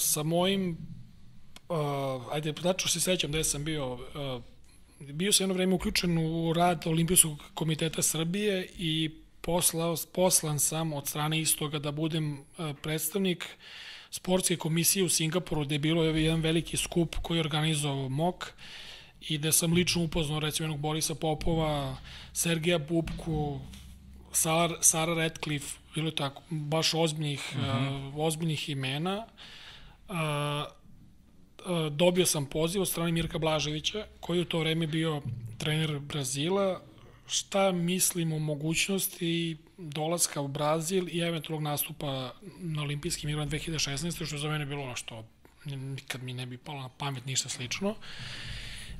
sa mojim, uh, ajde, znači se sećam da sam bio, uh, bio sam jedno vreme uključen u rad Olimpijskog komiteta Srbije i poslao, poslan sam od strane istoga da budem uh, predstavnik uh, sportske komisije u Singapuru gde je bilo jedan veliki skup koji je organizovao MOK i gde sam lično upoznao recimo jednog Borisa Popova, Sergeja Bubku, Sara, Sara Radcliffe, bilo je tako, baš ozbiljnih, uh -huh. uh, ozbiljnih imena. Uh, uh, dobio sam poziv od strane Mirka Blaževića, koji u to vreme bio trener Brazila, šta mislim o mogućnosti dolaska u Brazil i eventualnog nastupa na olimpijskim igrama 2016. što za mene bilo što nikad mi ne bi palo na pamet ništa slično.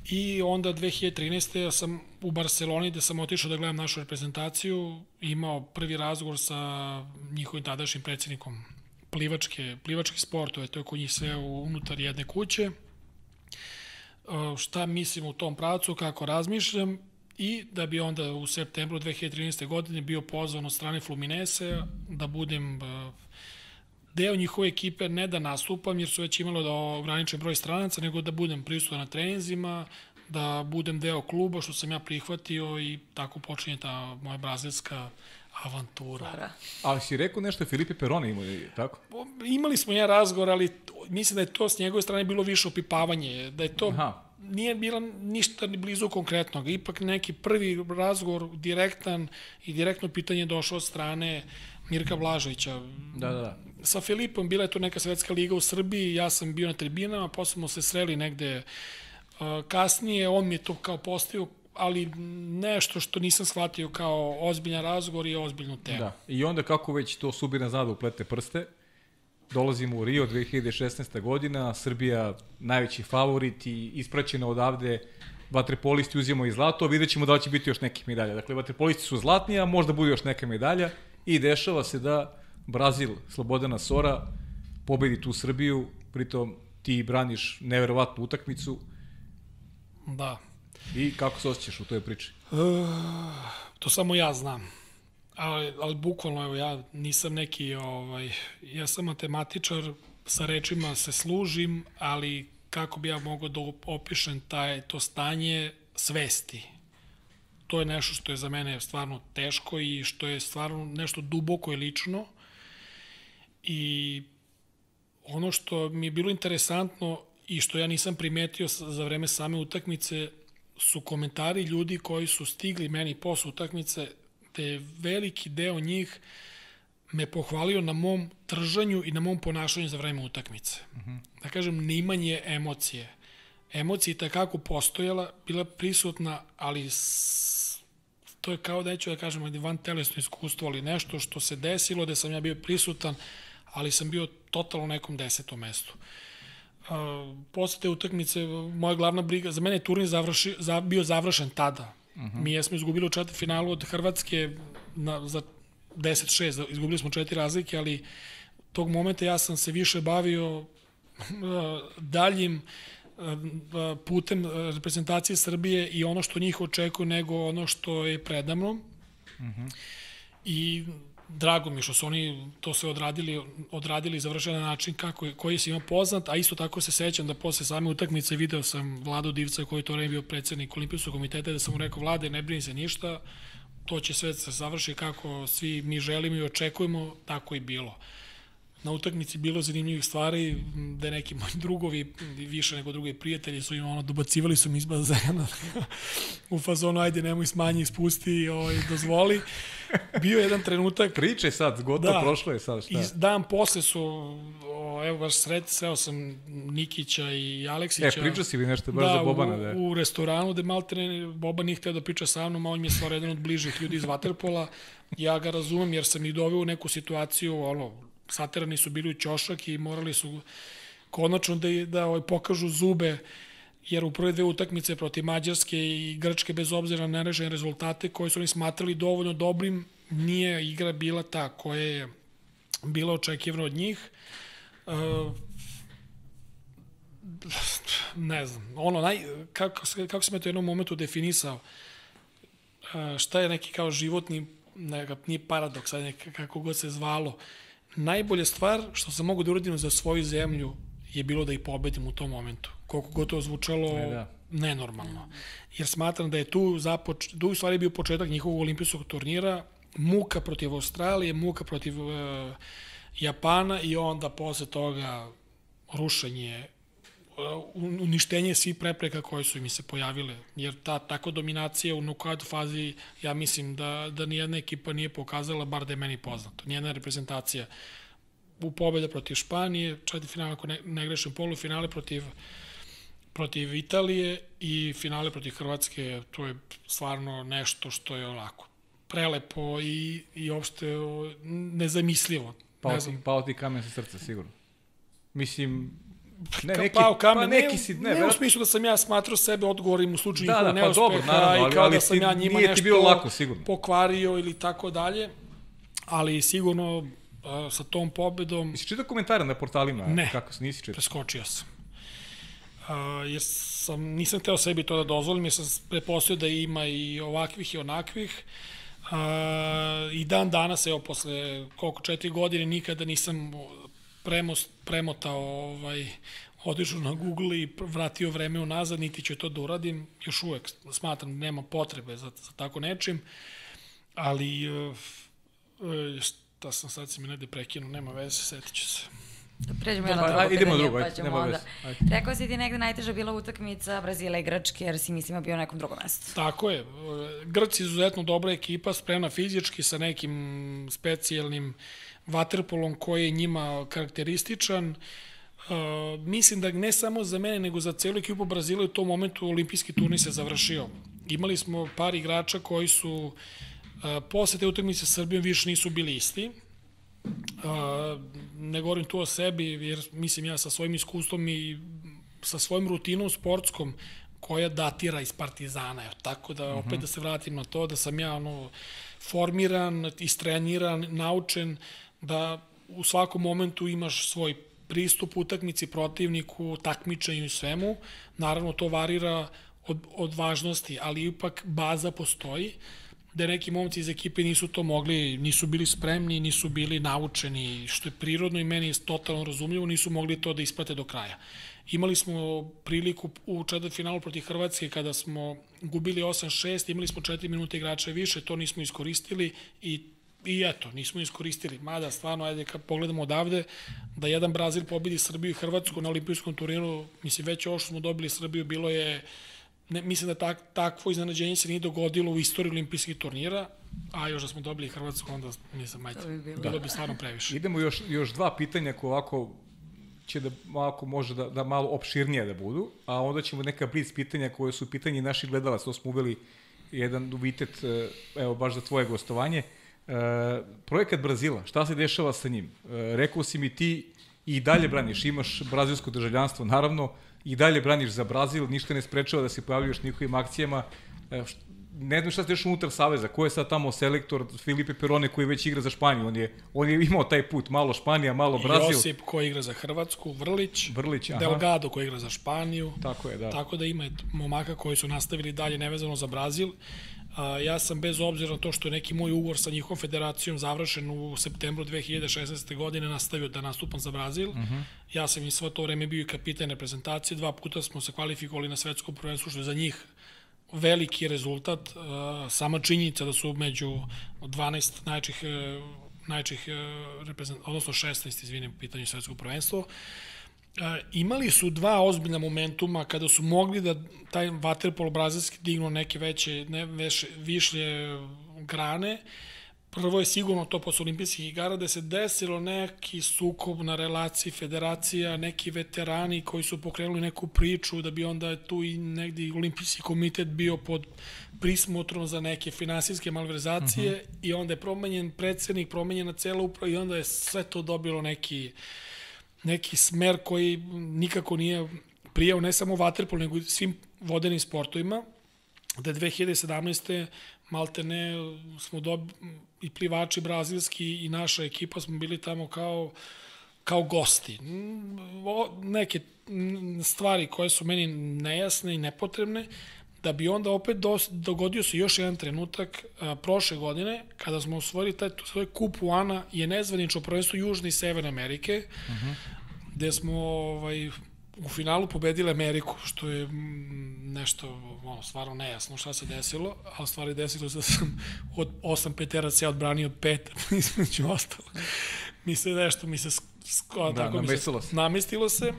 I onda 2013. ja sam u Barceloni gde sam otišao da gledam našu reprezentaciju, imao prvi razgovor sa njihovim tadašnjim predsjednikom plivačke, plivačke sportove, to je kod njih sve unutar jedne kuće. Šta mislim u tom pravcu, kako razmišljam i da bi onda u septembru 2013. godine bio pozvan od strane Fluminese da budem uh, deo njihove ekipe, ne da nastupam jer su već imalo da ograničen broj stranaca, nego da budem prisutan na treninzima, da budem deo kluba, što sam ja prihvatio i tako počinje ta moja brazilska avantura. Ali si rekao nešto Filipe Peroni imao, tako? Imali smo jedan razgovor, ali mislim da je to s njegove strane bilo više opipavanje, da je to Aha nije bila ništa ni blizu konkretnog. Ipak neki prvi razgovor direktan i direktno pitanje došlo od strane Mirka Blaževića. Da, da, da. Sa Filipom bila je to neka svetska liga u Srbiji, ja sam bio na tribinama, posle smo se sreli negde uh, kasnije, on mi je to kao postavio ali nešto što nisam shvatio kao ozbiljan razgovor i ozbiljnu temu. Da. I onda kako već to Subina zada uplete prste, dolazimo u Rio 2016. godina, Srbija najveći favorit i ispraćena odavde vaterpolisti uzimamo i zlato, vidjet ćemo da li će biti još nekih medalja. Dakle, vaterpolisti su zlatni, a možda bude još neka medalja i dešava se da Brazil, Slobodana Sora, pobedi tu Srbiju, pritom ti braniš neverovatnu utakmicu. Da. I kako se osjećaš u toj priči? Uh, to samo ja znam ali, ali bukvalno, evo, ja nisam neki, ovaj, ja sam matematičar, sa rečima se služim, ali kako bi ja mogao da opišem taj, to stanje svesti. To je nešto što je za mene stvarno teško i što je stvarno nešto duboko i lično. I ono što mi je bilo interesantno i što ja nisam primetio za vreme same utakmice su komentari ljudi koji su stigli meni posle utakmice te veliki deo njih me pohvalio na mom tržanju i na mom ponašanju za vreme utakmice. Uh -huh. Da kažem, neimanje emocije. Emocija je takako postojala, bila prisutna, ali s... to je kao da neću da kažem van telesno iskustvo, ali nešto što se desilo, da sam ja bio prisutan, ali sam bio totalno u nekom desetom mestu. Uh, posle te utakmice, moja glavna briga, za mene je turnir završi, za, bio završen tada. Uh -huh. Mi jesmo izgubili u četiri finalu od Hrvatske na, za 10-6, izgubili smo četiri razlike, ali tog momenta ja sam se više bavio daljim putem reprezentacije Srbije i ono što njih očekuje nego ono što je predamno. Uh -huh. I drago mi što su oni to sve odradili, odradili završen na način kako, koji se ima poznat, a isto tako se sećam da posle same utakmice video sam Vlado Divca koji je to vreme bio predsednik Olimpijskog komiteta da sam mu rekao Vlade ne brini se ništa, to će sve se završi kako svi mi želimo i očekujemo, tako i bilo na utakmici bilo zanimljivih stvari, da neki moji drugovi, više nego drugi prijatelji su im ono, dobacivali su mi iz bazena u fazonu, ajde nemoj smanji, spusti, ovaj, dozvoli. Bio jedan trenutak... Priče sad, gotovo da, prošlo je sad, šta? I dan posle su, o, evo baš sred, sreo sam Nikića i Aleksića. E, priča si li nešto baš da, za Bobana? Da, u, u restoranu gde malte Boban nije hteo da priča sa mnom, a on mi je stvar jedan od bližih ljudi iz Waterpola. Ja ga razumem jer sam ih doveo u neku situaciju, ono, saterani su bili u ćošak i morali su konačno da, da ovaj, pokažu zube jer u prve dve utakmice protiv Mađarske i Grčke bez obzira na nerešene rezultate koje su oni smatrali dovoljno dobrim, nije igra bila ta koja je bila očekivana od njih. Uh, ne znam, ono, naj, kako, kako sam je to jednom momentu definisao, uh, šta je neki kao životni, neka, nije paradoks, ajde, kako god se zvalo, najbolja stvar što sam mogu da uradim za svoju zemlju je bilo da ih pobedim u tom momentu. Koliko god to zvučalo e, da. nenormalno. Jer smatram da je tu, započ, tu u stvari bio početak njihovog olimpijskog turnira, muka protiv Australije, muka protiv uh, Japana i onda posle toga rušenje uh, uništenje svih prepreka koje su mi se pojavile, jer ta tako dominacija u knockout fazi, ja mislim da, da nijedna ekipa nije pokazala, bar da je meni poznato, nijedna reprezentacija u pobjede protiv Španije, četiri finale, ako ne, ne grešim, polufinale protiv protiv Italije i finale protiv Hrvatske, to je stvarno nešto što je onako prelepo i, i uopšte nezamislivo. Pao ne znam. pao ti kamen sa srca, sigurno. Mislim, ne, neki, pao kamen, pa neki si, ne, ne, u verovatno- smislu da sam ja smatrao sebe odgovorim u slučaju Da, njihovog da, pa neuspeha dobro, naravno, ali- i kao ali da sam ti- ja njima nešto bilo lako, sigurno. pokvario ili tako dalje, ali sigurno sa tom pobedom Jesi čitao komentare na portalima? Ne. Kako nisi čitao? preskočio sam. Uh, jer sam, nisam teo sebi to da dozvolim, jer sam prepostavio da ima i ovakvih i onakvih. Uh, I dan danas, evo, posle koliko, četiri godine, nikada nisam premost, premotao ovaj, otišao na Google i vratio vreme unazad, niti ću to da uradim. Još uvek smatram da nema potrebe za, za tako nečim. Ali, uh, šta sam sad si mi negde prekinuo, nema veze, setit ću se. Pređemo Pa, na drugo ajde, idemo drugo, pa ajde, ćemo nema onda. veze, ajde. Rekao si ti negde najteža bila utakmica Brazila i Grčke, jer si mislima bio na nekom drugom mestu. Tako je. Grci izuzetno dobra ekipa, spremna fizički sa nekim specijalnim vaterpolom koji je njima karakterističan. Uh, mislim da ne samo za mene, nego za celu ekipu Brazila u tom momentu olimpijski turnir se završio. Imali smo par igrača koji su uh, posle te utakmice sa Srbijom više nisu bili isti. Uh, ne govorim tu o sebi, jer mislim ja sa svojim iskustvom i sa svojim rutinom sportskom koja datira iz Partizana, evo, tako da opet da se vratim na to, da sam ja ono, formiran, istreniran, naučen, da u svakom momentu imaš svoj pristup utakmici, protivniku, takmičenju i svemu. Naravno, to varira od, od važnosti, ali ipak baza postoji da neki momci iz ekipe nisu to mogli, nisu bili spremni, nisu bili naučeni, što je prirodno i meni je totalno razumljivo, nisu mogli to da isprate do kraja. Imali smo priliku u četvrtfinalu protiv Hrvatske kada smo gubili 8-6, imali smo 4 minute igrača više, to nismo iskoristili i I eto, nismo iskoristili. Mada, stvarno, ajde, kad pogledamo odavde, da jedan Brazil pobedi Srbiju i Hrvatsku na olimpijskom turniru, mislim, već ovo što smo dobili Srbiju bilo je ne, mislim da tak, takvo iznenađenje se nije dogodilo u istoriji olimpijskih turnira, a još da smo dobili Hrvatsku, onda nisam, To bi bilo. bilo bi stvarno previše. Idemo još, još dva pitanja koje ovako će da ovako može da, da malo opširnije da budu, a onda ćemo neka blic pitanja koje su pitanje naših gledalaca, to smo uveli jedan novitet, e, evo baš za tvoje gostovanje. E, projekat Brazila, šta se dešava sa njim? E, rekao si mi ti i dalje braniš, imaš brazilsko državljanstvo, naravno, i dalje braniš za Brazil, ništa ne sprečava da se pojavljuješ njihovim akcijama. E, ne znam šta se dešava unutar Saveza, ko je sad tamo selektor Filipe Perone koji već igra za Španiju, on je, on je imao taj put, malo Španija, malo Brazil. Josip koji igra za Hrvatsku, Vrlić, Vrlić, aha. Delgado koji igra za Španiju, Tako je, da. Tako da ima momaka koji su nastavili dalje nevezano za Brazil. A, ja sam bez obzira na to što je neki moj ugovor sa njihovom federacijom završen u septembru 2016. godine nastavio da nastupam za Brazil. Uh -huh. Ja sam i svo to vreme bio i kapitan reprezentacije. Dva puta smo se kvalifikovali na svetskom prvenstvu, što je za njih veliki rezultat. Sama činjenica da su među 12 najčih najčih reprezent, odnosno 16, izvinim, u pitanju svetskog prvenstva. E, imali su dva ozbiljna momentuma kada su mogli da taj vaterpolo brazilski dignu neke veće, ne, veše, višlje grane. Prvo je sigurno to posle olimpijskih igara da se desilo neki sukob na relaciji federacija, neki veterani koji su pokrenuli neku priču da bi onda tu i negdje olimpijski komitet bio pod prismotrom za neke finansijske malverzacije uh -huh. i onda je promenjen predsednik, promenjena cela uprava i onda je sve to dobilo neki neki smer koji nikako nije prijao ne samo vaterpolu, nego i svim vodenim sportovima, da 2017. malte ne smo dob... i plivači brazilski i naša ekipa smo bili tamo kao kao gosti. O, neke stvari koje su meni nejasne i nepotrebne, da bi onda opet dos, dogodio se još jedan trenutak a, prošle godine, kada smo osvojili taj svoj kup Uana, je nezvanično prvenstvo Južne i Severne Amerike, uh -huh. gde smo ovaj, u finalu pobedili Ameriku, što je nešto ono, stvarno nejasno šta se desilo, ali stvari desilo se da sam od osam peteraca ja odbranio pet, između ostalo. mi se nešto, mi se, sk- Da, tako mi namestilo se, se. namestilo se.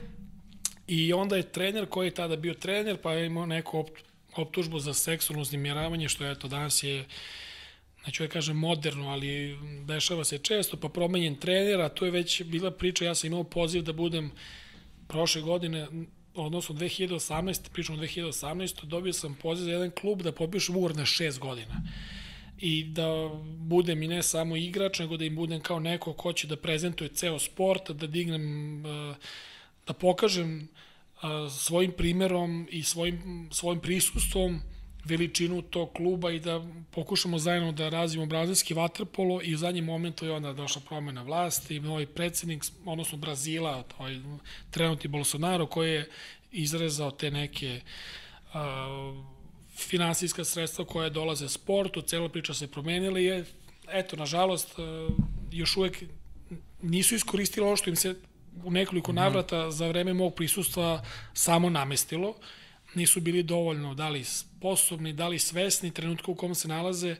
I onda je trener koji je tada bio trener, pa je imao neku opt- optužbu za seksualno uznemiravanje, što eto danas je neću da kažem moderno, ali dešava se često, pa promenjen trener, a to je već bila priča, ja sam imao poziv da budem prošle godine, odnosno 2018, pričamo o 2018, dobio sam poziv za jedan klub da potpišem ugovor na šest godina. I da budem i ne samo igrač, nego da im budem kao neko ko će da prezentuje ceo sport, da dignem, eh, da pokažem svojim primerom i svojim, svojim prisustvom veličinu tog kluba i da pokušamo zajedno da razvijemo brazilski vaterpolo i u zadnjem momentu je onda došla promena vlasti i novi predsednik, odnosno Brazila, ovaj trenutni Bolsonaro koji je izrezao te neke uh, finansijska sredstva koja dolaze sportu, cela priča se promenila i je, eto, nažalost, još uvek nisu iskoristili ono što im se u nekoliko navrata za vreme mog prisustva samo namestilo. Nisu bili dovoljno da li sposobni, da li svesni trenutka u kom se nalaze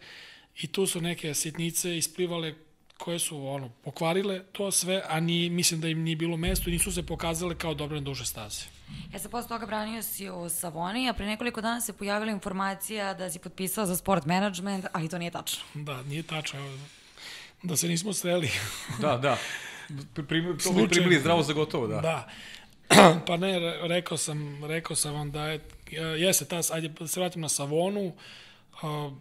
i tu su neke sitnice isplivale koje su ono pokvarile to sve, a ni, mislim da im nije bilo mesto i nisu se pokazale kao dobre na duže staze. Ja se posle toga branio si u Savoni, a pre nekoliko dana se pojavila informacija da si potpisao za sport management, ali to nije tačno. Da, nije tačno. Da se nismo sreli. Da, da. Pri- Primili, to bi primili zdravo za gotovo, da. Da. pa ne, re- rekao sam, rekao sam vam da je, jeste ta, ajde da se vratim na Savonu, a,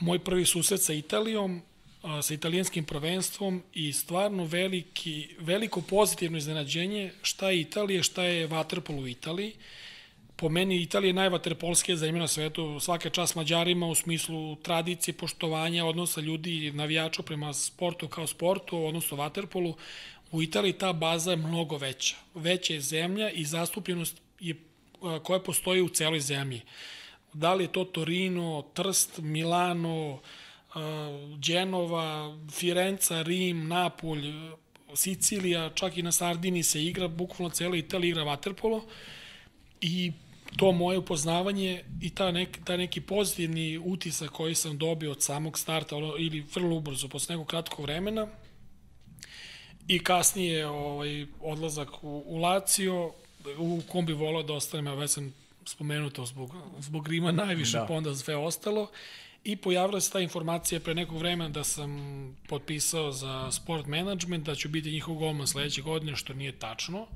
moj prvi susret sa Italijom, a, sa italijanskim prvenstvom i stvarno veliki, veliko pozitivno iznenađenje šta je Italija, šta je vaterpol u Italiji. Po meni Italija je najvaterpolskija zemlja na svetu, svaka čast Mađarima u smislu tradicije, poštovanja, odnosa ljudi navijača prema sportu kao sportu, odnosno vaterpolu. U Italiji ta baza je mnogo veća. Veća je zemlja i zastupljenost je, koja postoji u celoj zemlji. Da li je to Torino, Trst, Milano, a, Đenova, Firenca, Rim, Napolj, Sicilija, čak i na Sardini se igra, bukvalno cela Italija igra vaterpolo i to moje upoznavanje i ta, nek, ta neki pozitivni utisak koji sam dobio od samog starta ono, ili vrlo ubrzo, posle nekog kratkog vremena i kasnije ovaj, odlazak u, u Lazio, u kom bi volao da ostanem, ja već sam spomenuo to zbog, zbog Rima najviše, Da. da. pa onda sve ostalo. I pojavila se ta informacija pre nekog vremena da sam potpisao za sport management, da ću biti njihov golman sledeće godine, što nije tačno.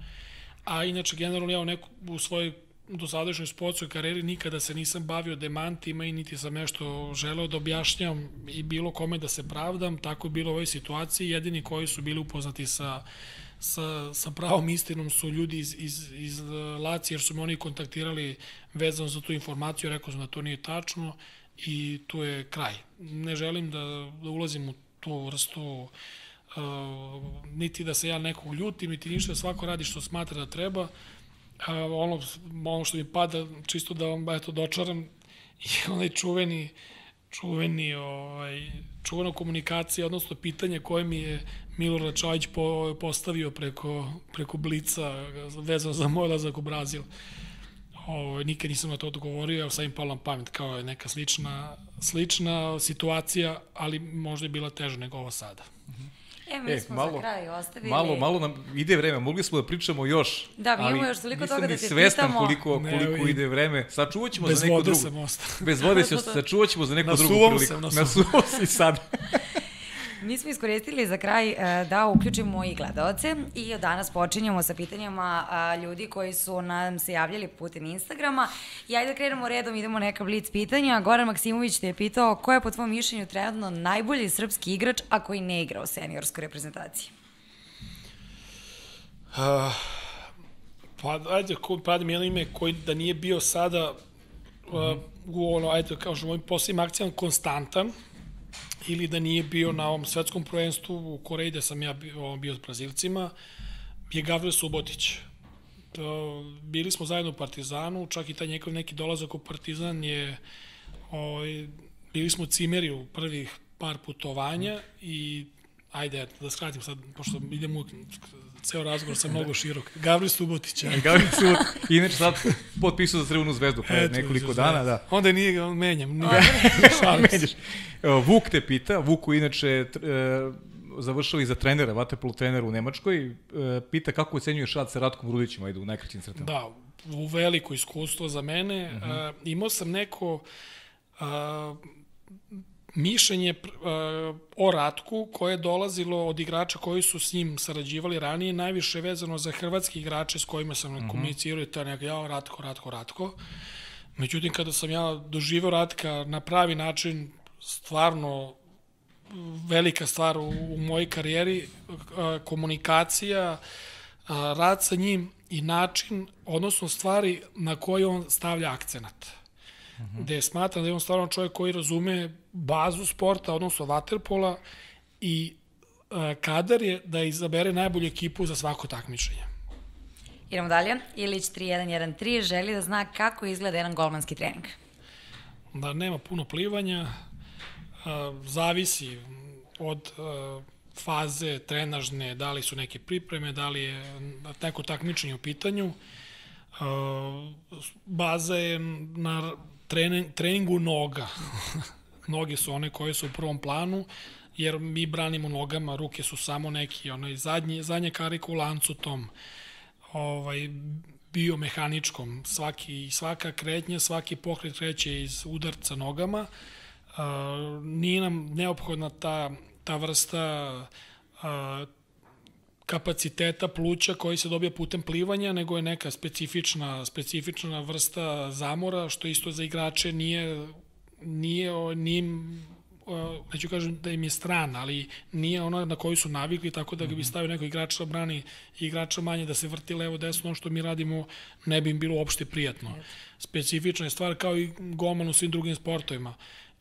A inače, generalno, ja u, neku, u svojoj dosadašnjoj sportskoj karijeri nikada se nisam bavio demantima i niti sam nešto želeo da objašnjam i bilo kome da se pravdam, tako je bilo u ovoj situaciji. Jedini koji su bili upoznati sa, sa, sa pravom istinom su ljudi iz, iz, iz eh, Laci, jer su me oni kontaktirali vezano za tu informaciju, rekao sam da to nije tačno i tu je kraj. Ne želim da, da ulazim u tu vrstu uh, niti da se ja nekog ljutim, niti ništa, svako radi što smatra da treba. A, ono, ono što mi pada, čisto da vam eto, dočaram, je onaj čuveni, čuveni, ovaj, čuvena komunikacija, odnosno pitanje koje mi je Milorad Čajić po, postavio preko, preko Blica vezano za moj odlazak u Brazil. Ovo, nikad nisam na to odgovorio, evo sad im palo na pamet kao je neka slična, slična situacija, ali možda je bila teža nego ova sada. E, mi E, smo malo- za kraj ostavili... Malo, malo nam ide vreme, mogli smo da pričamo još. Da, mi imamo još toliko toga da te svestan pitamo. koliko, Ne, koliko i- ide vreme. Sačuvat ćemo Bez za neku vode drugu. sam ostao. Bez vode se sačuvat ćemo za neku Na drugu suvom priliku. sam, na na suvom si sad. Mi smo iskoristili za kraj e, da uključimo i gledalce i od danas počinjemo sa pitanjama ljudi koji su nam se javljali putem Instagrama. I ajde da krenemo redom, idemo neka blic pitanja. Goran Maksimović te je pitao ko je po tvom mišljenju trenutno najbolji srpski igrač, a koji ne igra u seniorskoj reprezentaciji? Uh, pa, ajde, ko, pa mi jedno ime koji da nije bio sada uh, u ono, ajde, kao što mojim posljednjim akcijama konstantan, ili da nije bio na ovom svetskom prvenstvu u Koreji gde sam ja bio, bio s Brazilcima, je Gavril Subotić. To, bili smo zajedno u Partizanu, čak i taj njegov neki dolazak u Partizan je, ovaj, bili smo cimeri u prvih par putovanja i ajde, da skratim sad, pošto idemo u ceo razgovor sa mnogo širok. Gavril Subotić, ajde. Gavril Suvot, inače sad potpisao za Crvenu zvezdu pre Eto, nekoliko za dana, da. Onda nije ga menjam. Nije. Menjaš. Evo, Vuk te pita, Vuku inače e, završili za trenera, vaterpolo trenera u Nemačkoj. E, pita kako ocenjuješ rad sa Ratkom Rudićem, ajde u najkraćim crtama. Da, u veliko iskustvo za mene. Uh -huh. uh, imao sam neko mišljenje uh, o Ratku koje je dolazilo od igrača koji su s njim sarađivali ranije, najviše vezano za hrvatski igrače s kojima sam uh -huh. komunicirao i to je neka, ja, Ratko, Ratko, Ratko. Međutim, kada sam ja doživao Ratka na pravi način, stvarno velika stvar u, u mojoj karijeri, komunikacija, rad sa njim i način, odnosno stvari na koje on stavlja akcenat. Uh -huh. Gde smatram da je on stvarno čovjek koji razume bazu sporta, odnosno vaterpola i kadar je da izabere najbolju ekipu za svako takmičenje. Idemo dalje. Ilić 3113 želi da zna kako izgleda jedan golmanski trening. Da nema puno plivanja, zavisi od faze trenažne, da li su neke pripreme, da li je neko takmičenje u pitanju. Baza je na trening, treningu noga. Noge su one koje su u prvom planu, jer mi branimo nogama, ruke su samo neki, onaj zadnji, zadnje karike u lancu tom ovaj, biomehaničkom. Svaki, svaka kretnja, svaki pokret kreće iz udarca nogama. Uh, nije nam neophodna ta, ta vrsta uh, kapaciteta pluća koji se dobija putem plivanja, nego je neka specifična, specifična vrsta zamora, što isto za igrače nije, nije, nije neću kažem da im je stran, ali nije ona na koju su navikli, tako da ga bi mhm. stavio neko igrač da brani igrača manje, da se vrti levo desno, ono što mi radimo ne bi im bilo uopšte prijatno. Specifična je stvar kao i golman u svim drugim sportovima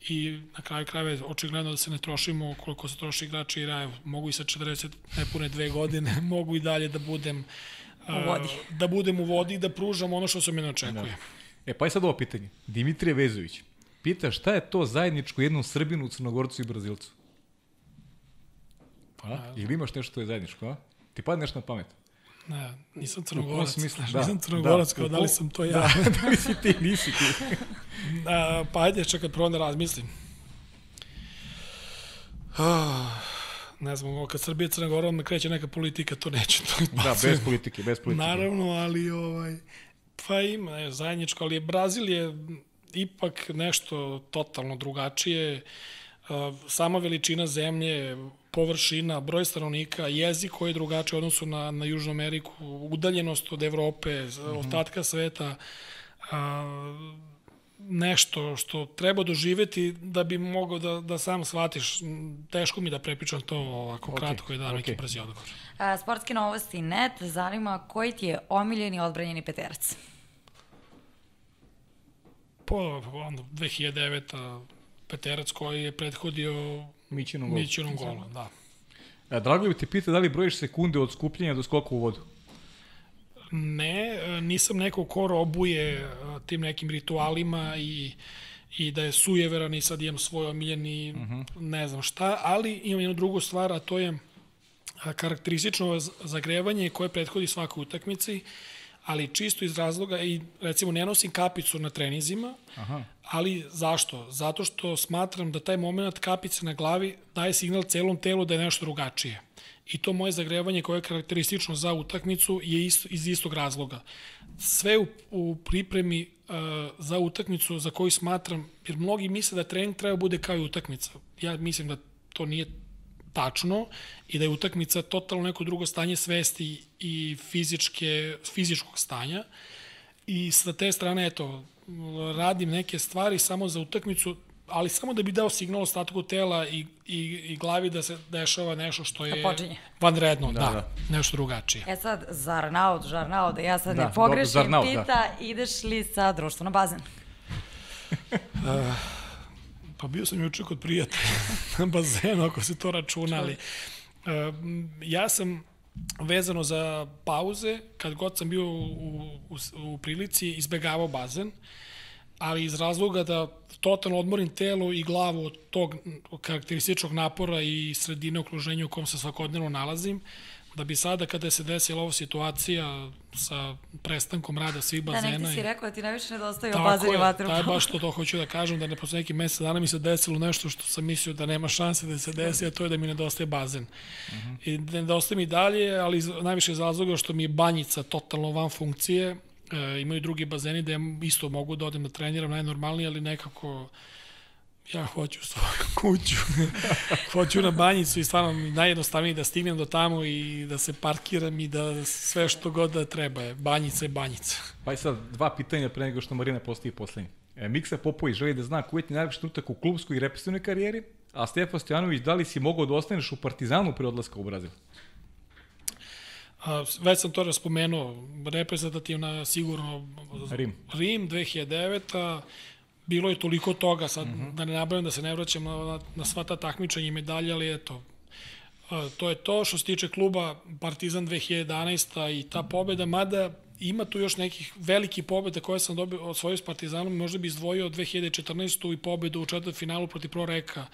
i na kraju krajeva očigledno da se ne trošimo koliko se troši igrači i raje. Mogu i sa 40 nepune dve godine, mogu i dalje da budem u vodi. Uh, da budem u vodi i da pružam ono što se mene očekuje. Da. E pa je sad ovo pitanje. Dimitrije Vezović, pita šta je to zajedničko jednom Srbinu, Crnogorcu i Brazilcu? A? Ili imaš nešto što je zajedničko, a? Ti padne nešto na pamet? Ne, nisam crnogorac. Smislu, da, nisam crnogorac, da, kao da li sam to ja. Da, da nisi ti, nisi ti. A, pa ajde, čekaj, prvo da razmislim. Ah, ne znam, kad Srbija Crna Gora, onda kreće neka politika, to neće. To da, bez politike, bez politike. Naravno, ali ovaj, pa ima ne, zajedničko, ali Brazil je ipak nešto totalno drugačije. Sama veličina zemlje, površina, broj stanovnika, jezik koji je drugačiji u odnosu na, na Južnu Ameriku, udaljenost od Evrope, mm -hmm. ostatka sveta, a, nešto što treba doživeti da bi mogao da, da sam shvatiš. Teško mi da prepričam to ovako okay. kratko i da okay. neki brzi odgovor. A, sportske novosti net, zanima koji ti je omiljeni odbranjeni peterac? Po, onda 2009. peterac koji je prethodio Mićinom golu. Mićinom golu, da. A, e, Dragoljub ti pita da li brojiš sekunde od skupljenja do skoka u vodu? Ne, e, nisam neko ko robuje e, tim nekim ritualima i i da je sujeveran i sad imam svoj omiljeni uh mhm. -huh. ne znam šta, ali imam jednu drugu stvar, a to je karakteristično zagrevanje koje prethodi svakoj utakmici ali čisto iz razloga i recimo ne nosim kapicu na trenizima, Aha. ali zašto? Zato što smatram da taj moment kapice na glavi daje signal celom telu da je nešto drugačije. I to moje zagrevanje koje je karakteristično za utakmicu je isto, iz istog razloga. Sve u, u pripremi uh, za utakmicu za koju smatram, jer mnogi misle da trening treba bude kao i utakmica. Ja mislim da to nije tačno i da je utakmica totalno neko drugo stanje svesti i fizičke, fizičkog stanja. I sa te strane, eto, radim neke stvari samo za utakmicu, ali samo da bi dao signal ostatku tela i, i, i glavi da se dešava nešto što je da vanredno, da, da, da, nešto drugačije. E sad, zar naod, žar naod, ja sad da, ne pogrešim, zarnaud, pita, da. ideš li sa društvo na bazen? uh, Pa bio sam juče kod prijatelja na bazenu, ako se to računali. Uh, ja sam vezano za pauze, kad god sam bio u, u, u prilici, izbegavao bazen, ali iz razloga da totalno odmorim telo i glavu od tog karakterističnog napora i sredine okruženja u kom se svakodnevno nalazim, Da bi sada kada se desila ova situacija sa prestankom rada svih Da, bazena... nekde si i- rekao da ti najviše nedostaje Tako bazen i je, vaterpolo. baš to, to hoću da kažem, da ne posle nekih mesec dana mi se desilo nešto što sam mislio da nema šanse da se desi, a to je da mi nedostaje bazen. I nedostaje mi dalje, ali iz- najviše iz razloga što mi je banjica totalno van funkcije, e, imaju drugi bazeni da ja isto mogu da odem da treniram najnormalnije, ali nekako ja hoću svoju kuću, hoću na banjicu i stvarno najjednostavnije da stignem do tamo i da se parkiram i da sve što god da treba je. Banjica je banjica. Pa i sad, dva pitanja pre nego što Marina postavi poslednji. E, Miksa Popović želi da zna koji ti je najlepši trenutak u klubskoj i reprezentativnoj karijeri, a Stefan Stojanović, da li si mogao da ostaneš u Partizanu pre odlaska u Brazil? A, već sam to raspomenuo, reprezentativna sigurno Rim. Rim 2009 bilo je toliko toga, sad mm -hmm. da ne nabavim da se ne vraćam na, na, na sva ta takmičenja i medalje, ali eto, a, to je to što se tiče kluba Partizan 2011 i ta pobeda, mada ima tu još nekih velikih pobeda koje sam dobio od svoju s Partizanom, možda bi izdvojio 2014. i pobedu u četvrtfinalu protiv Pro Reka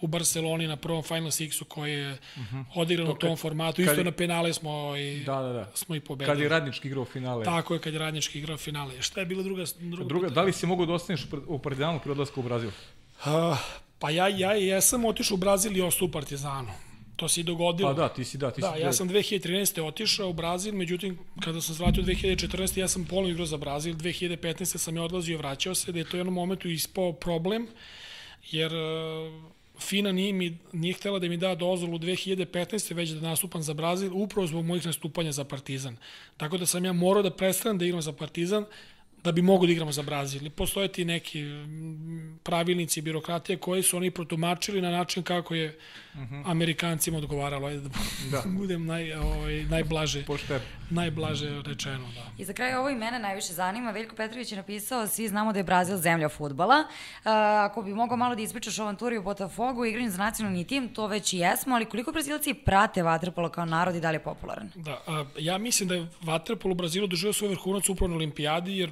u Barceloni na prvom Final Sixu koji je uh -huh. odigran u tom formatu. kad Isto je- na penale smo i, Da, da, da. smo i pobedili. Kad je radnički igrao finale. Tako je, kad je radnički igrao finale. Šta je bila druga, druga, Druga, da li si mogao da ostaneš u Par- u Partizanu pre odlaska u Brazil? Uh, pa ja, ja jesam otišao u Brazil i ostao u Partizanu. To se i dogodilo. Pa da, ti si, da, ti Da, si... ja sam 2013. otišao u Brazil, međutim, kada sam se vratio 2014. ja sam polovno igrao za Brazil, 2015. sam je odlazio i vraćao se, da je to u jednom momentu ispao problem, jer uh, FINA nije, mi, nije htela da mi da dozvolu 2015. već da nastupam za Brazil, upravo zbog mojih nastupanja za Partizan. Tako da sam ja morao da prestanem da igram za Partizan, da bi mogo da igramo za Brazil. I postoje ti neki mm, pravilnici, birokratije koji su oni protumačili na način kako je uh -huh. Amerikancima odgovaralo, ajde da, da. budem naj, ovaj, najblaže, Pošter. najblaže rečeno. Da. I za kraj ovo i mene najviše zanima. Veljko Petrović je napisao, svi znamo da je Brazil zemlja futbala. Uh, ako bi mogao malo da ispričaš o avanturi u Botafogu, igranju za nacionalni tim, to već i jesmo, ali koliko Brazilci prate vaterpolo kao narod i da li je popularan? Da, a, ja mislim da je Vaterpol u Brazilu doživio svoj vrhunac upravo na olimpijadi, jer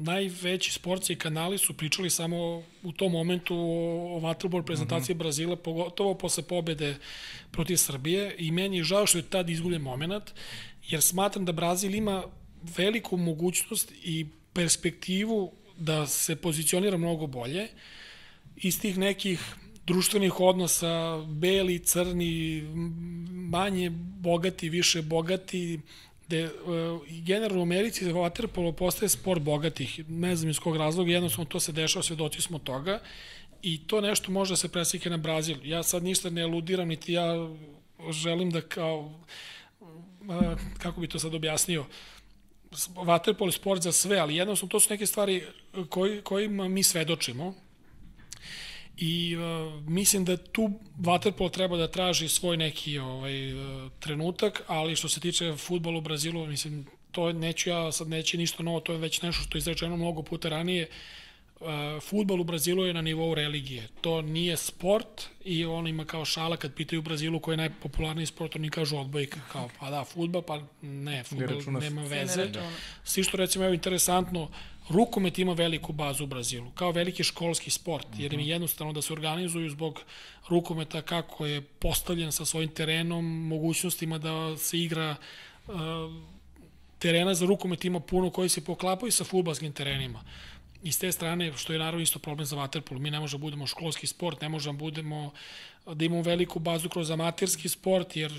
najveći sportci i kanali su pričali samo u tom momentu o, o prezentaciji mm -hmm. Brazila, pogotovo posle pobede protiv Srbije i meni je žao što je tad izgubljen moment, jer smatram da Brazil ima veliku mogućnost i perspektivu da se pozicionira mnogo bolje iz tih nekih društvenih odnosa, beli, crni, manje bogati, više bogati, gde uh, generalno u Americi vaterpolo postaje sport bogatih, ne znam iz kog razloga, jednostavno to se dešava, svedoci smo toga i to nešto može da se preslike na Brazil. Ja sad ništa ne aludiram, niti ja želim da kao, uh, kako bi to sad objasnio, vaterpolo je sport za sve, ali jednostavno to su neke stvari koji, kojima mi svedočimo, I uh, mislim da tu Waterpolo treba da traži svoj neki ovaj, uh, trenutak, ali što se tiče futbola u Brazilu, mislim, to neću ja, sad neće ništa novo, to je već nešto što je izrečeno mnogo puta ranije. Uh, futbol u Brazilu je na nivou religije. To nije sport i on ima kao šala kad pitaju u Brazilu koji je najpopularniji sport, oni kažu odbojka. Kao, pa da, futbol, pa ne, futbol računa se. nema ne veze. računa. Svi što recimo je interesantno, rukomet ima veliku bazu u Brazilu, kao veliki školski sport, jer im je jednostavno da se organizuju zbog rukometa kako je postavljen sa svojim terenom, mogućnostima da se igra uh, terena za rukomet ima puno koji se poklapaju sa futbalskim terenima. I s te strane, što je naravno isto problem za vaterpolo, mi ne možemo da budemo školski sport, ne možemo da budemo da imamo veliku bazu kroz amaterski sport, jer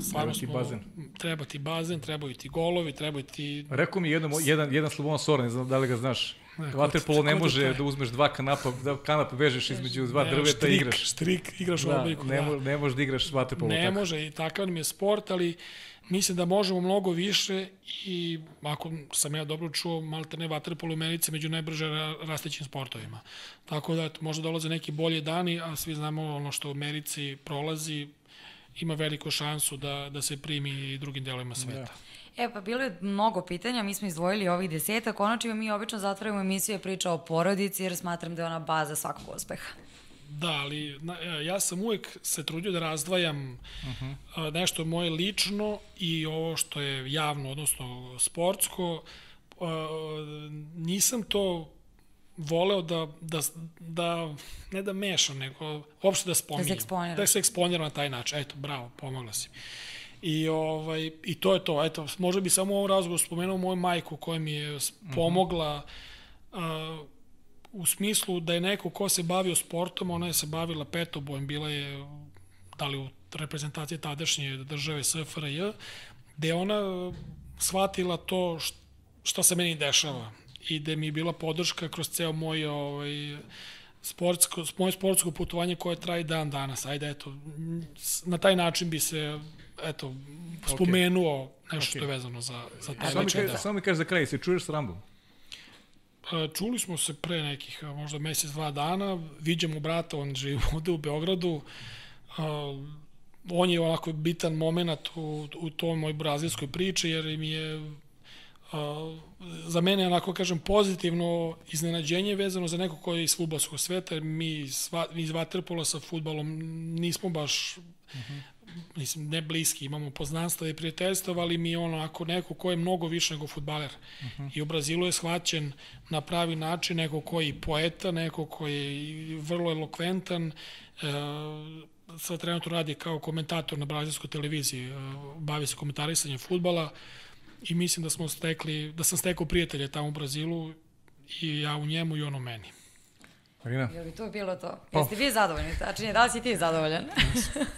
stvarno ti smo, bazen. treba ti bazen, trebaju ti golovi, trebaju ti Rekao mi jedan, jedan, jedan Slobodan Sora, ne znam da li ga znaš. Ne, ko- Vaterpolo ne može da uzmeš dva kanapa, da kanap vežeš između dva Ne, drveta i štrik, igraš. Štrik, igraš u Da, odbojku. ne, da. ne možeš da igraš vaterpolo Ne tako. može i takav nam je sport, ali mislim da možemo mnogo više i ako sam ja dobro čuo, malte ne vaterpolo u Americi među najbrže ra- rastećim sportovima. Tako da možda dolaze neki bolji dani, a svi znamo ono što u Americi prolazi, ima veliku šansu da, da se primi i drugim delovima sveta. E, pa bilo je mnogo pitanja, mi smo izdvojili ovih desetak, ono čime mi obično zatvorimo emisiju je priča o porodici, jer smatram da je ona baza svakog uspeha. Da, ali na, ja sam uvek se trudio da razdvajam uh -huh. a, nešto moje lično i ovo što je javno, odnosno sportsko. Nisam to voleo da, da, da, ne da mešam, nego uopšte da spominjem. Da se eksponira na taj način. Eto, bravo, pomogla si. mi. I, ovaj, I to je to. Eto, možda bi samo u ovom razgovoru spomenuo moju majku koja mi je pomogla uh, u smislu da je neko ko se bavio sportom, ona je se bavila petobojem, bila je da li u reprezentaciji tadašnje države SFRJ, gde je ona shvatila to što se meni dešava i gde mi je bila podrška kroz ceo moj ovaj, sportsko, moje sportsko putovanje koje traje dan danas. Ajde, eto, na taj način bi se eto, spomenuo nešto okay. što je vezano za, za to. Samo mi, kaže, samo mi kaže za kraj, se čuješ s Rambom? Pa, čuli smo se pre nekih, možda mesec, dva dana, viđamo brata, on živi ovde u Beogradu, on je onako bitan moment u, u toj moj brazilskoj priči, jer mi je za mene onako kažem pozitivno iznenađenje vezano za neko koji je iz futbolskog sveta, mi, sva, mi iz Vaterpola sa futbalom nismo baš uh -huh mislim, ne bliski, imamo poznanstva i prijateljstva, ali mi ono, ako neko ko je mnogo više nego futbaler. Uh -huh. I u Brazilu je shvaćen na pravi način neko koji je poeta, neko koji je vrlo elokventan, e, sad trenutno radi kao komentator na brazilskoj televiziji, e, bavi se komentarisanjem futbala i mislim da smo stekli, da sam stekao prijatelje tamo u Brazilu i ja u njemu i ono meni. Marina? Je li to bilo to? Pa. Jeste vi zadovoljni? Tačnije, da li si ti zadovoljan?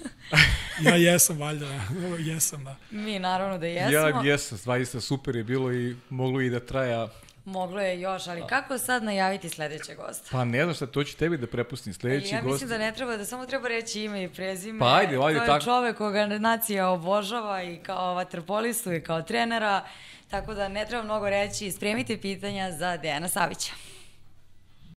ja jesam, valjda. jesam, da. Mi naravno da jesmo. Ja jesam, zaista super je bilo i moglo i da traja Moglo je još, ali kako sad najaviti sledećeg gosta? Pa ne znam šta, to ću tebi da prepustim. Sledeći gost... Ja mislim da ne treba, da samo treba reći ime i prezime. Pa ajde, ajde, tako. To je čovek koga nacija obožava i kao vaterpolistu i kao trenera, tako da ne treba mnogo reći. Spremite pitanja za Dejana Savića.